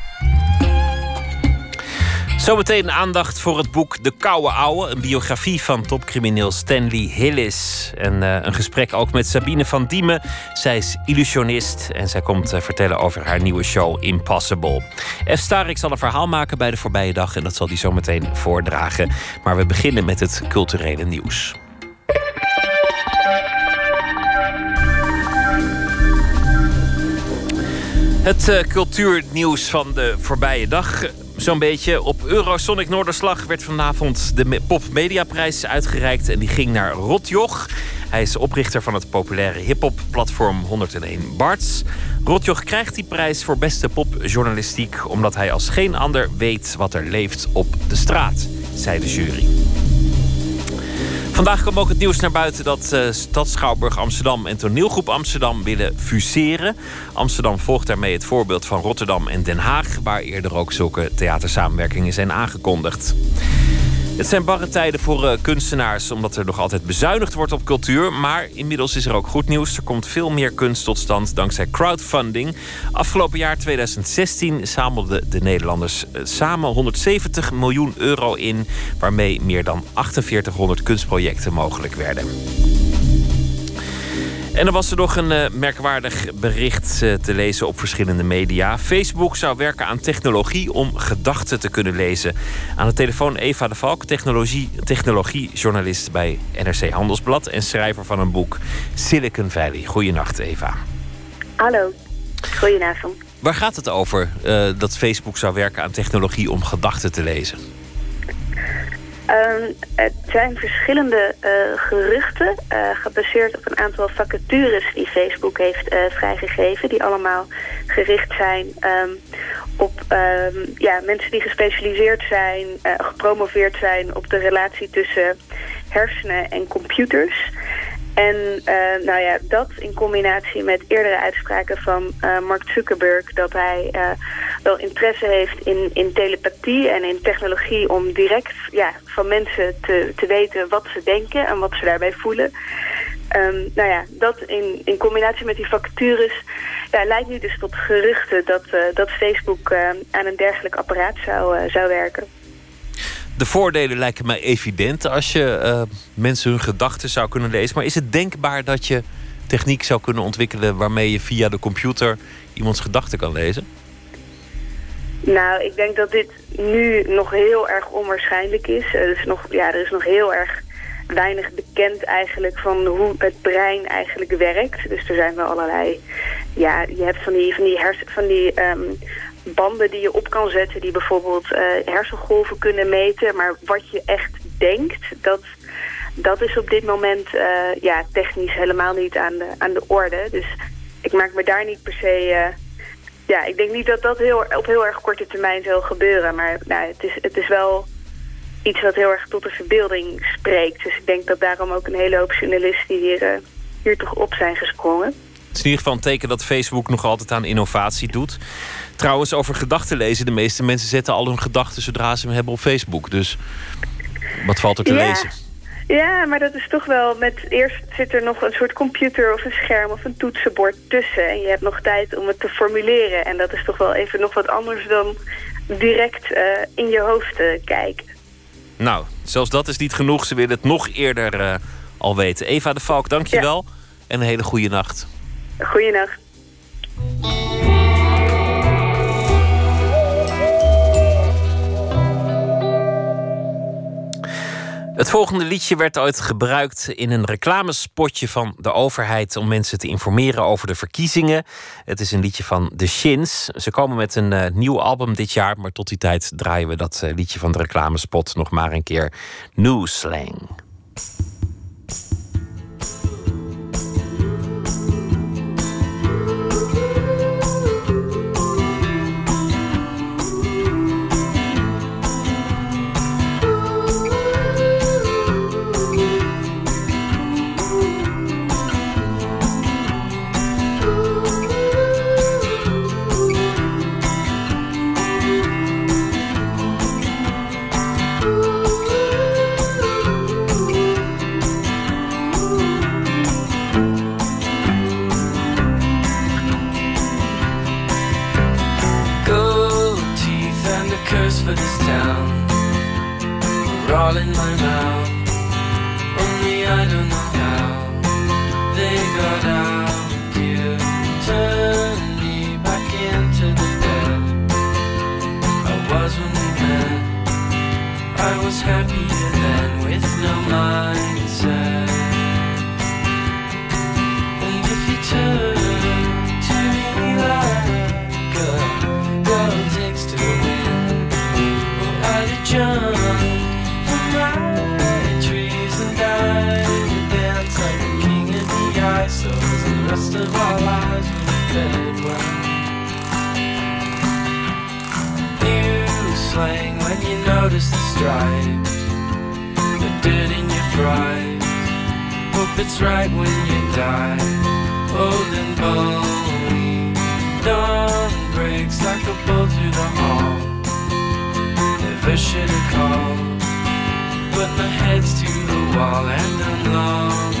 Zometeen aandacht voor het boek De Koude Ouwe. Een biografie van topcrimineel Stanley Hillis. En uh, een gesprek ook met Sabine van Diemen. Zij is illusionist en zij komt uh, vertellen over haar nieuwe show Impossible. F. Starik zal een verhaal maken bij de voorbije dag... en dat zal hij zometeen voordragen. Maar we beginnen met het culturele nieuws. Het uh, cultuurnieuws van de voorbije dag zo'n beetje. Op Eurosonic Noorderslag werd vanavond de Pop Mediaprijs uitgereikt. En die ging naar Rotjoch. Hij is oprichter van het populaire hip-hop platform 101 Barts. Rotjoch krijgt die prijs voor beste popjournalistiek. omdat hij als geen ander weet wat er leeft op de straat, zei de jury. Vandaag kwam ook het nieuws naar buiten dat uh, Stad Schouwburg Amsterdam en Toneelgroep Amsterdam willen fuseren. Amsterdam volgt daarmee het voorbeeld van Rotterdam en Den Haag, waar eerder ook zulke theatersamenwerkingen zijn aangekondigd. Het zijn barre tijden voor uh, kunstenaars, omdat er nog altijd bezuinigd wordt op cultuur. Maar inmiddels is er ook goed nieuws. Er komt veel meer kunst tot stand dankzij crowdfunding. Afgelopen jaar 2016 zamelden de Nederlanders uh, samen 170 miljoen euro in, waarmee meer dan 4800 kunstprojecten mogelijk werden. En er was er nog een uh, merkwaardig bericht uh, te lezen op verschillende media. Facebook zou werken aan technologie om gedachten te kunnen lezen. Aan de telefoon Eva de Valk, technologie, technologiejournalist bij NRC Handelsblad en schrijver van een boek Silicon Valley. Goedenacht, Eva.
Hallo, goedenavond.
Waar gaat het over uh, dat Facebook zou werken aan technologie om gedachten te lezen?
Um, het zijn verschillende uh, geruchten, uh, gebaseerd op een aantal vacatures die Facebook heeft uh, vrijgegeven, die allemaal gericht zijn um, op um, ja, mensen die gespecialiseerd zijn, gepromoveerd zijn op de relatie tussen hersenen en computers. En nou ja, dat in combinatie met eerdere uitspraken van Mark Zuckerberg... dat hij wel interesse heeft in, in telepathie en in technologie... om direct ja, van mensen te, te weten wat ze denken en wat ze daarbij voelen. Um, nou ja, dat in, in combinatie met die vacatures ja, leidt nu dus tot geruchten... dat, dat Facebook aan een dergelijk apparaat zou, zou werken.
De voordelen lijken mij evident als je mensen hun gedachten zou kunnen lezen. Maar is het denkbaar dat je techniek zou kunnen ontwikkelen waarmee je via de computer iemands gedachten kan lezen?
Nou, ik denk dat dit nu nog heel erg onwaarschijnlijk is. Er is nog, ja, er is nog heel erg weinig bekend eigenlijk van hoe het brein eigenlijk werkt. Dus er zijn wel allerlei... Ja, je hebt van die, van die, hersen, van die um, banden die je op kan zetten... die bijvoorbeeld eh, hersengolven kunnen meten. Maar wat je echt denkt, dat, dat is op dit moment eh, ja, technisch helemaal niet aan de, aan de orde. Dus ik maak me daar niet per se... ja, ik denk niet dat dat heel, op heel erg korte termijn zal gebeuren. Maar nou, het, is, het is wel iets wat heel erg tot de verbeelding spreekt. Dus ik denk dat daarom ook een hele hoop journalisten hier, hier toch op zijn gesprongen.
Het is in ieder geval een teken dat Facebook nog altijd aan innovatie doet. Trouwens, over gedachten lezen. De meeste mensen zetten al hun gedachten zodra ze hem hebben op Facebook. Dus wat valt er te lezen?
Ja, maar dat is toch wel met... Eerst zit er nog een soort computer of een scherm of een toetsenbord tussen. En je hebt nog tijd om het te formuleren. En dat is toch wel even nog wat anders dan direct uh, in je hoofd uh, kijken.
Nou, zelfs dat is niet genoeg. Ze willen het nog eerder uh, al weten. Eva de Valk, dank je wel. En een hele goede nacht.
Goeienacht.
Het volgende liedje werd ooit gebruikt in een reclamespotje van de overheid om mensen te informeren over de verkiezingen. Het is een liedje van The Shins. Ze komen met een uh, nieuw album dit jaar, maar tot die tijd draaien we dat uh, liedje van de reclamespot nog maar een keer. New Slang.
So as the rest of our lives will fade well. New slang when you notice the stripes, the dirt in your fries. Hope it's right when you die, old and bony. Dawn breaks like a bolt through the hall. Never should have called, but my head's to the wall and I'm lonely.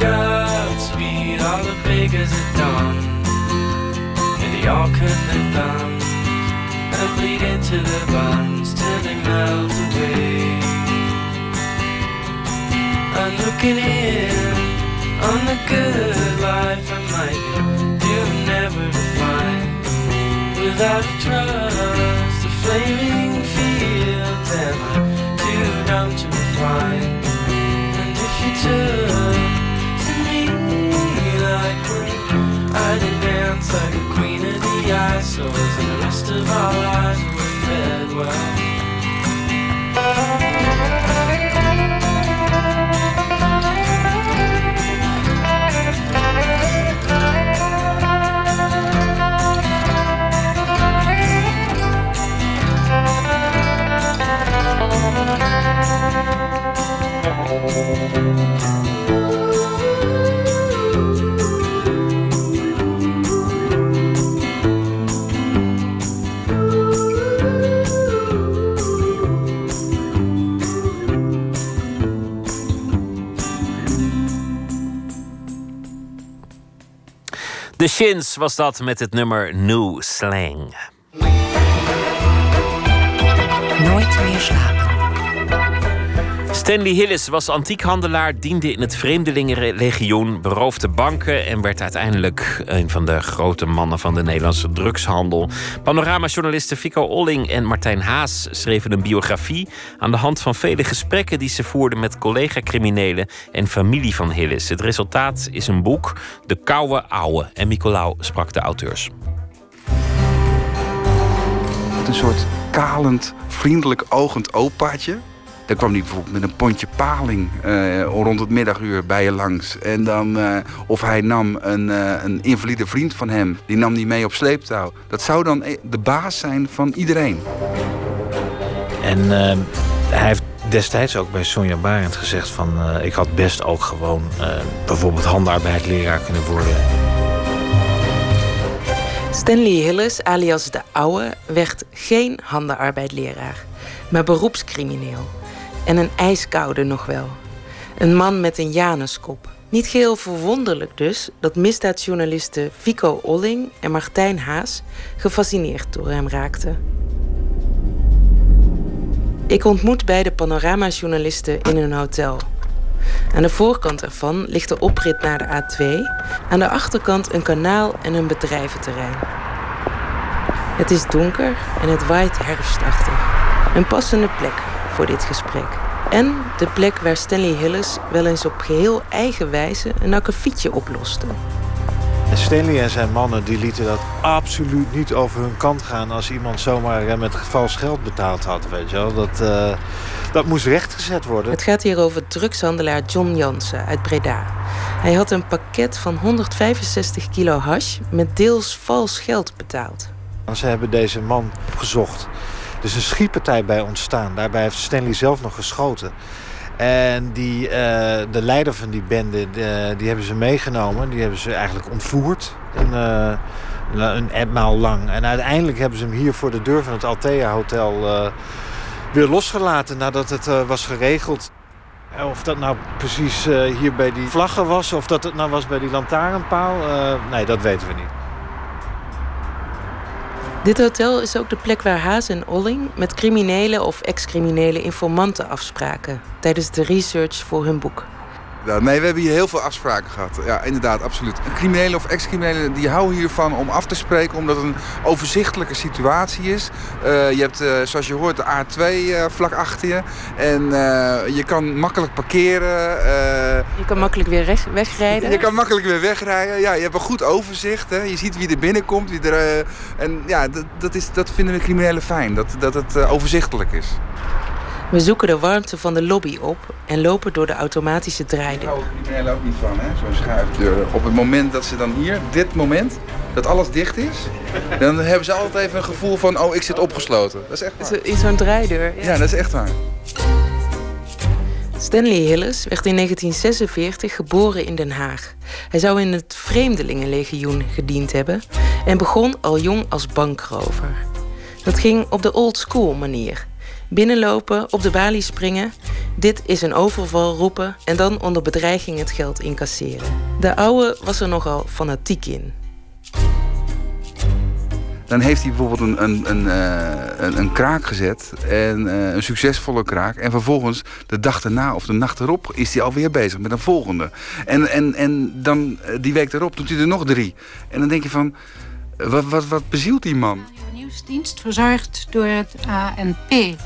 Godspeed, all the beggars at dawn. And they all cut their thumbs and bleed into their buns till they melt away. I'm looking in on the good life I might do never find without a trust, the flaming fields am I too dumb to refine? Like a queen of the ice, so the rest of our lives were fed well.
Shins was dat met het nummer New Slang. Stanley Hillis was antiekhandelaar, diende in het Vreemdelingenlegioen, beroofde banken en werd uiteindelijk een van de grote mannen van de Nederlandse drugshandel. Panorama-journalisten Fico Olling en Martijn Haas schreven een biografie aan de hand van vele gesprekken die ze voerden met collega-criminelen en familie van Hillis. Het resultaat is een boek, De Koude Ouwe. En Nicolaou sprak de auteurs.
Een soort kalend, vriendelijk ogend opaatje. Dan kwam hij bijvoorbeeld met een pondje paling eh, rond het middaguur bij je langs. En dan, eh, of hij nam een, eh, een invalide vriend van hem, die nam die mee op sleeptouw. Dat zou dan de baas zijn van iedereen.
En eh, hij heeft destijds ook bij Sonja Barend gezegd van... eh, ik had best ook gewoon eh, bijvoorbeeld handarbeidleraar kunnen worden.
Stanley Hillis, alias de Ouwe, werd geen handenarbeidleraar, maar beroepscrimineel. En een ijskoude nog wel. Een man met een Januskop. Niet geheel verwonderlijk dus dat misdaadjournalisten Fico Olling en Martijn Haas gefascineerd door hem raakten. Ik ontmoet beide panoramajournalisten in een hotel. Aan de voorkant ervan ligt de oprit naar de A2. Aan de achterkant een kanaal en een bedrijventerrein. Het is donker en het waait herfstachtig. Een passende plek voor dit gesprek. En de plek waar Stanley Hillis wel eens op geheel eigen wijze een akkefietje oploste.
En Stanley en zijn mannen die lieten dat absoluut niet over hun kant gaan... als iemand zomaar eh, met vals geld betaald had, weet je wel. Dat, eh, dat moest rechtgezet worden.
Het gaat hier over drugshandelaar John Jansen uit Breda. Hij had een pakket van 165 kilo hash met deels vals geld betaald.
Ze hebben deze man opgezocht. Is een schietpartij bij ontstaan. Daarbij heeft Stanley zelf nog geschoten. En die, eh, de leider van die bende, de- die hebben ze meegenomen. Die hebben ze eigenlijk ontvoerd. Een, eh, een etmaal lang. En uiteindelijk hebben ze hem hier voor de deur van het Althea Hotel eh, weer losgelaten nadat het eh, was geregeld. Of dat nou precies eh, hier bij die vlaggen was, of dat het nou was bij die lantaarnpaal, eh, nee, dat weten we niet.
Dit hotel is ook de plek waar Haas en Olling met criminele of ex-criminele informanten afspraken tijdens de research voor hun boek.
Nee, we hebben hier heel veel afspraken gehad. Ja, inderdaad, absoluut. Criminelen of ex-criminelen die houden hiervan om af te spreken... omdat het een overzichtelijke situatie is. Eh, je hebt, eh, zoals je hoort, de A2 eh, vlak achter je. En je kan makkelijk parkeren.
Je kan makkelijk weer weg- wegrijden.
je kan makkelijk weer wegrijden. Ja, je hebt een goed overzicht. Hè. Je ziet wie er binnenkomt. Wie er, en ja, dat, dat, is, dat vinden de criminelen fijn. Dat, dat het overzichtelijk is.
We zoeken de warmte van de lobby op en lopen door de automatische
Daar
draaideur.
houden criminelen ook niet van, hè? Zo'n schuifdeur. Op het moment dat ze dan hier, dit moment, dat alles dicht is... dan hebben ze altijd even een gevoel van, oh, ik zit opgesloten. Dat is echt waar.
In zo'n draaideur.
Ja, dat is echt waar.
Stanley Hillis werd in 1946 geboren in Den Haag. Hij zou in het Vreemdelingenlegioen gediend hebben en begon al jong als bankrover. Dat ging op de old school manier. Binnenlopen, op de balie springen, dit is een overval roepen en dan onder bedreiging het geld incasseren. De oude was er nogal fanatiek in.
Dan heeft hij bijvoorbeeld een, een, een, eh, een, een kraak gezet. En eh, een succesvolle kraak. En vervolgens, de dag daarna of de nacht erop, is hij alweer bezig met een volgende. En, en, en dan, eh, die week erop, doet hij er nog drie. En dan denk je van, wat, wat, wat bezielt die man?
Nieuwsdienst verzorgd door het ANP.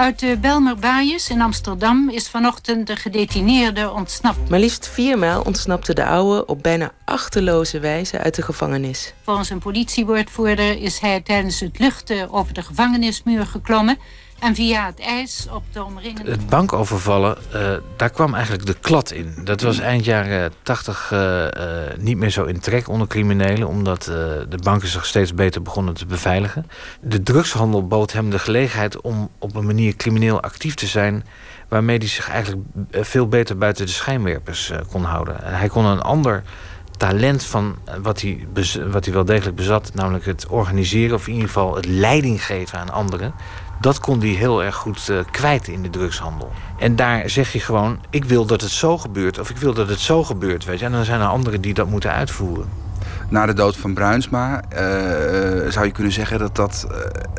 Uit de Belmerbaaiers in Amsterdam is vanochtend de gedetineerde ontsnapt.
Maar liefst viermaal ontsnapte de oude op bijna achterloze wijze uit de gevangenis.
Volgens een politiewoordvoerder is hij tijdens het luchten over de gevangenismuur geklommen en via het ijs op de omringende...
Het bankovervallen, eh, daar kwam eigenlijk de klad in. Dat was eind jaren 80 eh, eh, niet meer zo in trek onder criminelen, omdat de banken zich steeds beter begonnen te beveiligen. De drugshandel bood hem de gelegenheid om op een manier crimineel actief te zijn, waarmee hij zich eigenlijk veel beter buiten de schijnwerpers kon houden. En hij kon een ander talent van wat hij, wat hij wel degelijk bezat, namelijk het organiseren of in ieder geval het leiding geven aan anderen. Dat kon hij heel erg goed eh, kwijt in de drugshandel. En daar zeg je gewoon: ik wil dat het zo gebeurt, of ik wil dat het zo gebeurt. Weet je? En dan zijn er anderen die dat moeten uitvoeren.
na de dood van Bruinsma eh, zou je kunnen zeggen dat dat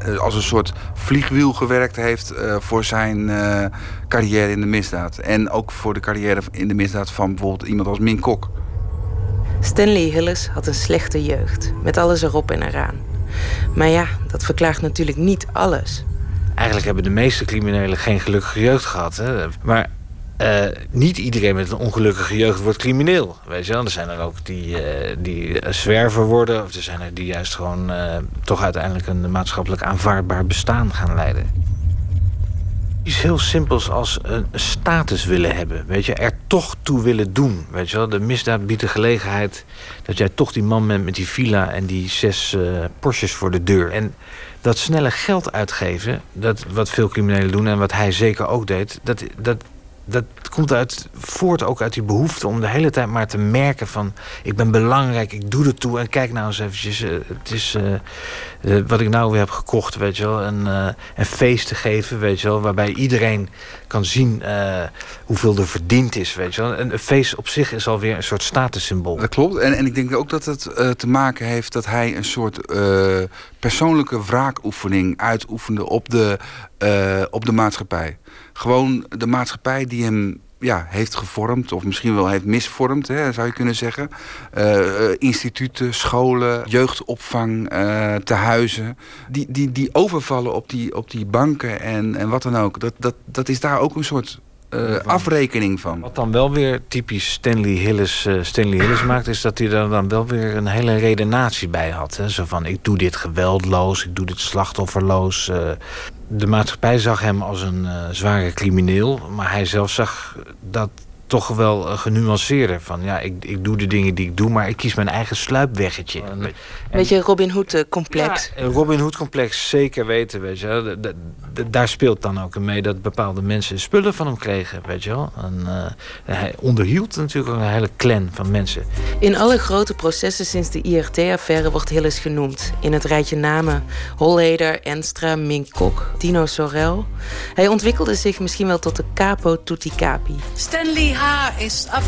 eh, als een soort vliegwiel gewerkt heeft eh, voor zijn eh, carrière in de misdaad. En ook voor de carrière in de misdaad van bijvoorbeeld iemand als Min Kok.
Stanley Hillis had een slechte jeugd, met alles erop en eraan. Maar ja, dat verklaart natuurlijk niet alles.
Eigenlijk hebben de meeste criminelen geen gelukkige jeugd gehad. Hè? Maar eh, niet iedereen met een ongelukkige jeugd wordt crimineel. Weet je wel? Er zijn er ook die, eh, die zwerver worden. Of er zijn er die juist gewoon eh, toch uiteindelijk een maatschappelijk aanvaardbaar bestaan gaan leiden. Iets heel simpels als een status willen hebben. Weet je, er toch toe willen doen. Weet je wel, de misdaad biedt de gelegenheid dat jij toch die man bent met die villa en die zes Porsches voor de deur. En dat snelle geld uitgeven, dat wat veel criminelen doen en wat hij zeker ook deed, dat, dat, dat komt uit, voort ook uit die behoefte om de hele tijd maar te merken van ik ben belangrijk, ik doe er toe en kijk nou eens eventjes, eh, het is eh, eh, wat ik nou weer heb gekocht, weet je wel, een, eh, een feest te geven, weet je wel, waarbij iedereen kan zien hoeveel er verdiend is, weet je wel. En een feest op zich is alweer een soort statussymbool.
Dat klopt. En, en ik denk ook dat het te maken heeft dat hij een soort persoonlijke wraakoefening uitoefende op de, eh, op de maatschappij. Gewoon de maatschappij die hem ja, heeft gevormd, of misschien wel heeft misvormd, hè, zou je kunnen zeggen. Eh, eh, instituten, scholen, jeugdopvang, eh tehuizen. Die, die, die overvallen op die, op die banken en, en wat dan ook. Dat, dat, dat is daar ook een soort eh, afrekening van.
Wat dan wel weer typisch Stanley Hillis, eh, Stanley Hillis maakt... is dat hij er dan wel weer een hele redenatie bij had. Hè? Zo van, ik doe dit geweldloos, ik doe dit slachtofferloos. eh. de maatschappij zag hem als een zware crimineel... maar hij zelf zag dat toch wel eh, genuanceerder. Van ja, ik, ik doe de dingen die ik doe... maar ik kies mijn eigen sluipweggetje. En-
Weet je, Robin Hood-complex.
een Robin Hood complex zeker weten, weet je wel. Daar speelt dan ook mee dat bepaalde mensen spullen van hem kregen, weet je wel. En, eh, hij onderhield natuurlijk ook een hele clan van mensen.
In alle grote processen sinds de IRT-affaire wordt Hillis genoemd. In het rijtje namen Holleder, Enstra, Mink Kok, Dino Sorel. Hij ontwikkelde zich misschien wel tot de capo tutti capi.
Stanley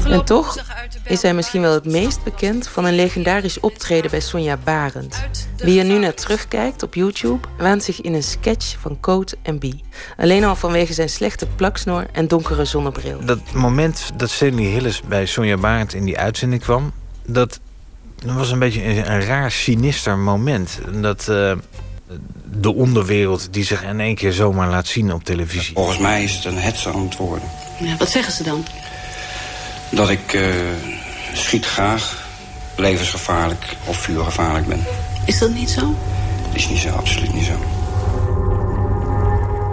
En toch
woensdag uit de
is hij misschien wel het meest bekend van een legendarisch optreden bij Sonja Barend. Wie er nu naar terugkijkt op YouTube, waant zich in een sketch van Coat en B. Alleen al vanwege zijn slechte plaksnor en donkere zonnebril.
Dat moment dat Stanley Hillis bij Sonja Barend in die uitzending kwam... dat was een beetje een, een raar sinister moment. Dat eh, de onderwereld die zich in één keer zomaar laat zien op televisie.
Volgens mij is het een hetze aan het worden.
Ja, wat zeggen ze dan?
Dat ik eh, schiet graag, levensgevaarlijk of vuurgevaarlijk ben.
Is dat niet zo?
Dat is niet zo, absoluut niet zo.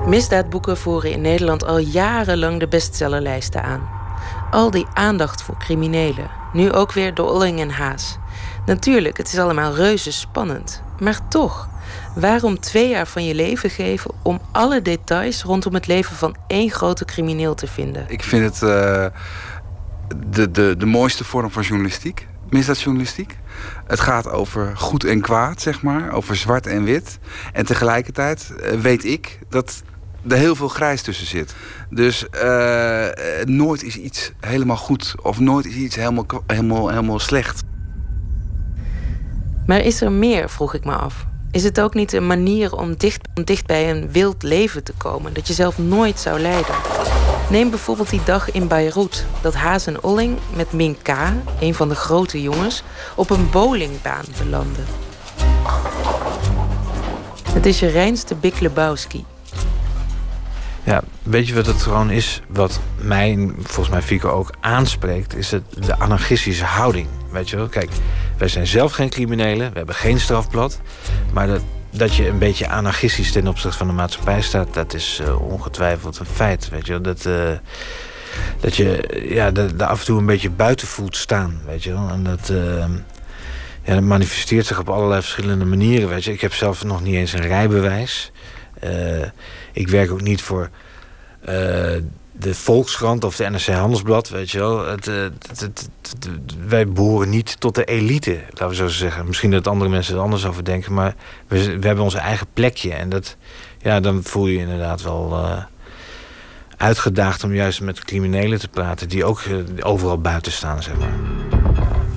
Misdaadboeken voeren in Nederland al jarenlang de bestsellerlijsten aan. Al die aandacht voor criminelen. Nu ook weer door Olling en Haas. Natuurlijk, het is allemaal reuze spannend. Maar toch, waarom twee jaar van je leven geven om alle details rondom het leven van één grote crimineel te vinden?
Ik vind het eh, de, de, de mooiste vorm van journalistiek. Misdaadjournalistiek. Het gaat over goed en kwaad, zeg maar. Over zwart en wit. En tegelijkertijd eh, weet ik dat er heel veel grijs tussen zit. Dus eh, nooit is iets helemaal goed. Of nooit is iets helemaal, helemaal, helemaal slecht.
Maar is er meer, vroeg ik me af. Is het ook niet een manier om dicht, om dicht bij een wild leven te komen dat je zelf nooit zou leiden? Neem bijvoorbeeld die dag in Beirut dat Haas en Olling met Min K, een van de grote jongens, op een bowlingbaan belanden. Het is je reinste Big Lebowski.
Ja, weet je wat het gewoon is? Wat mij, en volgens mij Fico ook aanspreekt, is het de anarchistische houding. Weet je wel? Kijk, wij zijn zelf geen criminelen, we hebben geen strafblad. Maar dat, dat je een beetje anarchistisch ten opzichte van de maatschappij staat, dat is eh, ongetwijfeld een feit. Weet je? Dat, eh, dat je ja, daar af en toe een beetje buiten voelt staan. Weet je? En dat. eh, ja, dat manifesteert zich op allerlei verschillende manieren. Weet je. Ik heb zelf nog niet eens een rijbewijs. Ik werk ook niet voor de Volkskrant of de NRC Handelsblad, weet je wel. Eh, het- het- wij behoren niet tot de elite, laten we zo zeggen. Misschien dat andere mensen er anders over denken, maar we, we hebben onze eigen plekje. En dat, ja, dan voel je je inderdaad wel eh, uitgedaagd om juist met criminelen te praten... die ook eh, overal buiten staan, zeg maar.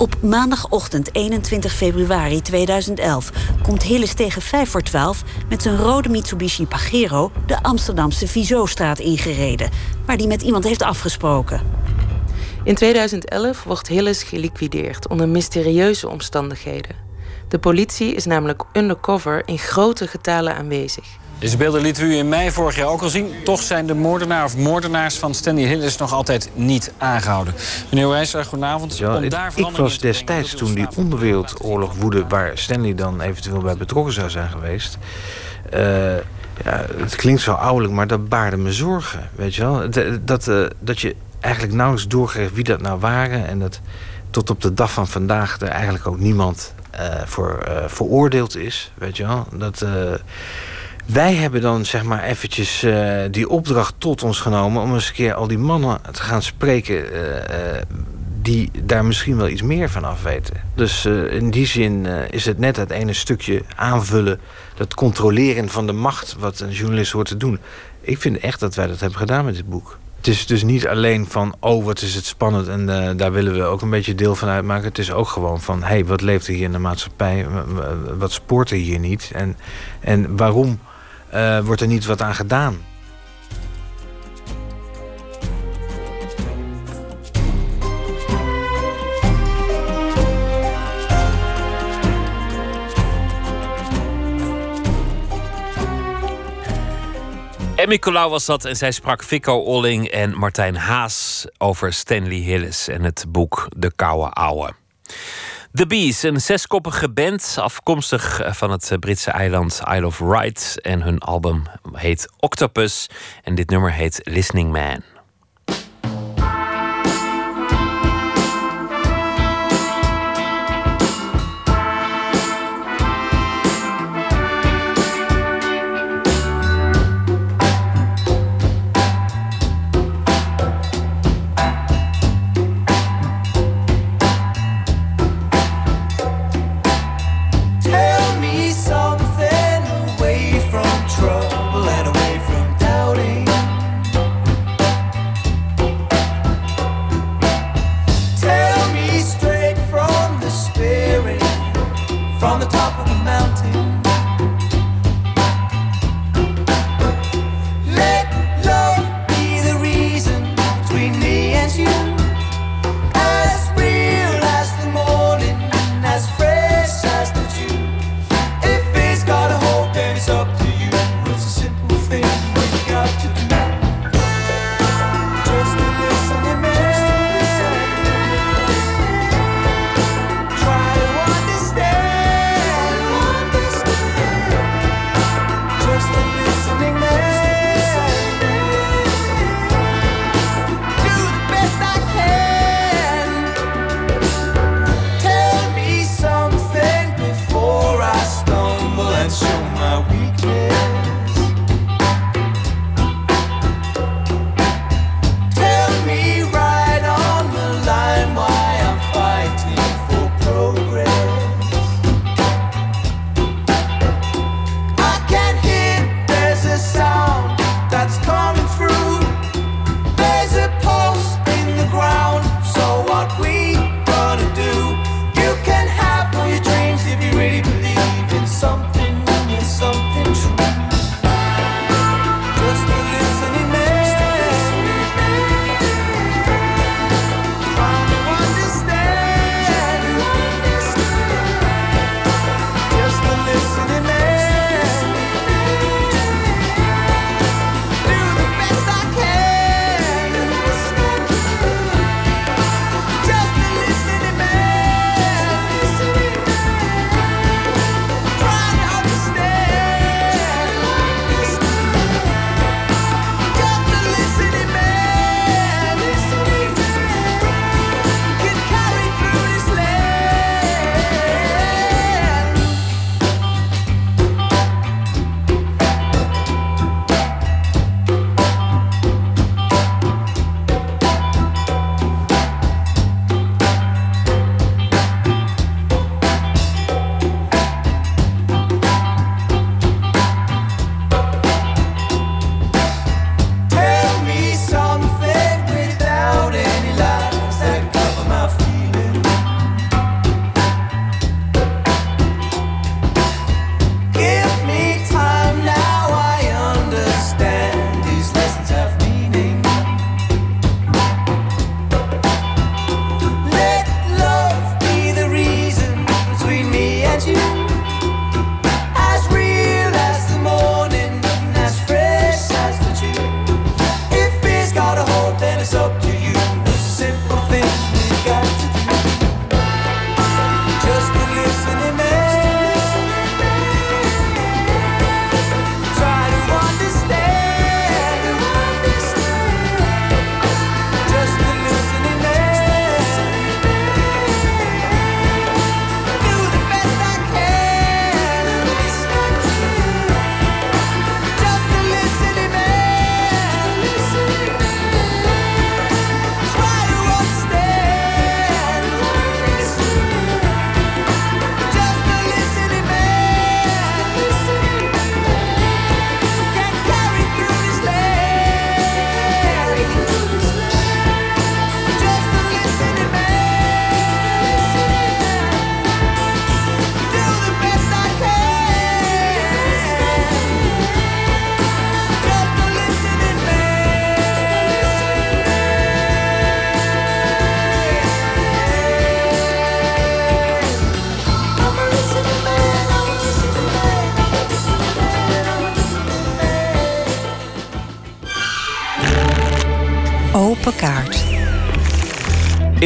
Op maandagochtend 21 februari 2011 komt Hilles tegen 5 voor 12 met zijn rode Mitsubishi Pajero de Amsterdamse Vizostraat ingereden, waar hij met iemand heeft afgesproken.
In 2011 wordt Hilles geliquideerd onder mysterieuze omstandigheden. De politie is namelijk undercover in grote getalen aanwezig.
Deze beelden lieten we u in mei vorig jaar ook al zien. Toch zijn de moordenaar of moordenaars van Stanley Hillis nog altijd niet aangehouden. Meneer Wijzer, goedenavond.
Ja,
Om daar
ik was destijds toen die onderwereldoorlog woedde... waar Stanley dan eventueel bij betrokken zou zijn geweest... eh, ja, het klinkt zo ouderlijk, maar dat baarde me zorgen. Weet je wel? Dat, dat, eh, dat je eigenlijk nauwelijks doorgeeft wie dat nou waren... en dat tot op de dag van vandaag er eigenlijk ook niemand eh, voor eh, veroordeeld is. Weet je wel? Dat... wij hebben dan zeg maar eventjes eh, die opdracht tot ons genomen... om eens een keer al die mannen te gaan spreken... eh, eh, die daar misschien wel iets meer van af weten. Dus in die zin is het net het ene stukje aanvullen... dat controleren van de macht wat een journalist hoort te doen. Ik vind echt dat wij dat hebben gedaan met dit boek. Het is dus niet alleen van, oh, wat is het spannend... en daar willen we ook een beetje deel van uitmaken. Het is ook gewoon van, hé, hey, wat leeft er hier in de maatschappij? Wat spoort er hier niet? En, en waarom eh, wordt er niet wat aan gedaan?
Emmy Colau was dat en zij sprak Vico Olling en Martijn Haas over Stanley Hillis en het boek De Koude Ouwe. The Bees, een zeskoppige band afkomstig van het Britse eiland Isle of Wight. En hun album heet Octopus en dit nummer heet Listening Man.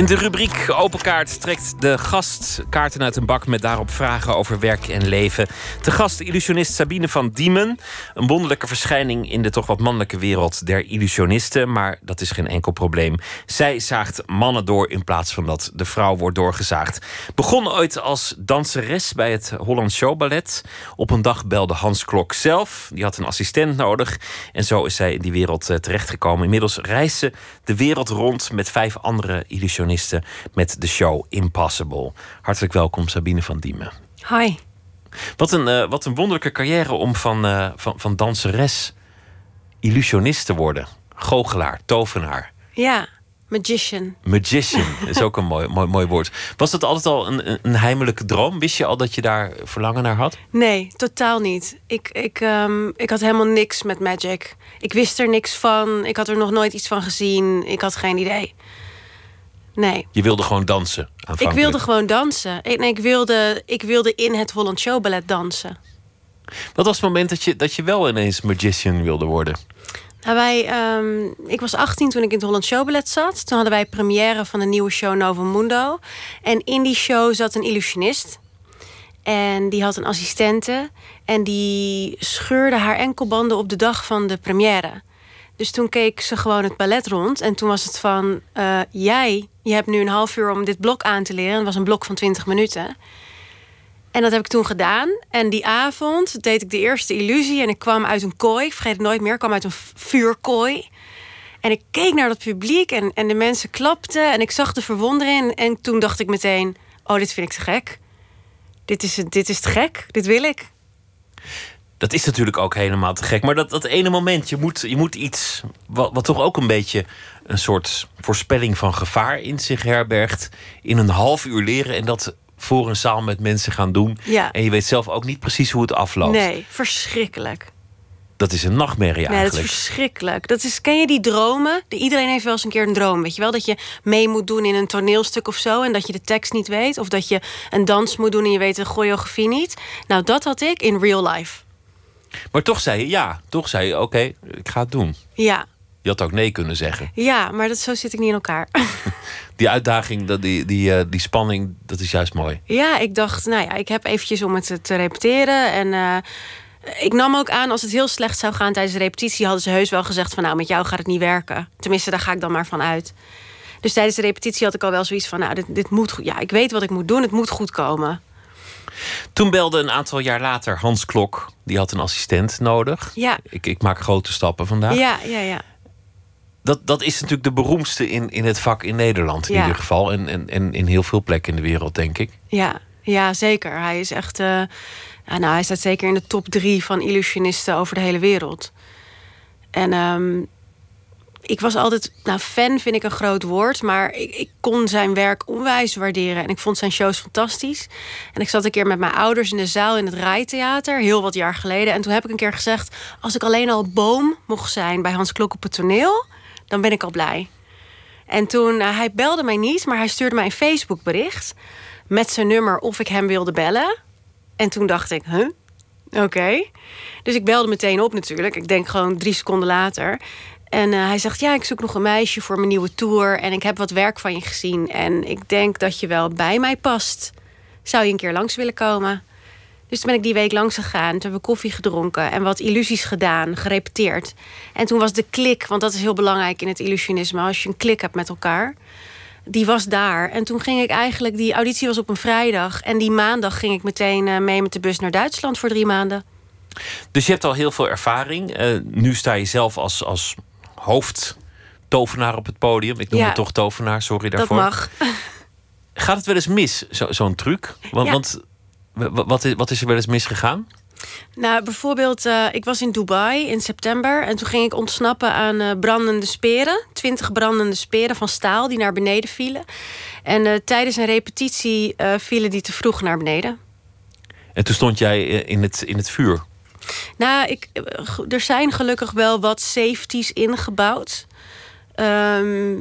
De rubriek Open Kaart trekt de gast kaarten uit een bak met daarop vragen over werk en leven. De gast illusionist Sabine van Diemen. Een wonderlijke verschijning in de toch wat mannelijke wereld der illusionisten. Maar dat is geen enkel probleem. Zij zaagt mannen door in plaats van dat de vrouw wordt doorgezaagd. Begon ooit als danseres bij het Holland Show Ballet. Op een dag belde Hans Klok zelf. Die had een assistent nodig. En zo is zij in die wereld eh, terechtgekomen. Inmiddels reist ze de wereld rond met vijf andere illusionisten met de show Impossible. Hartelijk welkom, Sabine van Diemen.
Hi.
Wat een, eh, wat een wonderlijke carrière om van, eh, van, van danseres illusionist te worden. Goochelaar, tovenaar,
Ja, magician.
magician. is ook een mooi, mooi, mooi woord. Was dat altijd al een, een- heimelijke droom? Wist je al dat je daar verlangen naar had?
Nee, totaal niet. Ik, ik, ehm, ik had helemaal niks met magic. Ik wist er niks van. Ik had er nog nooit iets van gezien. Ik had geen idee. Nee.
Je wilde gewoon dansen
Ik wilde gewoon dansen. Ik, nee, ik, wilde, ik wilde in het Holland Show Ballet dansen.
Wat was het moment dat je, dat je wel ineens magician wilde worden?
Nou, wij, ehm, ik was 18 toen ik in het Holland Show Ballet zat. Toen hadden wij première van de nieuwe show Novo Mundo. En in die show zat een illusionist. En die had een assistente. En die scheurde haar enkelbanden op de dag van de première. Dus toen keek ze gewoon het ballet rond. En toen was het van... eh, jij, je hebt nu een half uur om dit blok aan te leren. Het was een blok van 20 minuten. En dat heb ik toen gedaan. En die avond deed ik de eerste illusie. En ik kwam uit een kooi. Ik vergeet het nooit meer. Ik kwam uit een vuurkooi. En ik keek naar dat publiek. En, en de mensen klapten. En ik zag de verwondering. En toen dacht ik meteen... Oh, dit vind ik te gek. Dit is, dit is te gek. Dit wil ik.
Dat is natuurlijk ook helemaal te gek. Maar dat, dat ene moment, je moet, je moet iets wat, wat toch ook een beetje een soort voorspelling van gevaar in zich herbergt. In een half uur leren en dat voor een zaal met mensen gaan doen.
Ja.
En je weet zelf ook niet precies hoe het afloopt.
Nee, verschrikkelijk.
Dat is een nachtmerrie
Nee, dat is
eigenlijk.
verschrikkelijk. Dat is, ken je die dromen? De- Iedereen heeft wel eens een keer een droom. Weet je wel? Dat je mee moet doen in een toneelstuk of zo. En dat je de tekst niet weet. Of dat je een dans moet doen en je weet de choreografie niet. Nou, dat had ik in real life.
Maar toch zei je ja. Toch zei je oké, ik ga het doen.
Ja,
Je had ook nee kunnen zeggen.
ja maar dat, zo zit ik niet in elkaar.
Die uitdaging, dat- die, die, eh, die spanning, dat is juist mooi.
ja, ik dacht, nou ja, ik heb eventjes om het te, te repeteren. En eh, ik nam ook aan, als het heel slecht zou gaan tijdens de repetitie... hadden ze heus wel gezegd van, nou, met jou gaat het niet werken. Tenminste, daar ga ik dan maar van uit. Dus tijdens de repetitie had ik al wel zoiets van... nou, dit, dit moet goed. Ja, ik weet wat ik moet doen. Het moet goed komen.
Toen belde een aantal jaar later Hans Klok. Die had een assistent nodig.
Ja.
Ik, ik maak grote stappen vandaag.
Ja, ja, ja.
Dat, dat is natuurlijk de beroemdste in, in het vak in Nederland in
Ja.
ieder geval. En, en, en in heel veel plekken in de wereld, denk ik.
Ja, ja zeker. Hij is echt. ja, nou, hij staat zeker in de top drie van illusionisten over de hele wereld. En ehm, ik was altijd. Nou, fan vind ik een groot woord. Maar ik, ik kon zijn werk onwijs waarderen. En ik vond zijn shows fantastisch. En ik zat een keer met mijn ouders in de zaal in het Rijtheater. Heel wat jaar geleden. En toen heb ik een keer gezegd. Als ik alleen al boom mocht zijn bij Hans Klok op het toneel. dan ben ik al blij. En toen, eh, hij belde mij niet, maar hij stuurde mij een Facebook bericht met zijn nummer of ik hem wilde bellen. En toen dacht ik, huh? Oké. Dus ik belde meteen op natuurlijk. Ik denk gewoon drie seconden later. En eh, hij zegt, ja, ik zoek nog een meisje voor mijn nieuwe tour. En ik heb wat werk van je gezien. En ik denk dat je wel bij mij past. Zou je een keer langs willen komen? Dus toen ben ik die week langs gegaan. Toen hebben we koffie gedronken en wat illusies gedaan, gerepeteerd. En toen was de klik, want dat is heel belangrijk in het illusionisme... als je een klik hebt met elkaar, die was daar. En toen ging ik eigenlijk, die auditie was op een vrijdag... en die maandag ging ik meteen eh, mee met de bus naar Duitsland voor drie maanden.
Dus je hebt al heel veel ervaring. Eh, nu sta je zelf als, als hoofdtovenaar op het podium. Ik noem
Ja.
het toch tovenaar, sorry
Dat
daarvoor.
mag.
Gaat het wel eens mis, zo- zo'n truc? Want,
Ja.
want wa- wa- wat, is, wat is er wel eens misgegaan?
Nou, bijvoorbeeld, eh, ik was in Dubai in september... en toen ging ik ontsnappen aan eh, brandende speren. Twintig brandende speren van staal die naar beneden vielen. En eh, tijdens een repetitie vielen die te vroeg naar beneden.
En toen stond jij in het, in het vuur.
Nou, ik, eh, er zijn gelukkig wel wat safeties ingebouwd. Ehm,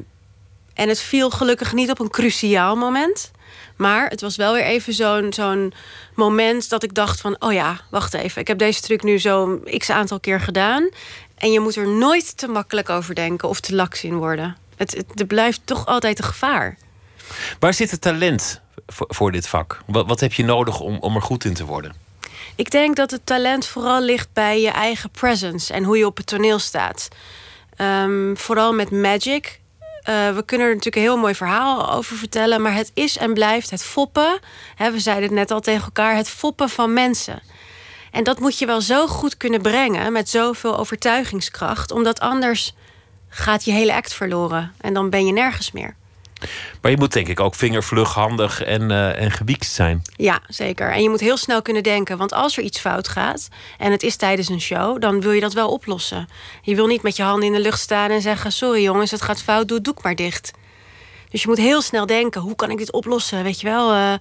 en het viel gelukkig niet op een cruciaal moment. Maar het was wel weer even zo'n zo'n moment dat ik dacht van... oh ja, wacht even, ik heb deze truc nu zo'n x aantal keer gedaan... en je moet er nooit te makkelijk over denken of te laks in worden. Het, het, blijft toch altijd een gevaar.
Waar zit het talent voor, voor dit vak? Wat, wat heb je nodig om, om er goed in te worden?
Ik denk dat het talent vooral ligt bij je eigen presence en hoe je op het toneel staat. Ehm, vooral met magic. Eh, we kunnen er natuurlijk een heel mooi verhaal over vertellen, maar het is en blijft het foppen. We zeiden het net al tegen elkaar: het foppen van mensen. En dat moet je wel zo goed kunnen brengen met zoveel overtuigingskracht, omdat anders gaat je hele act verloren en dan ben je nergens meer.
Maar je moet denk ik ook vingervlug, handig en, uh, en gewiekt zijn.
Ja, zeker. En je moet heel snel kunnen denken. Want als er iets fout gaat en het is tijdens een show, dan wil je dat wel oplossen. Je wil niet met je handen in de lucht staan en zeggen: Sorry jongens, het gaat fout, doe het doek maar dicht. Dus je moet heel snel denken: hoe kan ik dit oplossen? Weet je wel, uh,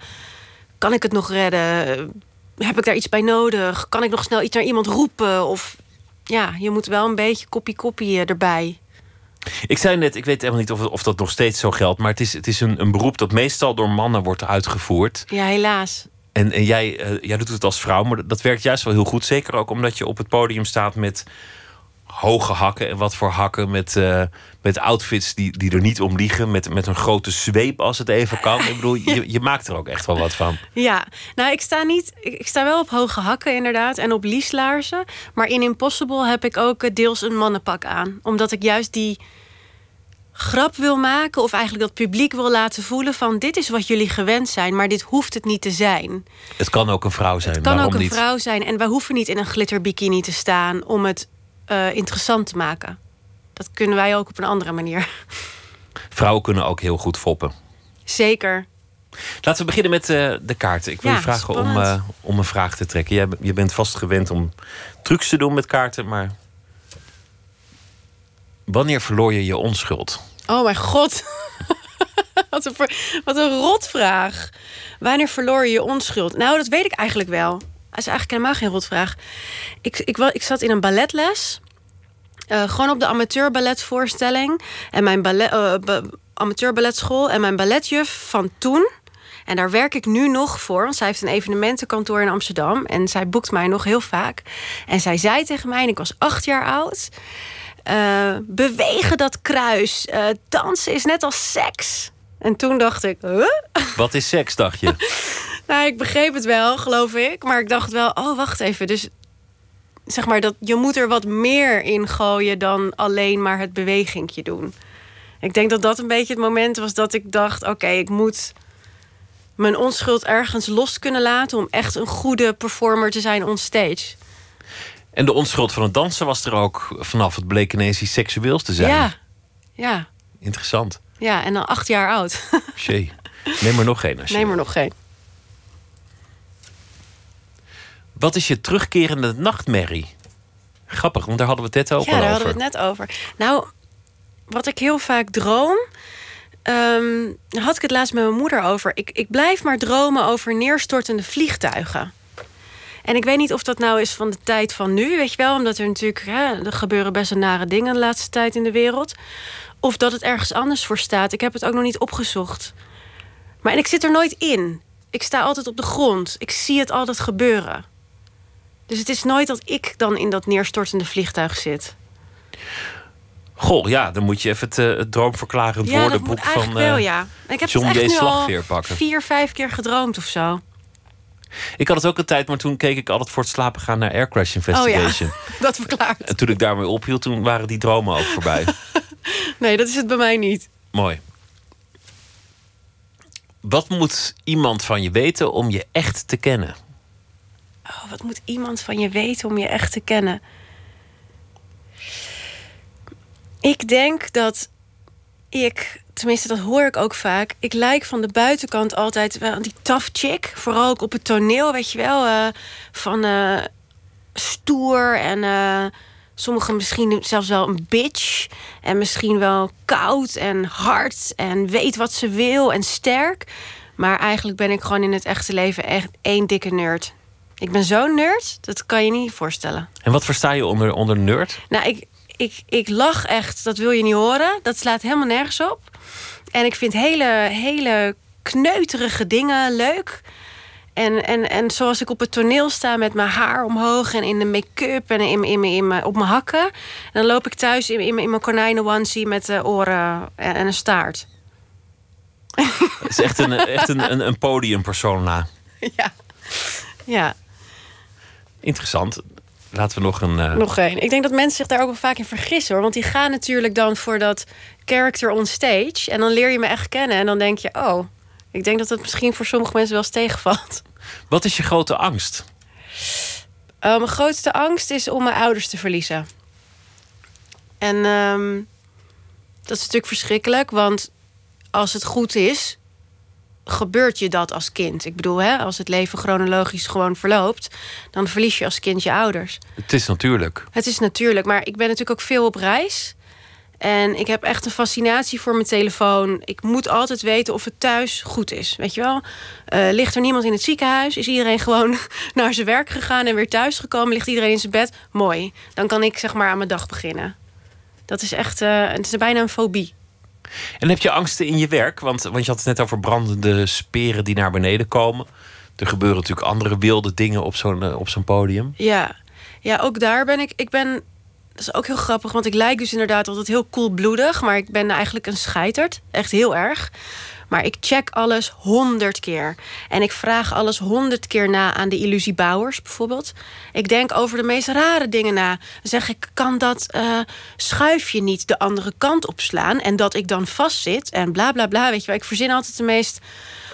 kan ik het nog redden? Heb ik daar iets bij nodig? Kan ik nog snel iets naar iemand roepen? Of ja, je moet wel een beetje koppie-koppie erbij.
Ik zei net, ik weet helemaal niet of, of dat nog steeds zo geldt, maar het is, het is een, een beroep dat meestal door mannen wordt uitgevoerd.
Ja, helaas.
En, en jij, uh, jij doet het als vrouw, maar dat werkt juist wel heel goed. Zeker ook omdat je op het podium staat met hoge hakken. En wat voor hakken met, uh, met outfits die, die er niet om liegen. Met, met een grote zweep als het even kan. Ik bedoel, je, je maakt er ook echt wel wat van.
Ja, nou ik sta niet. Ik sta wel op hoge hakken inderdaad. En op lieslaarzen. Maar in Impossible heb ik ook deels een mannenpak aan. Omdat ik juist die grap wil maken, of eigenlijk dat publiek wil laten voelen van dit is wat jullie gewend zijn, maar dit hoeft het niet te zijn.
Het kan ook een vrouw zijn.
Het kan
Waarom
ook een
niet?
vrouw zijn en wij hoeven niet in een glitterbikini te staan om het uh, interessant te maken. Dat kunnen wij ook op een andere manier.
Vrouwen kunnen ook heel goed foppen.
Zeker.
Laten we beginnen met uh, de kaarten. Ik wil
Ja,
je vragen om, uh, om een vraag te trekken. Jij, je bent vast gewend om trucs te doen met kaarten, maar wanneer verloor je je onschuld?
Oh mijn god. wat, een, wat een rotvraag. Wanneer verloor je je onschuld? Nou, dat weet ik eigenlijk wel. Dat is eigenlijk helemaal geen rotvraag. Ik, ik, ik zat in een balletles. Eh, gewoon op de amateurballetvoorstelling. En mijn ballet, eh, ba- amateurballetschool. En mijn balletjuf van toen... En daar werk ik nu nog voor, want zij heeft een evenementenkantoor in Amsterdam. En zij boekt mij nog heel vaak. En zij zei tegen mij, en ik was acht jaar oud... eh, bewegen dat kruis. eh, dansen is net als seks. En toen dacht ik, huh?
Wat is seks, dacht je?
Nou, ik begreep het wel, geloof ik. Maar ik dacht wel, oh, wacht even. Dus zeg maar, dat, je moet er wat meer in gooien dan alleen maar het bewegingje doen. Ik denk dat dat een beetje het moment was dat ik dacht: oké, ik moet mijn onschuld ergens los kunnen laten om echt een goede performer te zijn onstage.
En de onschuld van het dansen was er ook vanaf. Het bleek ineens iets seksueels te zijn.
Ja, ja,
Interessant.
ja. En dan acht jaar oud.
Shee. Neem er nog geen. Als je
Neem er nog geen.
Wat is je terugkerende nachtmerrie? Grappig, want daar hadden we het net ook
ja,
al
daar
over.
hadden we het net over. Nou, wat ik heel vaak droom. daar had ik het laatst met mijn moeder over. Ik, ik blijf maar dromen over neerstortende vliegtuigen. En ik weet niet of dat nou is van de tijd van nu, weet je wel, omdat er natuurlijk hè, er gebeuren best wel nare dingen de laatste tijd in de wereld. Of dat het ergens anders voor staat. Ik heb het ook nog niet opgezocht. Maar en ik zit er nooit in. Ik sta altijd op de grond. Ik zie het altijd gebeuren. Dus het is nooit dat ik dan in dat neerstortende vliegtuig zit.
Goh, ja, dan moet je even het, eh, het droomverklarend
Ja,
woordenboek van eh,
wel, ja. Ik heb
John
het echt
Slagveer pakken.
vier, vijf keer gedroomd of zo.
Ik had het ook een tijd, maar toen keek ik altijd voor het slapen gaan naar Air Crash Investigation.
Oh ja, dat verklaart.
En toen ik daarmee ophield, toen waren die dromen ook voorbij.
Nee, dat is het bij mij niet.
Mooi. Wat moet iemand van je weten om je echt te kennen?
Oh, wat moet iemand van je weten om je echt te kennen? Ik denk dat ik, tenminste dat hoor ik ook vaak, ik lijk van de buitenkant altijd wel die tough chick. Vooral ook op het toneel, weet je wel. eh, van eh, stoer en eh, sommigen misschien zelfs wel een bitch. En misschien wel koud en hard en weet wat ze wil en sterk. Maar eigenlijk ben ik gewoon in het echte leven echt één dikke nerd. Ik ben zo'n nerd, dat kan je niet voorstellen.
En wat versta je onder, onder nerd?
Nou, ik, ik, ik lach echt, dat wil je niet horen. Dat slaat helemaal nergens op. En ik vind hele, hele kneuterige dingen leuk. En, en, en zoals ik op het toneel sta met mijn haar omhoog en in de make-up en in, in, in, in, op mijn hakken. En dan loop ik thuis in, in, in mijn konijnen onesie met de oren en, en een staart.
Het is echt een, echt een, een, een podiumpersona.
Ja. Ja,
Interessant. Laten we nog een. eh,
nog één. Ik denk dat mensen zich daar ook wel vaak in vergissen hoor. Want die gaan natuurlijk dan voor dat character on stage. En dan leer je me echt kennen. En dan denk je, oh, ik denk dat het misschien voor sommige mensen wel eens tegenvalt.
Wat is je grote angst?
Eh, mijn grootste angst is om mijn ouders te verliezen. En ehm, dat is natuurlijk verschrikkelijk, want als het goed is, gebeurt je dat als kind. Ik bedoel, hè, als het leven chronologisch gewoon verloopt, dan verlies je als kind je ouders.
Het is natuurlijk.
Het is natuurlijk, maar ik ben natuurlijk ook veel op reis. En ik heb echt een fascinatie voor mijn telefoon. Ik moet altijd weten of het thuis goed is. Weet je wel? Eh, ligt er niemand in het ziekenhuis? Is iedereen gewoon naar zijn werk gegaan en weer thuis gekomen? Ligt iedereen in zijn bed? Mooi. Dan kan ik zeg maar aan mijn dag beginnen. Dat is echt, eh, het is bijna een fobie.
En heb je angsten in je werk? Want, want je had het net over brandende speren die naar beneden komen. Er gebeuren natuurlijk andere wilde dingen op zo'n eh, op zo'n podium.
Ja. ja, ook daar ben ik. Ik ben. Dat is ook heel grappig, want ik lijk dus inderdaad altijd heel koelbloedig. Maar ik ben eigenlijk een scheiterd. Echt heel erg. Maar ik check alles honderd keer. En ik vraag alles honderd keer na aan de illusiebouwers bijvoorbeeld. Ik denk over de meest rare dingen na. Dan zeg ik, kan dat eh, schuifje niet de andere kant opslaan? En dat ik dan vastzit en bla bla bla. Weet je wel, ik verzin altijd de meest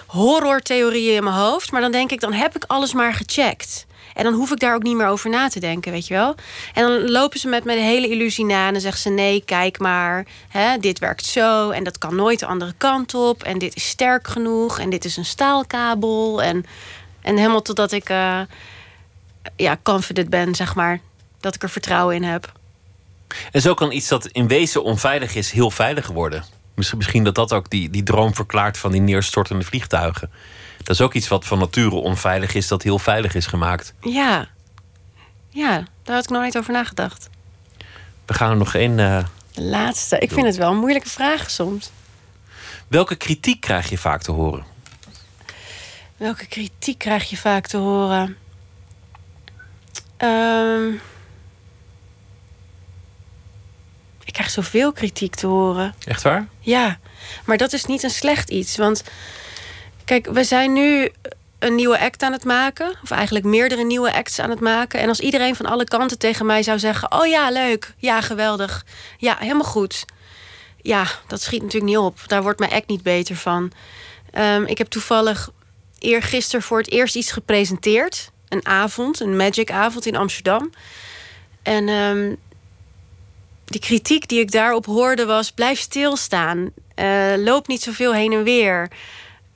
horrortheorieën in mijn hoofd. Maar dan denk ik, dan heb ik alles maar gecheckt. En dan hoef ik daar ook niet meer over na te denken, weet je wel. En dan lopen ze met me hele illusie na. En dan zeggen ze, nee, kijk maar. Hè, dit werkt zo. En dat kan nooit de andere kant op. En dit is sterk genoeg. En dit is een staalkabel. En, en helemaal totdat ik eh, ja, confident ben, zeg maar. Dat ik er vertrouwen in heb.
En zo kan iets dat in wezen onveilig is, heel veilig worden. Misschien, misschien dat dat ook die, die droom verklaart van die neerstortende vliegtuigen. Dat is ook iets wat van nature onveilig is, dat heel veilig is gemaakt.
Ja. Ja, daar had ik nog niet over nagedacht.
We gaan er nog één. eh,
De laatste. Ik vind het wel een moeilijke vraag soms.
welke kritiek krijg je vaak te horen?
Welke kritiek krijg je vaak te horen? Ehm, ik krijg zoveel kritiek te horen.
Echt waar?
Ja, maar dat is niet een slecht iets. Want kijk, we zijn nu een nieuwe act aan het maken. Of eigenlijk meerdere nieuwe acts aan het maken. En als iedereen van alle kanten tegen mij zou zeggen... oh ja, leuk. Ja, geweldig. Ja, helemaal goed. Ja, dat schiet natuurlijk niet op. Daar wordt mijn act niet beter van. Ehm, ik heb toevallig eergisteren voor het eerst iets gepresenteerd. Een avond, een magic avond in Amsterdam. En ehm, die kritiek die ik daarop hoorde was... blijf stilstaan. Eh, loop niet zoveel heen en weer.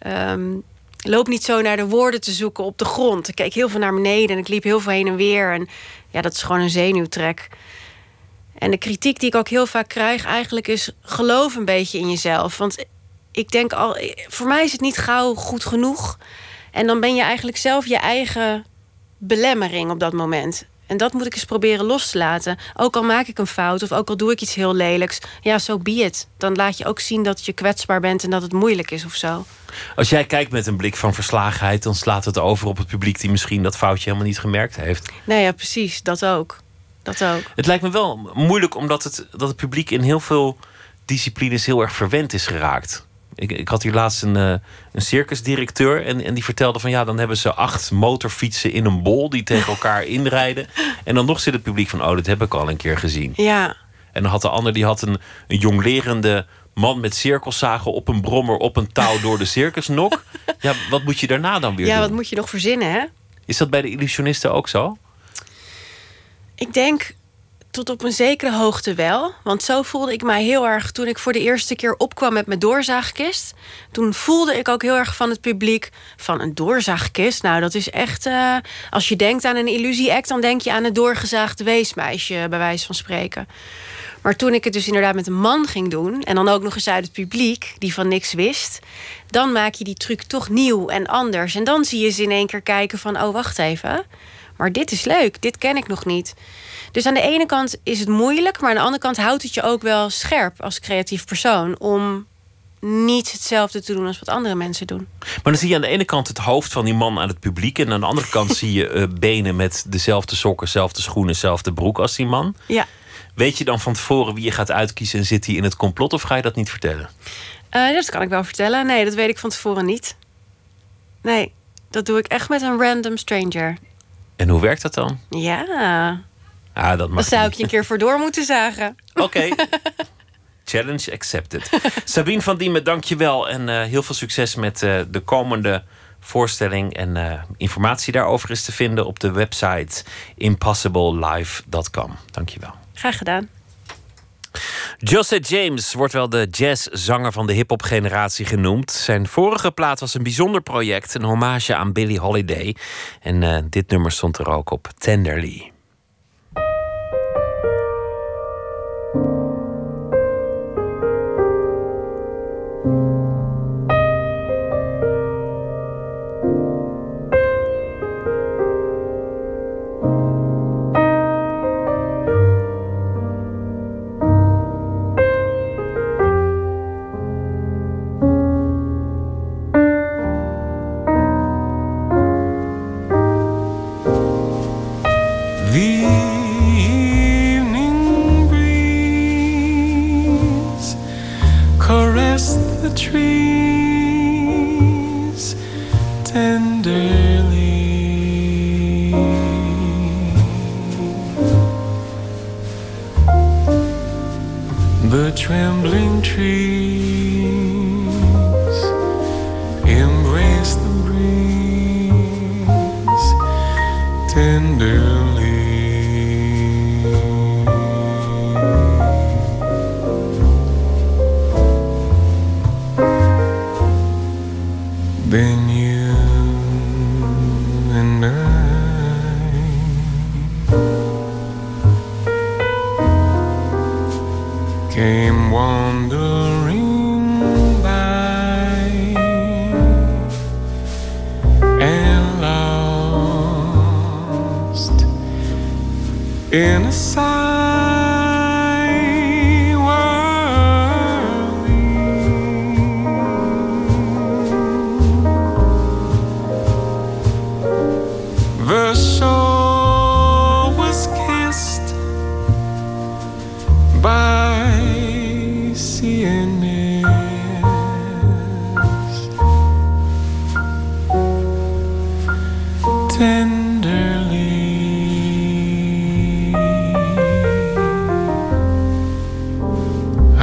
Ehm, loop niet zo naar de woorden te zoeken op de grond. Ik keek heel veel naar beneden en ik liep heel veel heen en weer. En ja, dat is gewoon een zenuwtrek. En de kritiek die ik ook heel vaak krijg eigenlijk is... geloof een beetje in jezelf. Want ik denk al, voor mij is het niet gauw goed genoeg. En dan ben je eigenlijk zelf je eigen belemmering op dat moment. En dat moet ik eens proberen los te laten. Ook al maak ik een fout of ook al doe ik iets heel lelijks. Ja, zo so be it. Dan laat je ook zien dat je kwetsbaar bent en dat het moeilijk is of zo.
Als jij kijkt met een blik van verslagenheid, dan slaat het over op het publiek die misschien dat foutje helemaal niet gemerkt heeft.
Nee, ja, precies. Dat ook. Dat ook.
Het lijkt me wel moeilijk omdat het, dat het publiek in heel veel disciplines heel erg verwend is geraakt. Ik, ik had hier laatst een, uh, een circusdirecteur en, en die vertelde van ja, dan hebben ze acht motorfietsen in een bol die tegen elkaar inrijden. En dan nog zit het publiek van oh, dat heb ik al een keer gezien.
Ja.
En dan had de ander die had een, een jonglerende man met cirkelzagen op een brommer op een touw door de circusnok. Ja, wat moet je daarna dan weer
ja,
doen?
wat moet je nog verzinnen, hè?
Is dat bij de illusionisten ook zo?
Ik denk tot op een zekere hoogte wel. Want zo voelde ik mij heel erg toen ik voor de eerste keer opkwam met mijn doorzaagkist. Toen voelde ik ook heel erg van het publiek van een doorzaagkist. Nou, dat is echt. Uh, als je denkt aan een illusie-act, dan denk je aan een doorgezaagde weesmeisje, bij wijze van spreken. Maar toen ik het dus inderdaad met een man ging doen, en dan ook nog eens uit het publiek, die van niks wist, dan maak je die truc toch nieuw en anders. En dan zie je ze in één keer kijken van: oh, wacht even. Maar dit is leuk, dit ken ik nog niet. Dus aan de ene kant is het moeilijk, maar aan de andere kant houdt het je ook wel scherp als creatief persoon om niet hetzelfde te doen als wat andere mensen doen.
Maar dan zie je aan de ene kant het hoofd van die man aan het publiek. En aan de andere kant zie je eh, benen met dezelfde sokken, dezelfde schoenen, dezelfde broek als die man.
Ja.
Weet je dan van tevoren wie je gaat uitkiezen en zit hij in het complot of ga je dat niet vertellen?
Eh, dat kan ik wel vertellen. Nee, dat weet ik van tevoren niet. Nee, dat doe ik echt met een random stranger.
En hoe werkt dat dan?
Ja,
Ah, dat
daar
mag
zou
niet.
ik je een keer voor door moeten zagen.
Oké. Challenge accepted. Sabine van Diemen, dank je wel. En eh, heel veel succes met eh, de komende voorstelling. En eh, informatie daarover is te vinden op de website impossiblelive.com. Dank je wel.
Graag gedaan.
Josette James wordt wel de jazzzanger van de hip-hop generatie genoemd. Zijn vorige plaat was een bijzonder project, een hommage aan Billie Holiday. En eh, dit nummer stond er ook op Tenderly.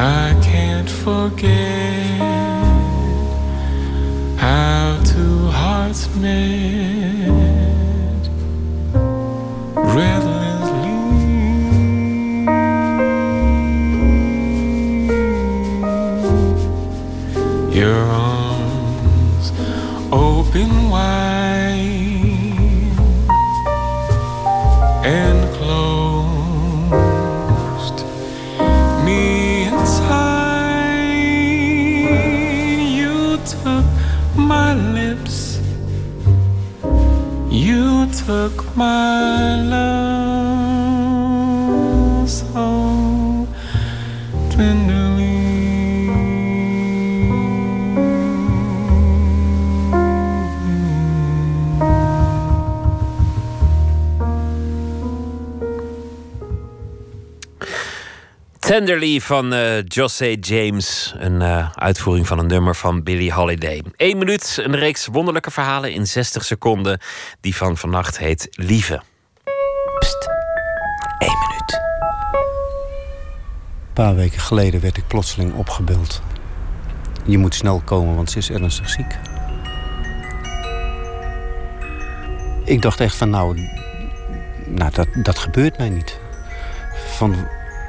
I can't forget how two hearts met took my love Tenderly
van eh José James. Een eh, uitvoering van een nummer van Billie Holiday. Eén minuut, een reeks wonderlijke verhalen in 60 seconden. Die van vannacht heet Lieve.
Eén minuut. Een paar weken geleden werd ik plotseling opgebeld. Je moet snel komen, want ze is ernstig ziek. Ik dacht echt van nou, nou dat, dat gebeurt mij niet. Van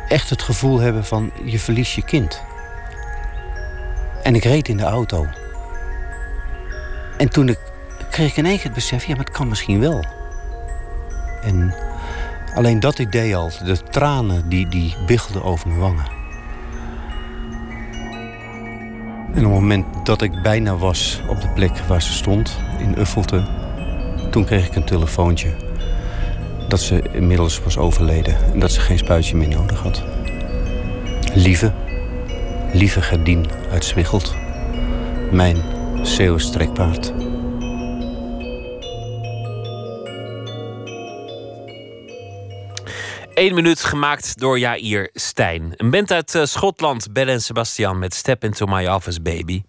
echt het gevoel hebben van je verliest je kind. En ik reed in de auto. En toen ik, kreeg ik in één keer het besef, ja maar het kan misschien wel. En alleen dat idee al, de tranen die, die biggelden over mijn wangen. En op het moment dat ik bijna was op de plek waar ze stond, in Uffelte... toen kreeg ik een telefoontje dat ze inmiddels was overleden... en dat ze geen spuitje meer nodig had. Lieve, lieve Gerdien uit Zwiggelt. Mijn Zeeuws trekpaard.
Eén minuut gemaakt door Jair Stijn. Een band uit eh, Schotland, Belle en Sebastian met Step Into My Office Baby.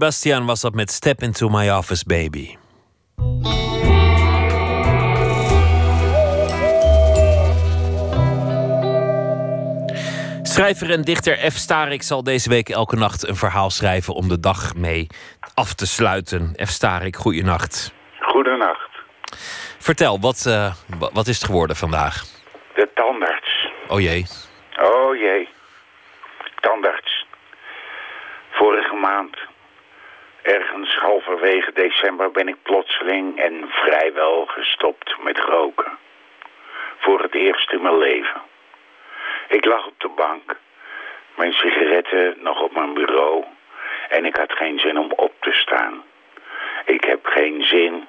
Sebastian was dat met Step Into My Office Baby. Schrijver en dichter F. Starik zal deze week elke nacht een verhaal schrijven om de dag mee af te sluiten. F. Starik, goeienacht.
Goedenacht.
Vertel, wat, eh, wa- wat is het geworden vandaag?
De tandarts.
Oh jee.
Oh jee. Tandarts. Vorige maand, ergens halverwege december, ben ik plotseling en vrijwel gestopt met roken. Voor het eerst in mijn leven. Ik lag op de bank, mijn sigaretten nog op mijn bureau en ik had geen zin om op te staan. Ik heb geen zin,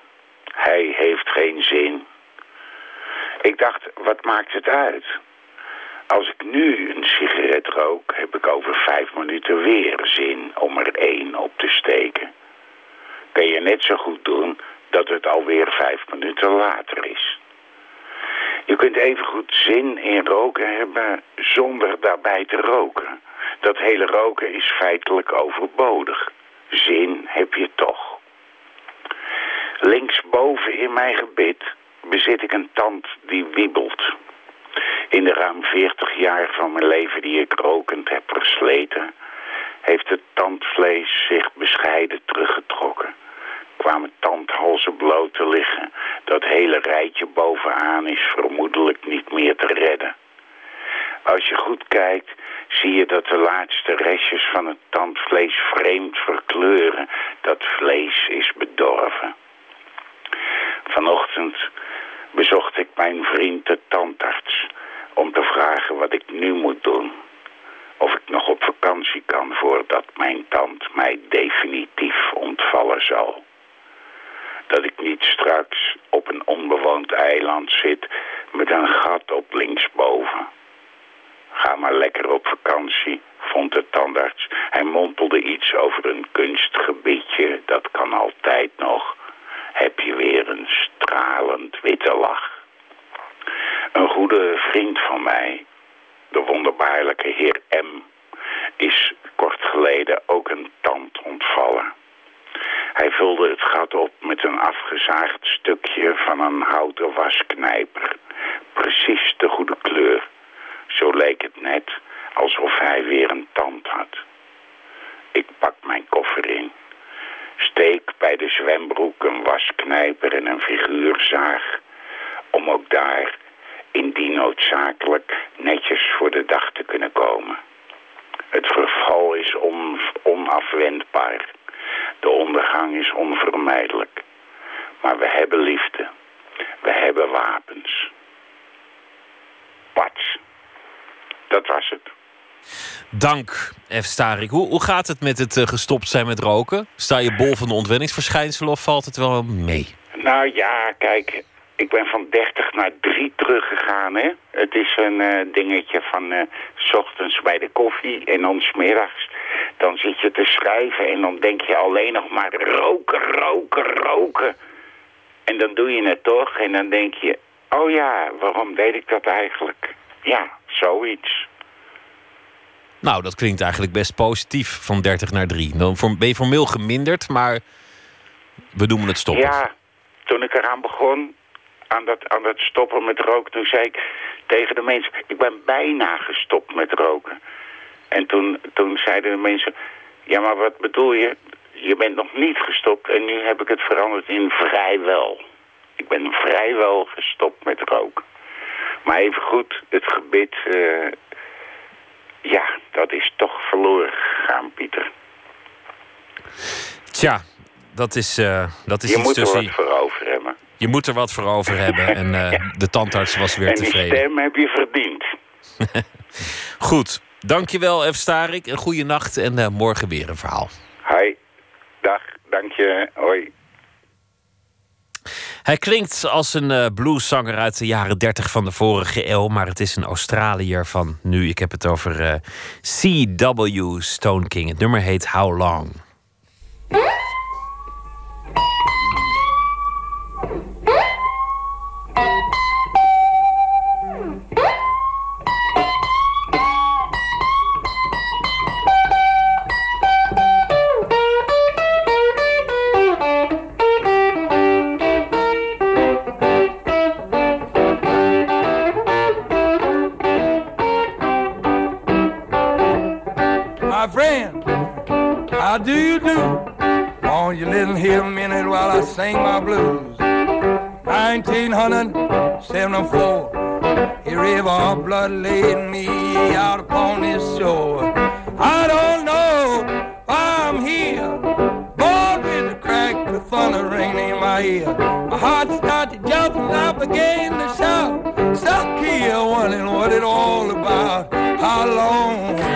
hij heeft geen zin. Ik dacht, wat maakt het uit? Als ik nu een sigaret rook, heb ik over vijf minuten weer zin om er één op te steken. Kan je net zo goed doen dat het alweer vijf minuten later is. Je kunt even goed zin in roken hebben zonder daarbij te roken. Dat hele roken is feitelijk overbodig. Zin heb je toch. Linksboven in mijn gebit bezit ik een tand die wiebelt. In de ruim 40 jaar van mijn leven die ik rokend heb versleten, heeft het tandvlees zich bescheiden teruggetrokken. Kwamen tandhalzen bloot te liggen. Dat hele rijtje bovenaan is vermoedelijk niet meer te redden. Als je goed kijkt, zie je dat de laatste restjes van het tandvlees vreemd verkleuren. Dat vlees is bedorven. Vanochtend bezocht ik mijn vriend de tandarts om te vragen wat ik nu moet doen. Of ik nog op vakantie kan voordat mijn tand mij definitief ontvallen zal. Dat ik niet straks op een onbewoond eiland zit met een gat op linksboven. Ga maar lekker op vakantie, vond de tandarts. Hij mompelde iets over een kunstgebiedje, dat kan altijd nog. Heb je weer een stralend witte lach. Een goede vriend van mij, de wonderbaarlijke heer M, is kort geleden ook een tand ontvallen. Hij vulde het gat op met een afgezaagd stukje van een houten wasknijper. Precies de goede kleur. Zo leek het net alsof hij weer een tand had. Ik pak mijn koffer in. Steek bij de zwembroek een wasknijper en een figuurzaag. Om ook daar, indien noodzakelijk, netjes voor de dag te kunnen komen. Het verval is on, onafwendbaar. De ondergang is onvermijdelijk. Maar we hebben liefde. We hebben wapens. Pats. Dat was het.
Dank, F. Starik. Hoe, hoe gaat het met het eh, gestopt zijn met roken? Sta je bol van de ontwenningsverschijnselen of valt het wel mee?
Nou ja, kijk, ik ben van 30 naar 3 teruggegaan. Hè? Het is een eh, dingetje van eh, s ochtends bij de koffie en dan smiddags. Dan zit je te schrijven en dan denk je alleen nog maar roken, roken, roken. En dan doe je het toch en dan denk je, oh ja, waarom deed ik dat eigenlijk? Ja, zoiets.
Nou, dat klinkt eigenlijk best positief van 30 naar 3. Dan ben je formeel geminderd, maar we noemen het stoppen.
Ja, toen ik eraan begon, aan dat, aan stoppen met roken, toen zei ik tegen de mensen, ik ben bijna gestopt met roken. En toen, toen zeiden de mensen, ja maar wat bedoel je? Je bent nog niet gestopt en nu heb ik het veranderd in vrijwel. Ik ben vrijwel gestopt met roken. Maar even goed, het gebit, eh, ja, dat is toch verloren gegaan, Pieter.
Tja, dat is, eh, dat is
Je
iets
moet er
tussen...
wat voor over hebben.
Je moet er wat voor over hebben. En eh, de tandarts was weer
en die
tevreden.
stem heb je verdiend.
Goed, dankjewel F. Starik. Een goede nacht en eh, morgen weer een verhaal.
Hi, dag, dank je, hoi.
Hij klinkt als een eh, blueszanger uit de jaren 30 van de vorige eeuw, maar het is een Australiër van nu. Ik heb het over eh, C.W. Stone King. Het nummer heet How Long.
Sing my blues? 1974, a river blood laid me out upon this shore. I don't know why I'm here, born with the crack of thunder ringing in my ear. My heart started jumping, I began to shout. Stuck here wondering what it all about. How long?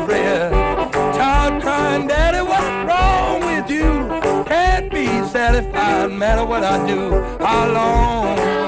My. Child crying, Daddy, what's wrong with you? Can't be satisfied, no matter what I do. How long?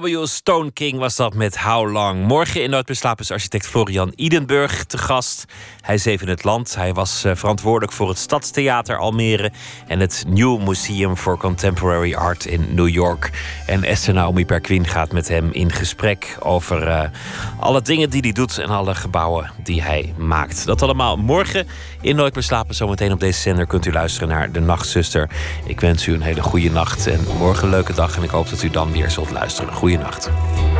C.W. Stone King was dat met How Long. Morgen in Nooit meer slapen is architect Florian Idenburg te gast. Hij is in het land. Hij was eh, verantwoordelijk voor het Stadstheater Almere... en het New Museum for Contemporary Art in New York. En Esther Naomi Perquin gaat met hem in gesprek... over eh, alle dingen die hij doet en alle gebouwen die hij maakt. Dat allemaal morgen in Nooit meer slapen. Zometeen op deze zender kunt u luisteren naar De Nachtzuster. Ik wens u een hele goede nacht en morgen een leuke dag... en ik hoop dat u dan weer zult luisteren. Goeienacht.
Op